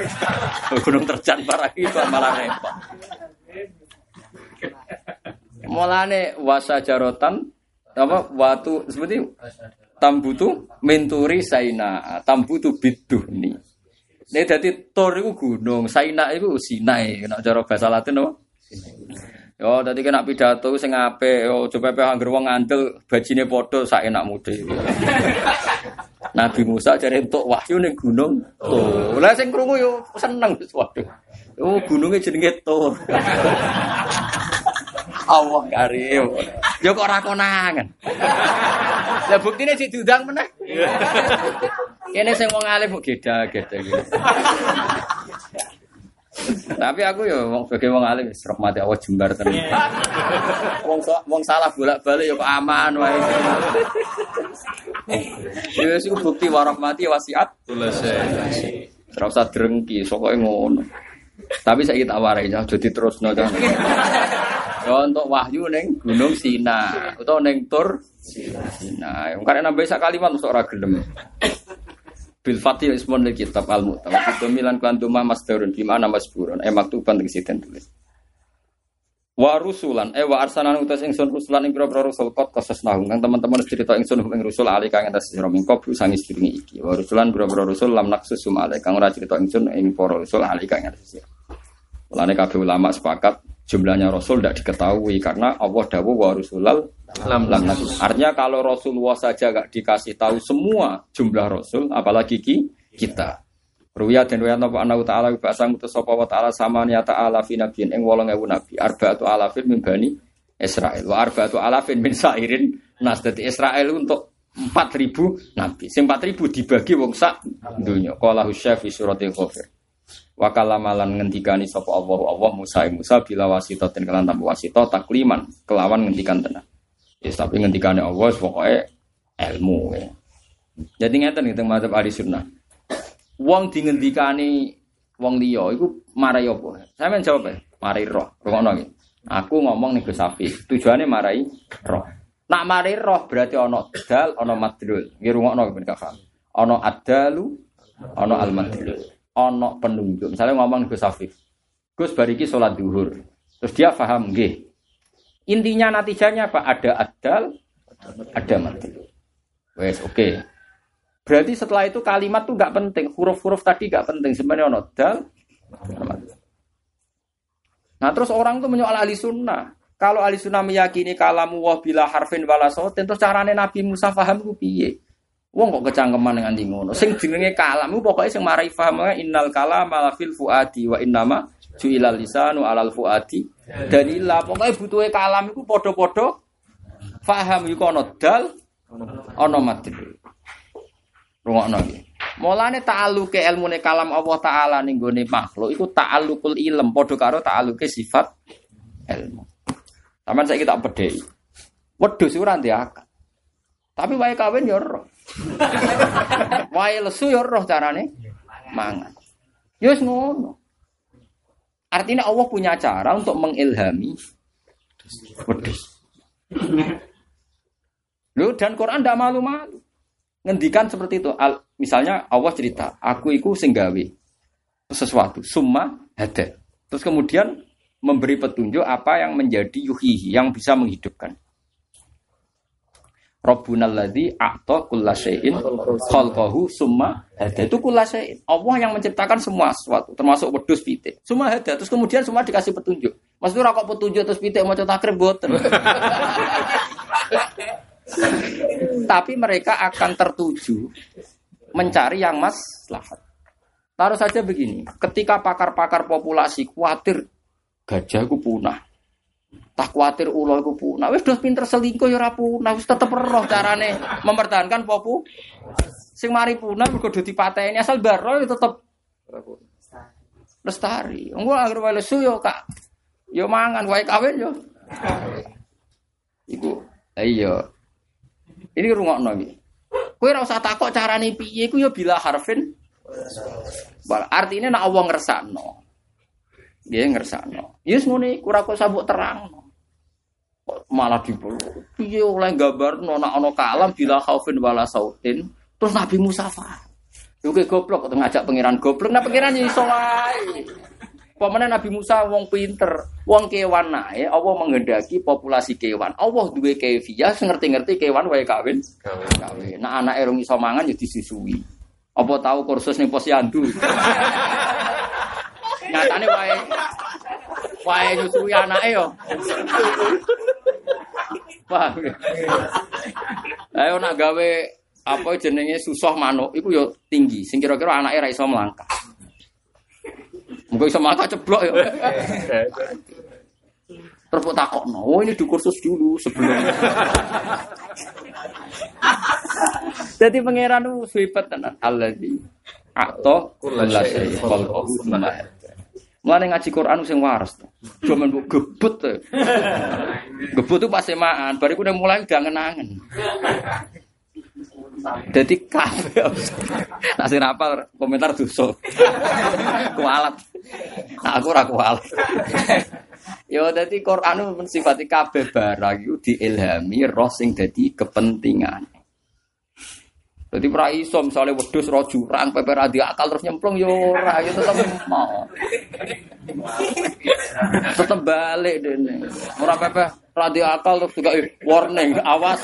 [LAUGHS] gunung terjan parah itu malah repot. Mulane wasa jarotan apa watu seperti tambutu menturi saina tambutu biduhni. Ini jadi tor itu gunung, saina itu sinai. Nek cara bahasa Latin apa? Yo, tadi kena pidato sing apik, yo coba pe angger wong ngandel bajine padha sak enak mude. [LAUGHS] Nabi Musa jare entuk wahyu ning gunung Tur. Lah sing krungu yo seneng waduh. Oh, gunungnya jenenge Tur. [LAUGHS] Allah karim. Yo kok ora konangan. Lah buktine sik diundang meneh. Kene sing wong alim kok geda-geda gitu. Tapi aku ya wong sebagai wong alim wis rahmati Allah jembar tenan. Wong sa- wong salah bolak-balik ya kok aman wae. Ya wis bukti warahmati wasiat. Ora usah drengki, sokoke ngono. Tapi saya tak warai ya, jadi terus no jangan. [LAUGHS] Ya untuk wahyu neng Gunung Sina, atau neng Tur Sina. Yang karena nambah sak kalimat masuk ora gelem. Bil Fatih ismun kitab al mu'tawaf. Itu milan kuantuma masdarun bimana masburun. Eh maktuban tegesi den tulis. Wa rusulan eh wa arsalan utas ingsun rusulan ing pira-pira rusul kot kosesnahum kang teman-teman cerita ingsun ing rusul ali kang atas sira mingko sangis diringi iki. Wa rusulan pira-pira rusul lam naksus sum ali kang ora cerita ingsun ing para rusul ali kang atas sira. Mulane kabeh ulama sepakat jumlahnya rasul tidak diketahui karena Allah dawuh wa rusulal naksus. Artinya kalau Rasulullah saja gak dikasih tahu semua jumlah rasul apalagi ki kita. Ruya dan ruya napa ana ta'ala bahasa ngutus sapa wa ta'ala sama niya ta'ala fi nabiyyin ing 8000 nabi arba'atu alafin min bani Israel wa arba'atu alafin min sairin nas dadi Israel untuk 4000 nabi. Sing 4000 dibagi wong sak donya. Qala husyaf fi suratil ghafir. Wa kalamalan ngendikani sapa Allah Allah Musa ing Musa bila wasita den kelan tanpa wasita takliman kelawan ngendikan tenan. Yes, tapi ngendikane Allah pokoke ilmu ya. Jadi ngeten gitu mazhab ahli sunnah. Wong dingendikani wong liya iku marai apa? Sampeyan jawab ya, marai roh. Rungokno iki. Aku ngomong nih Gus Safi, tujuannya marai roh. Nak marai roh berarti ono dal, ono madlul. Nggih rungokno ben gak paham. Ono adalu, ono al. Ono penunjuk. Misalnya ngomong Gus Safi. Gus bariki sholat duhur. Terus dia paham nggih. Intinya natijanya apa? Ada adal, ada madlul. Wes oke. Berarti setelah itu kalimat tuh nggak penting, huruf-huruf tadi nggak penting. Sebenarnya ono dal. Nah terus orang tuh menyoal ahli sunnah. Kalau ahli sunnah meyakini kalamu wah bila harfin wala sautin, terus carane Nabi Musa paham ku piye? Wong kok kecangkeman dengan ngono. Sing jenenge kalam ku pokoknya sing marai paham innal kalam ala fil fuadi wa innama ju'ilal lisanu alal fuadi. Dalila pokoknya butuhe kalam iku padha-padha paham iku ono dal ono madhul. Rungokno iki. Mulane ta'alluke ilmune kalam Allah taala ning gone makhluk iku ta'allukul ilm padha karo ta'alluke sifat ilmu. Taman saya tak bedhei. Wedhus ora ndek akal. Tapi wae kawin ya roh. [LAUGHS] wae lesu ya roh carane mangan. Ya wis ngono. Artinya Allah punya cara untuk mengilhami wedhus. Loh, dan Quran tidak malu-malu. Ngendikan seperti itu. Al, misalnya Allah cerita, aku iku sing gawe sesuatu, summa hada. Terus kemudian memberi petunjuk apa yang menjadi yuhihi, yang bisa menghidupkan. Rabbuna alladzi a'ta kulla syai'in khalqahu summa hada. Itu kulla syai'in. Allah yang menciptakan semua sesuatu, termasuk wedhus pitik. Summa hada. Terus kemudian semua dikasih petunjuk. Maksudnya kok petunjuk terus pitik mau takrib boten. [LAUGHS] Tapi mereka akan tertuju mencari yang maslahat. Taruh saja begini, ketika pakar-pakar populasi khawatir gajah ku punah. Tak khawatir ulo ku punah. Wis udah pinter selingkuh ya ora punah, wis tetep roh carane mempertahankan popu. Sing mari punah mergo do dipateni asal baro ya tetep lestari. Engko anggere wae lesu yo kak yo mangan wae kawin yo. Iku iya. Ini rungokno iki. Kowe ora usah takok carane piye iku ya bila harfin. Artinya nak Allah ngersakno. Dia ngersakno. Yes iku ora kok sabuk terang. Kok malah dipul. Piye oleh gambarno nak ana kalam bila khaufin wala sautin. Terus Nabi Musa. Oke goblok kok ngajak pangeran goblok. Nah pangeran iso wae. Pemene Nabi Musa wong pinter, wong kewan nae, Allah menghendaki populasi kewan. Allah duwe kefiah, ngerti-ngerti kewan wae kawin. Kawin. Nah anake rong iso mangan ya disusui. Apa tahu kursus ning posyandu? [LAUGHS] Nyatane wae wae nyusui anake yo. Paham. ya? Ayo nak gawe apa jenenge susah manuk iku yo tinggi, sing kira-kira anake ra iso melangkah. Mungkin iso melangkah ceblok yo. Terus takokno, oh ini di kursus dulu sebelum. Jadi pangeran itu swipet tenan. Kulla syai'in khalqahu tsumma hada. Mulane ngaji Quran sing waras. Cuma mbok gebut. Gebut tuh pas semaan, bariku udah mulai udah ngenangen. Jadi kabeh. Nak sing rapal komentar dosa. Kualat. Nah, aku ora kualat. Yo dadi Quran mensifati kabeh barang iku diilhami roh sing dadi kepentingan. Jadi ora iso misale wedhus ro jurang pepe ra akal terus nyemplung yo ora yo tetep mau. Tetep balik dene. Ora pepe ra akal terus juga eh, warning awas.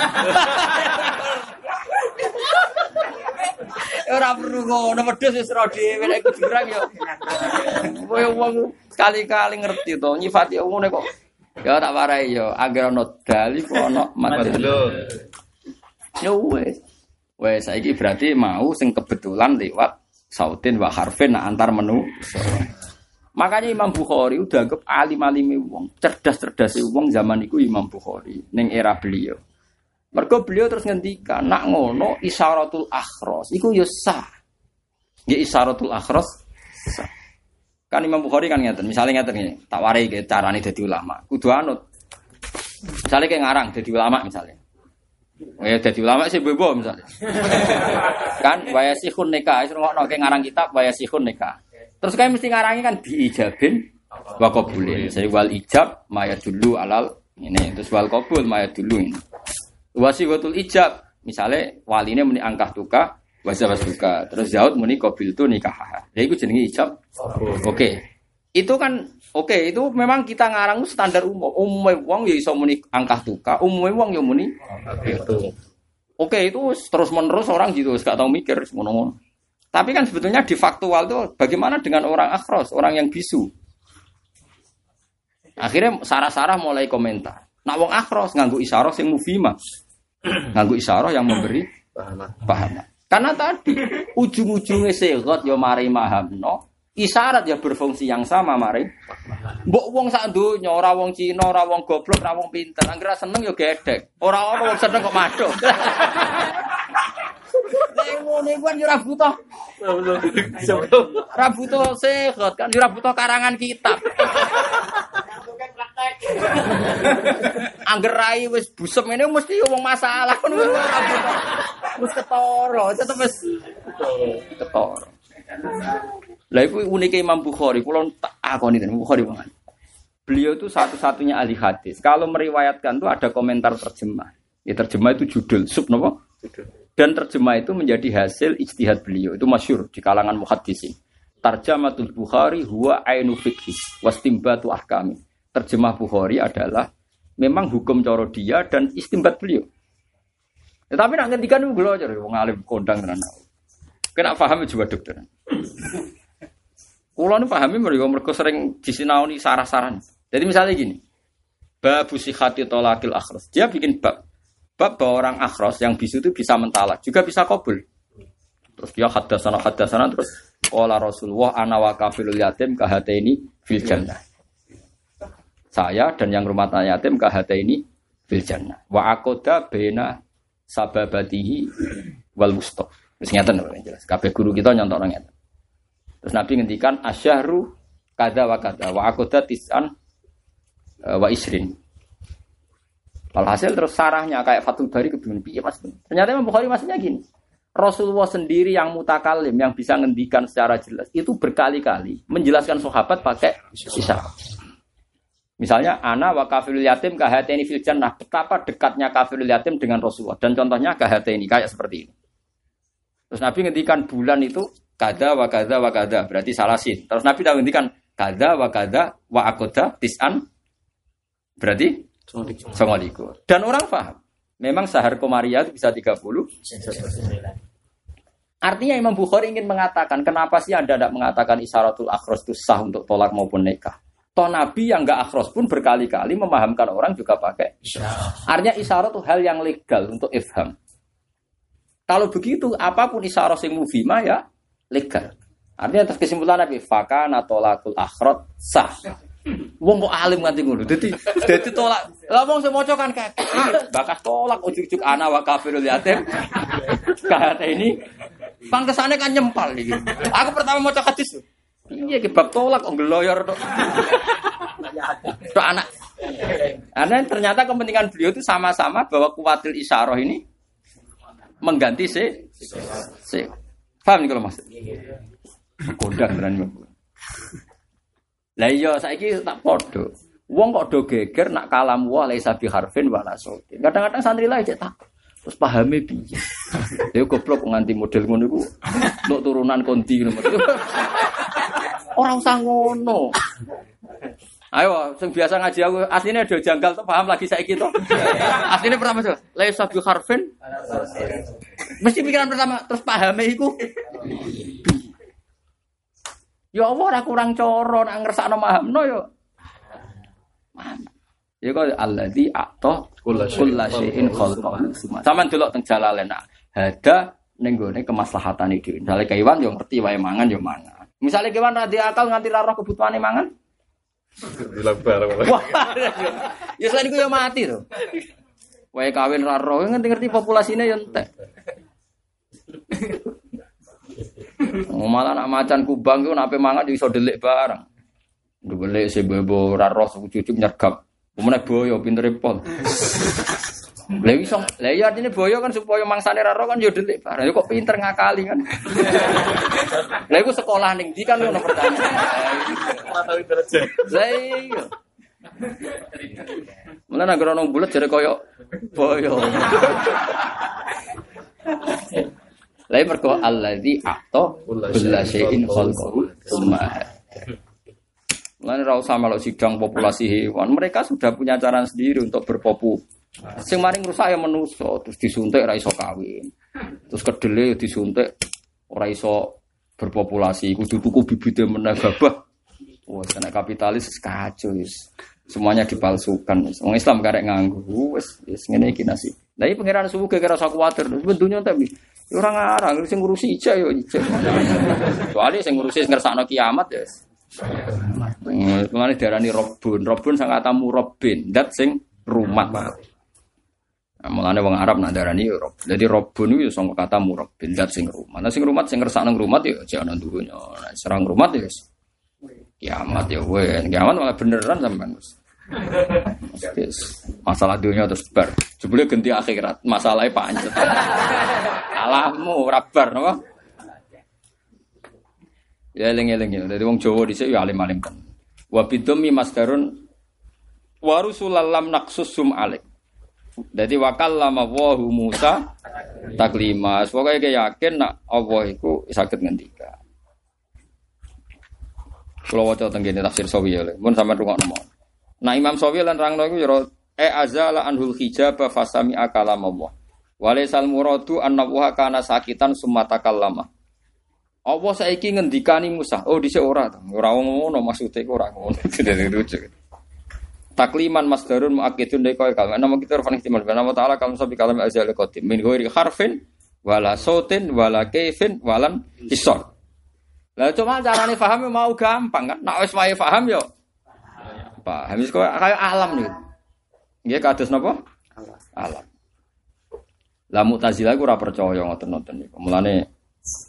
Ora perlu ngono wedhus wis ro dhewe nek iku jurang yo. Kowe wong sekali-kali ngerti to nyifati ngene kok. Ya tak warai yo agar ono dalil kok ono madlul. Ya wes. Wes saiki berarti mau sing kebetulan lewat sautin wa harfin nah, antar menu. Makanya Imam Bukhari udah anggap alim-alime wong, cerdas-cerdas wong zaman itu Imam Bukhari ning era beliau. Mergo beliau terus ngendikan, nak ngono isyaratul akhros iku ya sah. Ya isyaratul akhros sah. Kan Imam Bukhari kan ngeten, misalnya ngeten ini, tak warai ke carane dadi ulama. Kudu anut. Misalnya kayak ngarang dadi ulama misalnya. Ya dadi ulama sih bebo misalnya. [LAUGHS] kan waya sihun nikah, wis ngono kayak ngarang kitab waya sihun nikah. Terus kayak mesti ngarangi kan diijabin wa qabulin. Jadi wal ijab maya dulu alal ini terus wal qabul maya dulu ini. Wasiwatul ijab misalnya waline muni angkah tuka wasabas tuka terus Zaud muni qabil tu nikah. Ya itu jenenge ijab. Oke. Itu kan oke itu memang kita ngarang standar umum. Umumnya wong ya iso muni angkah tuka, umumnya wong ya muni
Itu.
Oke itu terus menerus orang gitu gak tahu mikir ngono-ngono. Tapi kan sebetulnya di faktual itu bagaimana dengan orang akhros, orang yang bisu. Akhirnya sarah-sarah mulai komentar. Nak wong akhros nganggu isyarah sing mufimah. nganggu isyarah yang memberi
Paham.
Karena tadi ujung-ujungnya segot ya mari mahamno, isyarat ya berfungsi yang sama mari. Mbok wong sak donya ora wong Cina, ora wong goblok, ora wong pinter. Anggere seneng ya gedek. Ora ono wong seneng kok madhok. [LAUGHS] Nek ngono iku kan yo ora butuh, ora butuh segot kan, yo ora butuh karangan kitab. Angger rai wis busem ini mesti wong masalah kan ora butuh. Wis ketara, tetep wis ketara. Lah itu uniknya Imam Bukhari, kula tak akoni Imam Bukhari banget. Beliau itu satu-satunya ahli hadis. Kalau meriwayatkan tuh ada komentar terjemah. Ya terjemah itu judul sub nopo? Dan terjemah itu menjadi hasil ijtihad beliau. Itu masyur di kalangan muhaddisin. Tarjamatul Bukhari huwa ainu fikhi wastimbatu ahkami. Terjemah Bukhari adalah memang hukum coro dia dan istimbat beliau. Tetapi nak ngendikan itu beliau aja, wong alim kondang tenan. Kena paham juga dokter. Kulo nu pahami mereka mereka sering disinauni sarah-saran. Jadi misalnya gini, babu sihati tolakil akhros. Dia bikin bab, bab bahwa orang akhros yang bisu itu bisa mentalak, juga bisa kabul. Terus dia hadasana hadasana terus Qala Rasulullah ana wa kafilul yatim kahataini fil jannah. Saya dan yang rumah tangga yatim kahataini fil jannah. Wa akoda bena sababatihi wal. Wis ngeten lho yang jelas. Kabeh guru kita nyontok orang ngeten. Terus Nabi ngendikan asyahru kada wa kada wa akoda tis'an eh, wa isrin. Walhasil terus sarahnya kayak Fatul Bari kebingungan piye Mas. Ternyata Imam Bukhari maksudnya gini. Rasulullah sendiri yang mutakalim yang bisa ngendikan secara jelas itu berkali-kali menjelaskan sahabat pakai isyarat. Misalnya ana wa kafirul yatim kahateni fil jannah. Betapa dekatnya kafirul yatim dengan Rasulullah dan contohnya kahateni kayak seperti ini. Terus Nabi ngendikan bulan itu kada wa kada wa kada berarti salasin. Terus Nabi tahu ngendikan kada wa kada wa akoda tis'an berarti Assalamualaikum. Dan orang paham. Memang sahar komaria itu bisa 30. Artinya Imam Bukhari ingin mengatakan, kenapa sih Anda tidak mengatakan isyaratul akhros itu sah untuk tolak maupun nikah? Toh Nabi yang nggak akhros pun berkali-kali memahamkan orang juga pakai. Artinya isyarat itu hal yang legal untuk ifham. Kalau begitu, apa pun isyarat yang mufima ya legal. Artinya atas kesimpulan Nabi, fakana tolakul akhrot sah. Wong kok alim nganti ngono. Dadi dadi tolak. Lah wong sing maca kan kakek. Bakas tolak ujuk-ujuk ana wa kafirul yatim. Kata ini pangkesane kan nyempal iki. Aku pertama maca hadis. Iya ki bab tolak kok geloyor tok. Tok anak. Karena ternyata kepentingan beliau itu sama-sama bahwa kuatil isyarah ini mengganti si si. Paham kalau maksud? Kondang berani. Lah iya saiki tak podo. Wong kok do geger nak kalam wa laisa bi harfin wala sautin. Kadang-kadang santri lah cek tak terus pahami piye. [LAUGHS] Ya goblok nganti model ngono iku untuk turunan konti ngono. [LAUGHS] Ora usah ngono. Ayo, sing biasa ngaji aku aslinya do janggal tuh paham lagi saiki to. [LAUGHS] Aslinya pertama tuh laisa bi harfin. Mesti pikiran pertama terus pahami iku. Ya Allah ora kurang coro nak ngersakno mahamno yo. Ya kok alladzi a'ta kullasyai'in khalqahu. Saman delok teng jalalen hada ning gone kemaslahatane dhewe. Misale kewan yo ngerti wae mangan yo mangan. Misale kewan ra akal nganti ra roh kebutuhane mangan.
Dilebar. [LAUGHS]
Wah. Ya selain iku yo mati to. Wae kawin ra roh ngerti-ngerti populasine yo entek. Oh, malah nak macan kubang itu nape mangan iso delik bareng. Delik si bebo raro cucu nyergap. Kemudian boyo pinter pol. Lah iso, lah iya artinya boyo kan supaya mangsane raro kan yo delik bareng. Kok pinter ngakali kan. Lah iku sekolah ning ndi kan ngono pertanyaan.
Matawi derajat.
Lah iya. Mulane nek bulet jare koyo boyo. Lain mergo alladzi a'ta kulla syai'in khalqahu tsumma Mulane ra usah melok sidang populasi hewan. Mereka sudah punya cara sendiri untuk berpopu. Sing maring rusak ya menuso, terus disuntik ra iso kawin. Terus kedele disuntik ora iso berpopulasi, kudu tuku bibite meneh gabah. Wah, kena kapitalis kacau wis. Semuanya dipalsukan. Wong Islam karek nganggu, wis wis ngene iki nasib. Lah iki pangeran subuh kira rasa kuwatir. Bentunya tapi orang ngarang sing ngurusi ija yo ija. Soalnya sing ngurusi ngersakno kiamat ya. Mulane diarani robun. Robun sang kata murabin, dat sing rumat. Mulane wong Arab nak darani yo rob. Jadi robun itu sangka kata murabin, dat sing rumat. Nah sing rumat sing ngersakno rumat ya aja dunya. Nah, serang rumat ya kiamat ya wes. Kiamat malah beneran sampean. Masalah dunia terus bar. Jebule ganti akhirat, masalahnya pancet. Alahmu rabar napa? Ya eling-eling ya. Dadi wong Jawa dhisik ya alim-alim kan. Wa bidumi masdarun wa rusulallam naqsusum alik. Jadi wakal lama wahu Musa taklima. Pokoknya kayak yakin nak Allah itu sakit ngendika. Kalau wajah tenggine tafsir sawi ya, mun sampean rungokno mau. Nah Imam Sawi lan rangno iku ya e azala anhul hijab fasami akalam Allah. Walaisal muradu anna wa kana sakitan summa takallama. Allah saiki ngendikani Musa. Oh dhisik ora to. Ora ngono maksude ora ngono. [LAUGHS] Jadi lucu. Takliman masdarun muakkidun dari kau kalam. Nama kita rafan ihtimal. Nama taala kalam sabi kalam azal qadim. Min ghairi harfin wala sautin wala kaifin walan hisor. Lah cuma carane paham mau gampang kan. Nak wis wae paham yo paham. Wis kaya alam nih. Nggih kados napa? Alam. Lah Mu'tazilah ku ora percaya ngoten-ngoten niku. Mulane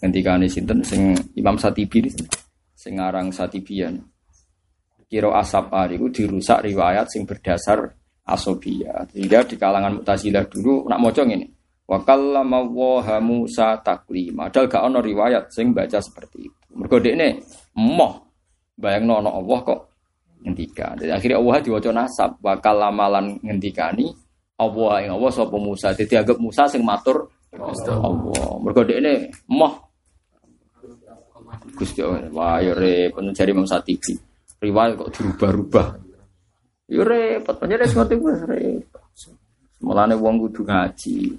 ngendikane sinten sing Imam Satibi sing aran Satibian. Kiro asap ku dirusak riwayat sing berdasar asobia. Sehingga di kalangan Mu'tazilah dulu nak maca ngene. Wa kallama Musa taklima. Padahal gak ono riwayat sing baca seperti itu. Mergo dekne emoh bayangno ana Allah kok ngendika. Jadi akhirnya Allah diwaca nasab bakal lamalan ngendikani Allah yang Allah sapa Musa. Jadi anggap Musa sing matur Allah. Mergo dekne emoh Gusti Allah. Wah ya repot jari Satibi. Riwayat kok dirubah-rubah. Ya repot, pancen wis ngerti wis repot. Mulane wong kudu ngaji.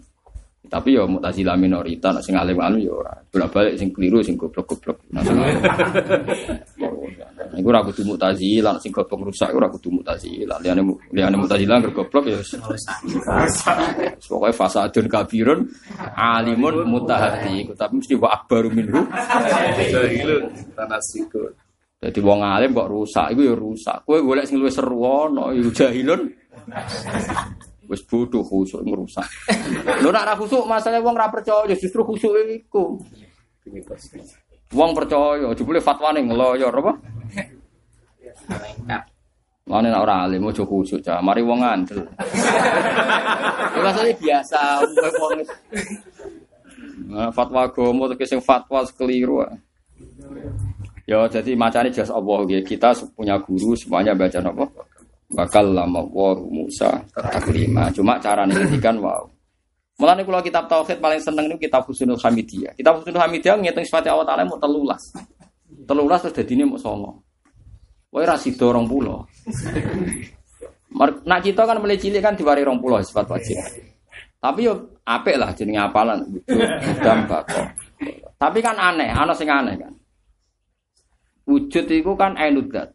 Tapi ya mutazilah minoritas, sing alim-alim ya ora. Bolak-balik sing keliru sing goblok-goblok. Nah, sing [LAUGHS] Iku ora kudu mutazilah, sing goblok rusak ora kudu mutazilah. Liyane liyane mutazilah ngger goblok ya. Pokoke fasadun kabirun alimun mutahati. Tapi mesti wa akbaru minhu. [LAUGHS]
Tanasiku.
Jadi wong alim kok rusak, iku ya rusak. Kowe golek sing luwih seru ana, ya jahilun. Wis bodoh khusuk ngerusak. Lho nek ora khusuk masalah wong ora percaya justru khusuk iku. Wong percaya, jebule fatwane ngeloyor apa? Mana nak orang alim, mau cukup cukup, mari wong ngandel. Ya maksudnya biasa, wong Nah, fatwa agama terus sing fatwa keliru. Ya jadi macamnya jas Allah gitu. Kita punya guru semuanya baca apa? Bakal lama war Musa taklima. Cuma cara ngendikan wow. Mulane kula kitab tauhid paling seneng niku kitab Husnul Hamidiyah. Kitab Husnul Hamidiyah ngitung sifat Allah taala mau telulas. Telulas terus dadine mau songo. Wae ra sida 20. Nak kita kan mulai cilik kan diwari 20 sifat wajib. Tapi yo apik lah jenenge apalan dan bako. Tapi kan aneh, ana sing aneh kan. Wujud itu kan ainudat.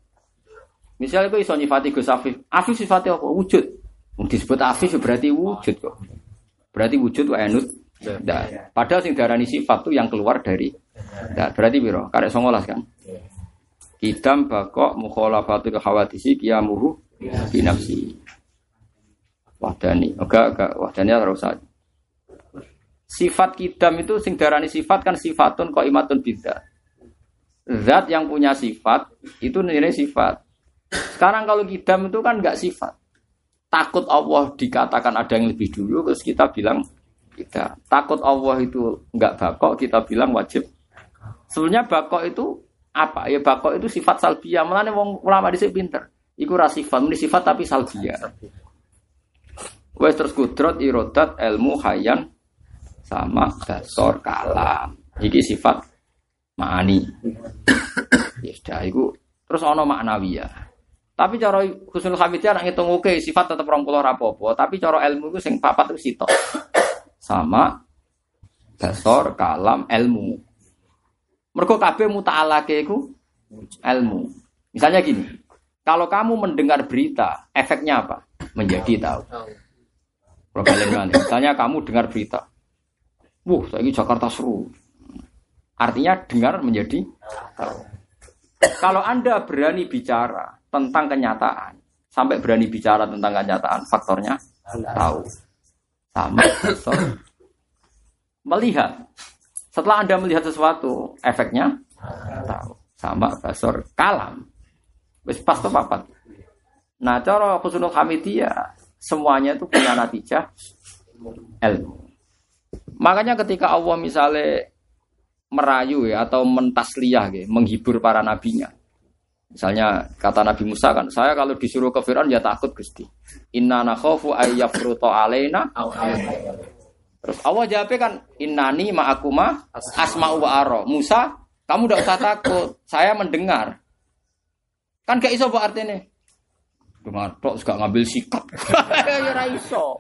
Misalnya itu iso nyifati Gus Afif. Afif sifatnya apa? Wujud. Disebut Afif berarti wujud kok. Berarti wujud wa ainut. Nah, padahal sing darani sifat itu yang keluar dari nah, berarti biro karek songolas kan kidam bakok mukhalafatul khawadisi kiamuhu binafsi wahdani enggak enggak wahdani harus saja sifat kidam itu sing darani sifat kan sifatun kok imatun bidat zat yang punya sifat itu nilai sifat. Sekarang kalau kidam itu kan enggak sifat. Takut Allah dikatakan ada yang lebih dulu terus kita bilang kita. Takut Allah itu enggak bakok kita bilang wajib. Sebenarnya bakok itu apa? Ya bakok itu sifat salbiyah melane wong ulama dhisik pinter. Iku ra sifat ini sifat tapi salbiyah Wes terus kudrot irodat ilmu hayan sama dasor kalam. Iki sifat ma'ani. Ya sudah iku terus ana maknawi ya. Tapi cara Husnul Hamidiyah nak ngitung oke sifat tetep 20 rapopo, tapi cara ilmu itu sing papat itu sitok. Sama dasor kalam ilmu. Mergo kabeh muta'alake iku ilmu. Misalnya gini, kalau kamu mendengar berita, efeknya apa? Menjadi tahu. Problem Misalnya kamu dengar berita, Wuh, saya ini Jakarta seru. Artinya dengar menjadi tahu. Kalau Anda berani bicara tentang kenyataan, sampai berani bicara tentang kenyataan, faktornya tahu. Sama faktor melihat. Setelah Anda melihat sesuatu, efeknya tahu. Sama basor kalam. Wis pas papat. Nah, cara khusunul hamidiyah semuanya itu punya natijah ilmu. Makanya ketika Allah misalnya merayu ya atau mentasliyah ya, menghibur para nabinya. Misalnya kata Nabi Musa kan, saya kalau disuruh ke Firaun ya takut Gusti. Inna nakhafu ayyafruto alaina. Terus Allah jawabnya kan, innani ma'akuma asma'u wa aro. Musa, kamu tidak usah takut, saya mendengar. Kan gak iso artinya. Dengar tok gak ngambil sikap. [LAUGHS] ya iso.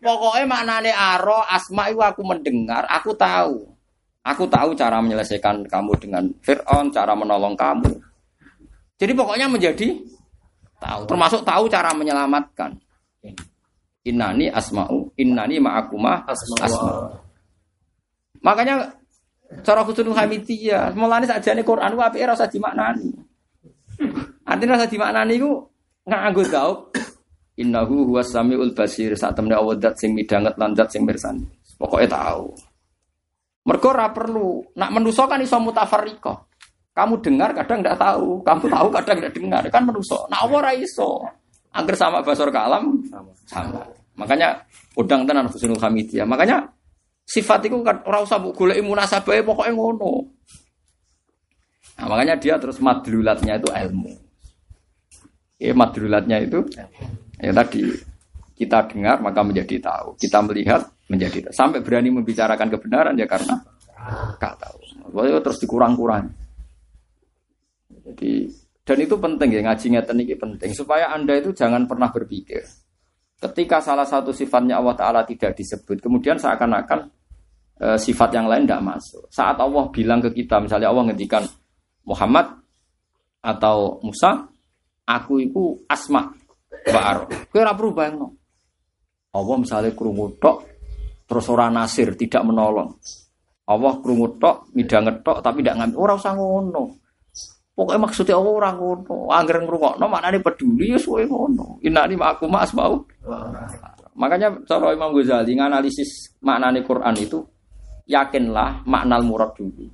Pokoknya maknane aro asma itu aku mendengar, aku tahu. Aku tahu cara menyelesaikan kamu dengan Fir'aun, cara menolong kamu. Jadi pokoknya menjadi tahu, termasuk tahu cara menyelamatkan. Innani asma'u, innani ma'akuma asma. Makanya cara khusus hamidiyah, mulane sakjane Quran ku apike ora usah dimaknani. Artinya rasa dimaknani ku nganggo gaub innahu huwas samiul basir saat Allah dat sing midanget lan dat sing mirsani pokoknya tahu mergo ora perlu. Nak menuso kan iso mutafarriqah. Kamu dengar kadang tidak tahu kamu tahu kadang tidak dengar. Kan menuso nah ora iso? Angger sama basor kalam sama, sama. makanya udang tenan husnul hamidiyah. Makanya sifat itu kan ora usah mbok goleki munasabahe pokoknya ngono. Nah, makanya dia terus madlulatnya itu ilmu. Ya, madrulatnya itu ya tadi kita dengar maka menjadi tahu, kita melihat menjadi tahu. Sampai berani membicarakan kebenaran ya karena gak tahu. Terus dikurang-kurang. Jadi dan itu penting ya ngaji ngeten ini penting supaya anda itu jangan pernah berpikir ketika salah satu sifatnya Allah Taala tidak disebut kemudian seakan-akan e, sifat yang lain tidak masuk. Saat Allah bilang ke kita misalnya Allah ngendikan Muhammad atau Musa aku itu asma baar. Kowe ora perlu bayangno. Allah misalnya krungu tok terus ora nasir, tidak menolong. Allah krungu tok, midanget tok tapi tidak ngambil. Ora usah. Pokoknya maksudnya Allah ora ngono. Angger ngrungokno maknane peduli ya suwe ngono. Innani ma'aku ma asma'u. Makanya cara Imam Ghazali nganalisis maknane Quran itu yakinlah makna murad dulu.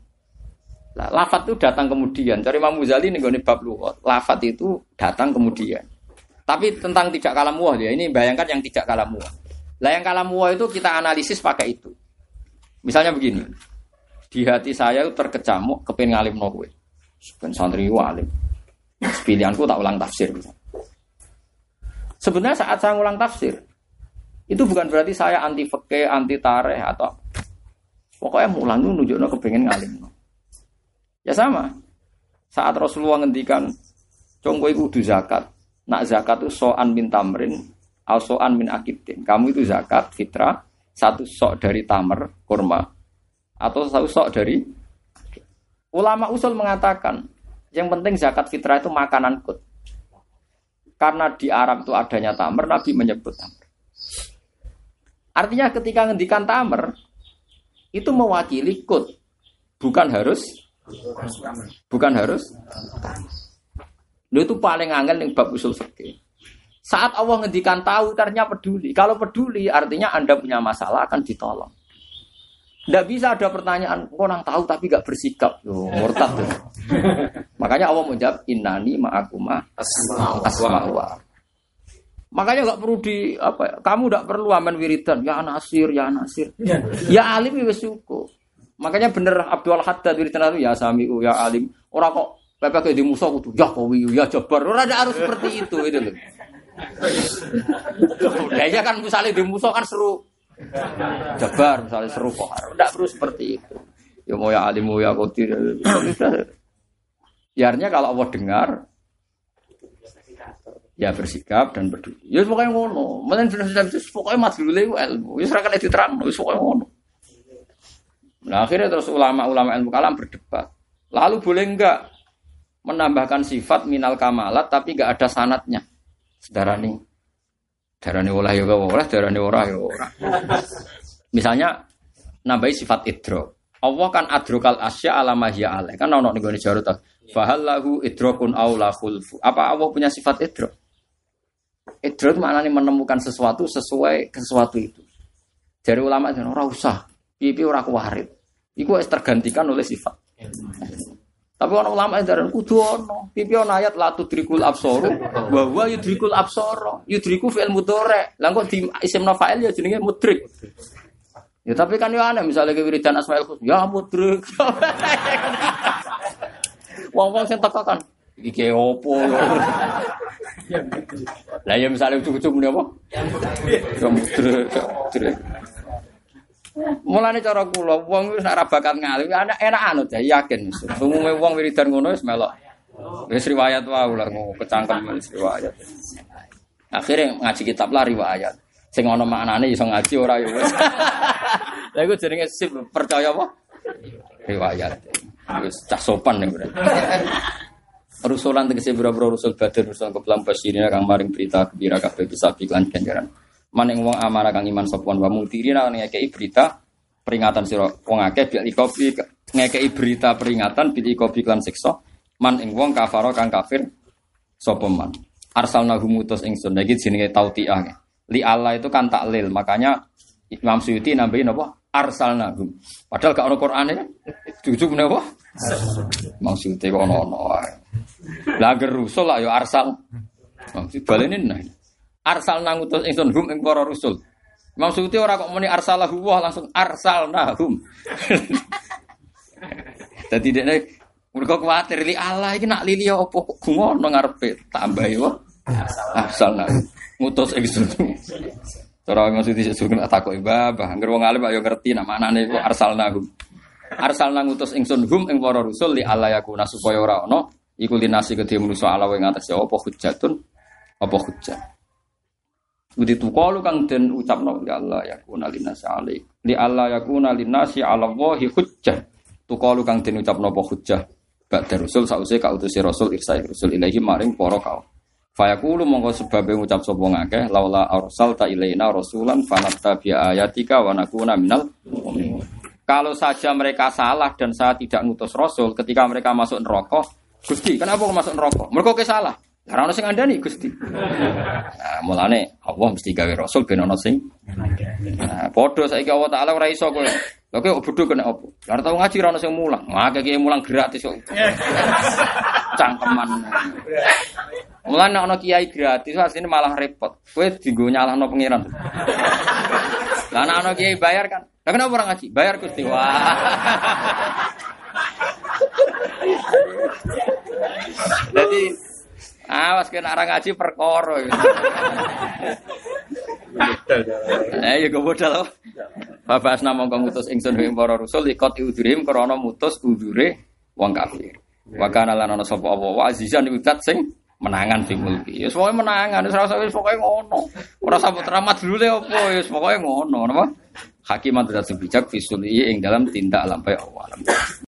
Lah, lafat itu datang kemudian. Dari Imam Ghazali nih bab. Lafat itu datang kemudian. Tapi tentang tidak kalam muah ya. Ini bayangkan yang tidak kalam muah. Lah yang kalam muah itu kita analisis pakai itu. Misalnya begini. Di hati saya itu terkecamuk kepen ngalim no gue. Ben santri alim. Pilihanku tak ulang tafsir. Sebenarnya saat saya ulang tafsir, itu bukan berarti saya anti fikih, anti tareh atau pokoknya mulang itu nunjukno kepengen ngalim. Ya sama. Saat Rasulullah ngendikan congko iku kudu zakat. Nak zakat itu so'an min tamrin, al so'an min akidin. Kamu itu zakat fitrah satu sok dari tamer kurma atau satu sok dari ulama usul mengatakan yang penting zakat fitrah itu makanan kut. Karena di Arab itu adanya tamer, Nabi menyebut tamer. Artinya ketika ngendikan tamer itu mewakili kut, bukan harus bukan harus Lu itu paling angel yang bab usul fikih. Saat Allah ngendikan tahu, ternyata peduli. Kalau peduli, artinya Anda punya masalah akan ditolong. Tidak bisa ada pertanyaan, orang tahu tapi gak bersikap. Yo, murtad tuh. [LAUGHS] Makanya Allah menjawab, innani ma'akuma asma'wa. Makanya gak perlu di apa ya, kamu gak perlu aman wiridan ya nasir ya nasir ya alim ya syukur makanya bener Abdul Haddad wiridan itu ya samiu ya alim orang kok PPK di musuh kudu ya kawi ya jabar. Ora ada harus seperti itu itu loh Kayaknya kan misalnya di musuh kan seru. Jabar misalnya seru kok tidak perlu seperti itu. Ya mau ya alim mau ya kotir ya artinya kalau Allah dengar ya bersikap dan peduli ya pokoknya ngono. Mungkin sudah sudah pokoknya mas dulu ilmu. Ya serahkan itu terang ya pokoknya ngono. Nah akhirnya terus ulama-ulama ilmu kalam berdebat. Lalu boleh enggak menambahkan sifat minal kamalat tapi enggak ada sanatnya. Saudara nih darani olah ya olah darani ora ya ora. Misalnya nambahi sifat idro. Allah kan adrokal asya alama hiya alaih kan ono nih gue jarut fahal lahu idrokun aula khulfu. Apa Allah punya sifat idro? Idro itu maknanya menemukan sesuatu sesuai sesuatu itu. Dari ulama itu ora usah. Pipi ora kuwarit. Itu tergantikan oleh sifat tapi orang ulama itu darah kudu ono. Pipi ono ayat la tudrikul absor. Wa huwa yudrikul absor. Yudriku fi'il mudhari. Lah kok di isim fa'il ya jenenge mudrik. Ya tapi kan ya aneh misalnya ke wiridan Asmaul Husna, ya mudrik. [LAUGHS] Wong-wong sing teko kan iki opo. Lah ya misalnya cucu-cucu muni apa? Ya mudrik, ya. Mulane cara kula wong wis nek ora bakat ngalim enak enak anut ya yakin. Umume wong wiridan ngono wis melok. Wis riwayat wae lah kecangkem wis riwayat. Akhirnya ngaji kitab lah riwayat. Sing ana maknane iso ngaji ora ya wis. Lah iku jenenge sip percaya apa? Riwayat. Wis cah sopan nih berarti. Rusulan tegese boro-boro rusul badar rusul keplam basirina kang maring berita gembira kabeh bisa iklan ganjaran. Maning wong amanah kang iman sopon wa mutirina ngekei berita peringatan sira wong akeh bil ikobi ngekei berita peringatan bil ikobi lan siksa man ing wong kafaro kang kafir sapa man. Arsalna humutus ingsun. Iki jenenge tautiah. Li Allah itu kan taklil. Makanya Imam Suyuti nambahin apa arsalna hum padahal gak ono Qur'ane kan? Menapa Imam Suyuti kok ono-ono wae lah rusul lah yo arsal. Maksud balene nah arsal nangutus ingsun hum ing para rusul. Maksudnya orang kok muni arsalahu wah langsung arsal nahum. [LAUGHS] Jadi dia mereka khawatir li Allah ini nak lili apa kok ngono ngarepe tambah yo. Arsal nah ngutus ingsun. Cara maksudnya sudah takut ibabah. Angger wong alim ayo ngerti nak iku arsal nahum. Arsal ngutus ingsun hum ing para rusul li Allah yakuna supaya ora ono iku linasi kedhe manusa ala ing atas apa hujjatun apa hujjat. Budi tu kalu kang den ucapno ya Allah ya kuna linasi alik. Li Allah ya kuna linasi ala wahi hujjah. Tu kalu kang den ucapno apa hujjah. Ba'da rasul sause ka utusi rasul irsai rasul ilahi maring para kaum. Fayaqulu mongko sebab ngucap sapa ngakeh laula arsalta ilaina rasulan fanatta bi ayatika wa nakuna minal mu'minin. Kalau saja mereka salah dan saya tidak ngutus rasul ketika mereka masuk neraka, Gusti, kenapa masuk neraka? Mereka salah. Karena ono sing andani Gusti. Nah, mulane Allah mesti gawe rasul ben ono sing. Nah, padha saiki Allah taala ora iso kowe Lha bodho kena opo? Lah tau ngaji ra ono sing mulang. Wah, kaya mulang gratis kok. Cangkeman. Mulan nek ana kiai gratis asline malah repot. Kowe dienggo nyalahno pangeran. Lah nek ana kiai bayar kan. Lah kenapa orang ngaji? Bayar Gusti. Wah. Jadi awas kena orang ngaji perkara. Eh ya kebodal. Bapak asna mongko mutus ingsun ing para rasul ikut udurim krana mutus udure wong kafir. Wa kana lan ana sapa apa wa azizan sing menangan fi mulki. Ya pokoke menangan wis rasa wis pokoke ngono. Ora sambut ramat dulu le apa ya pokoke ngono napa? Hakiman tidak bijak fisuli ing dalam tindak lampai Allah.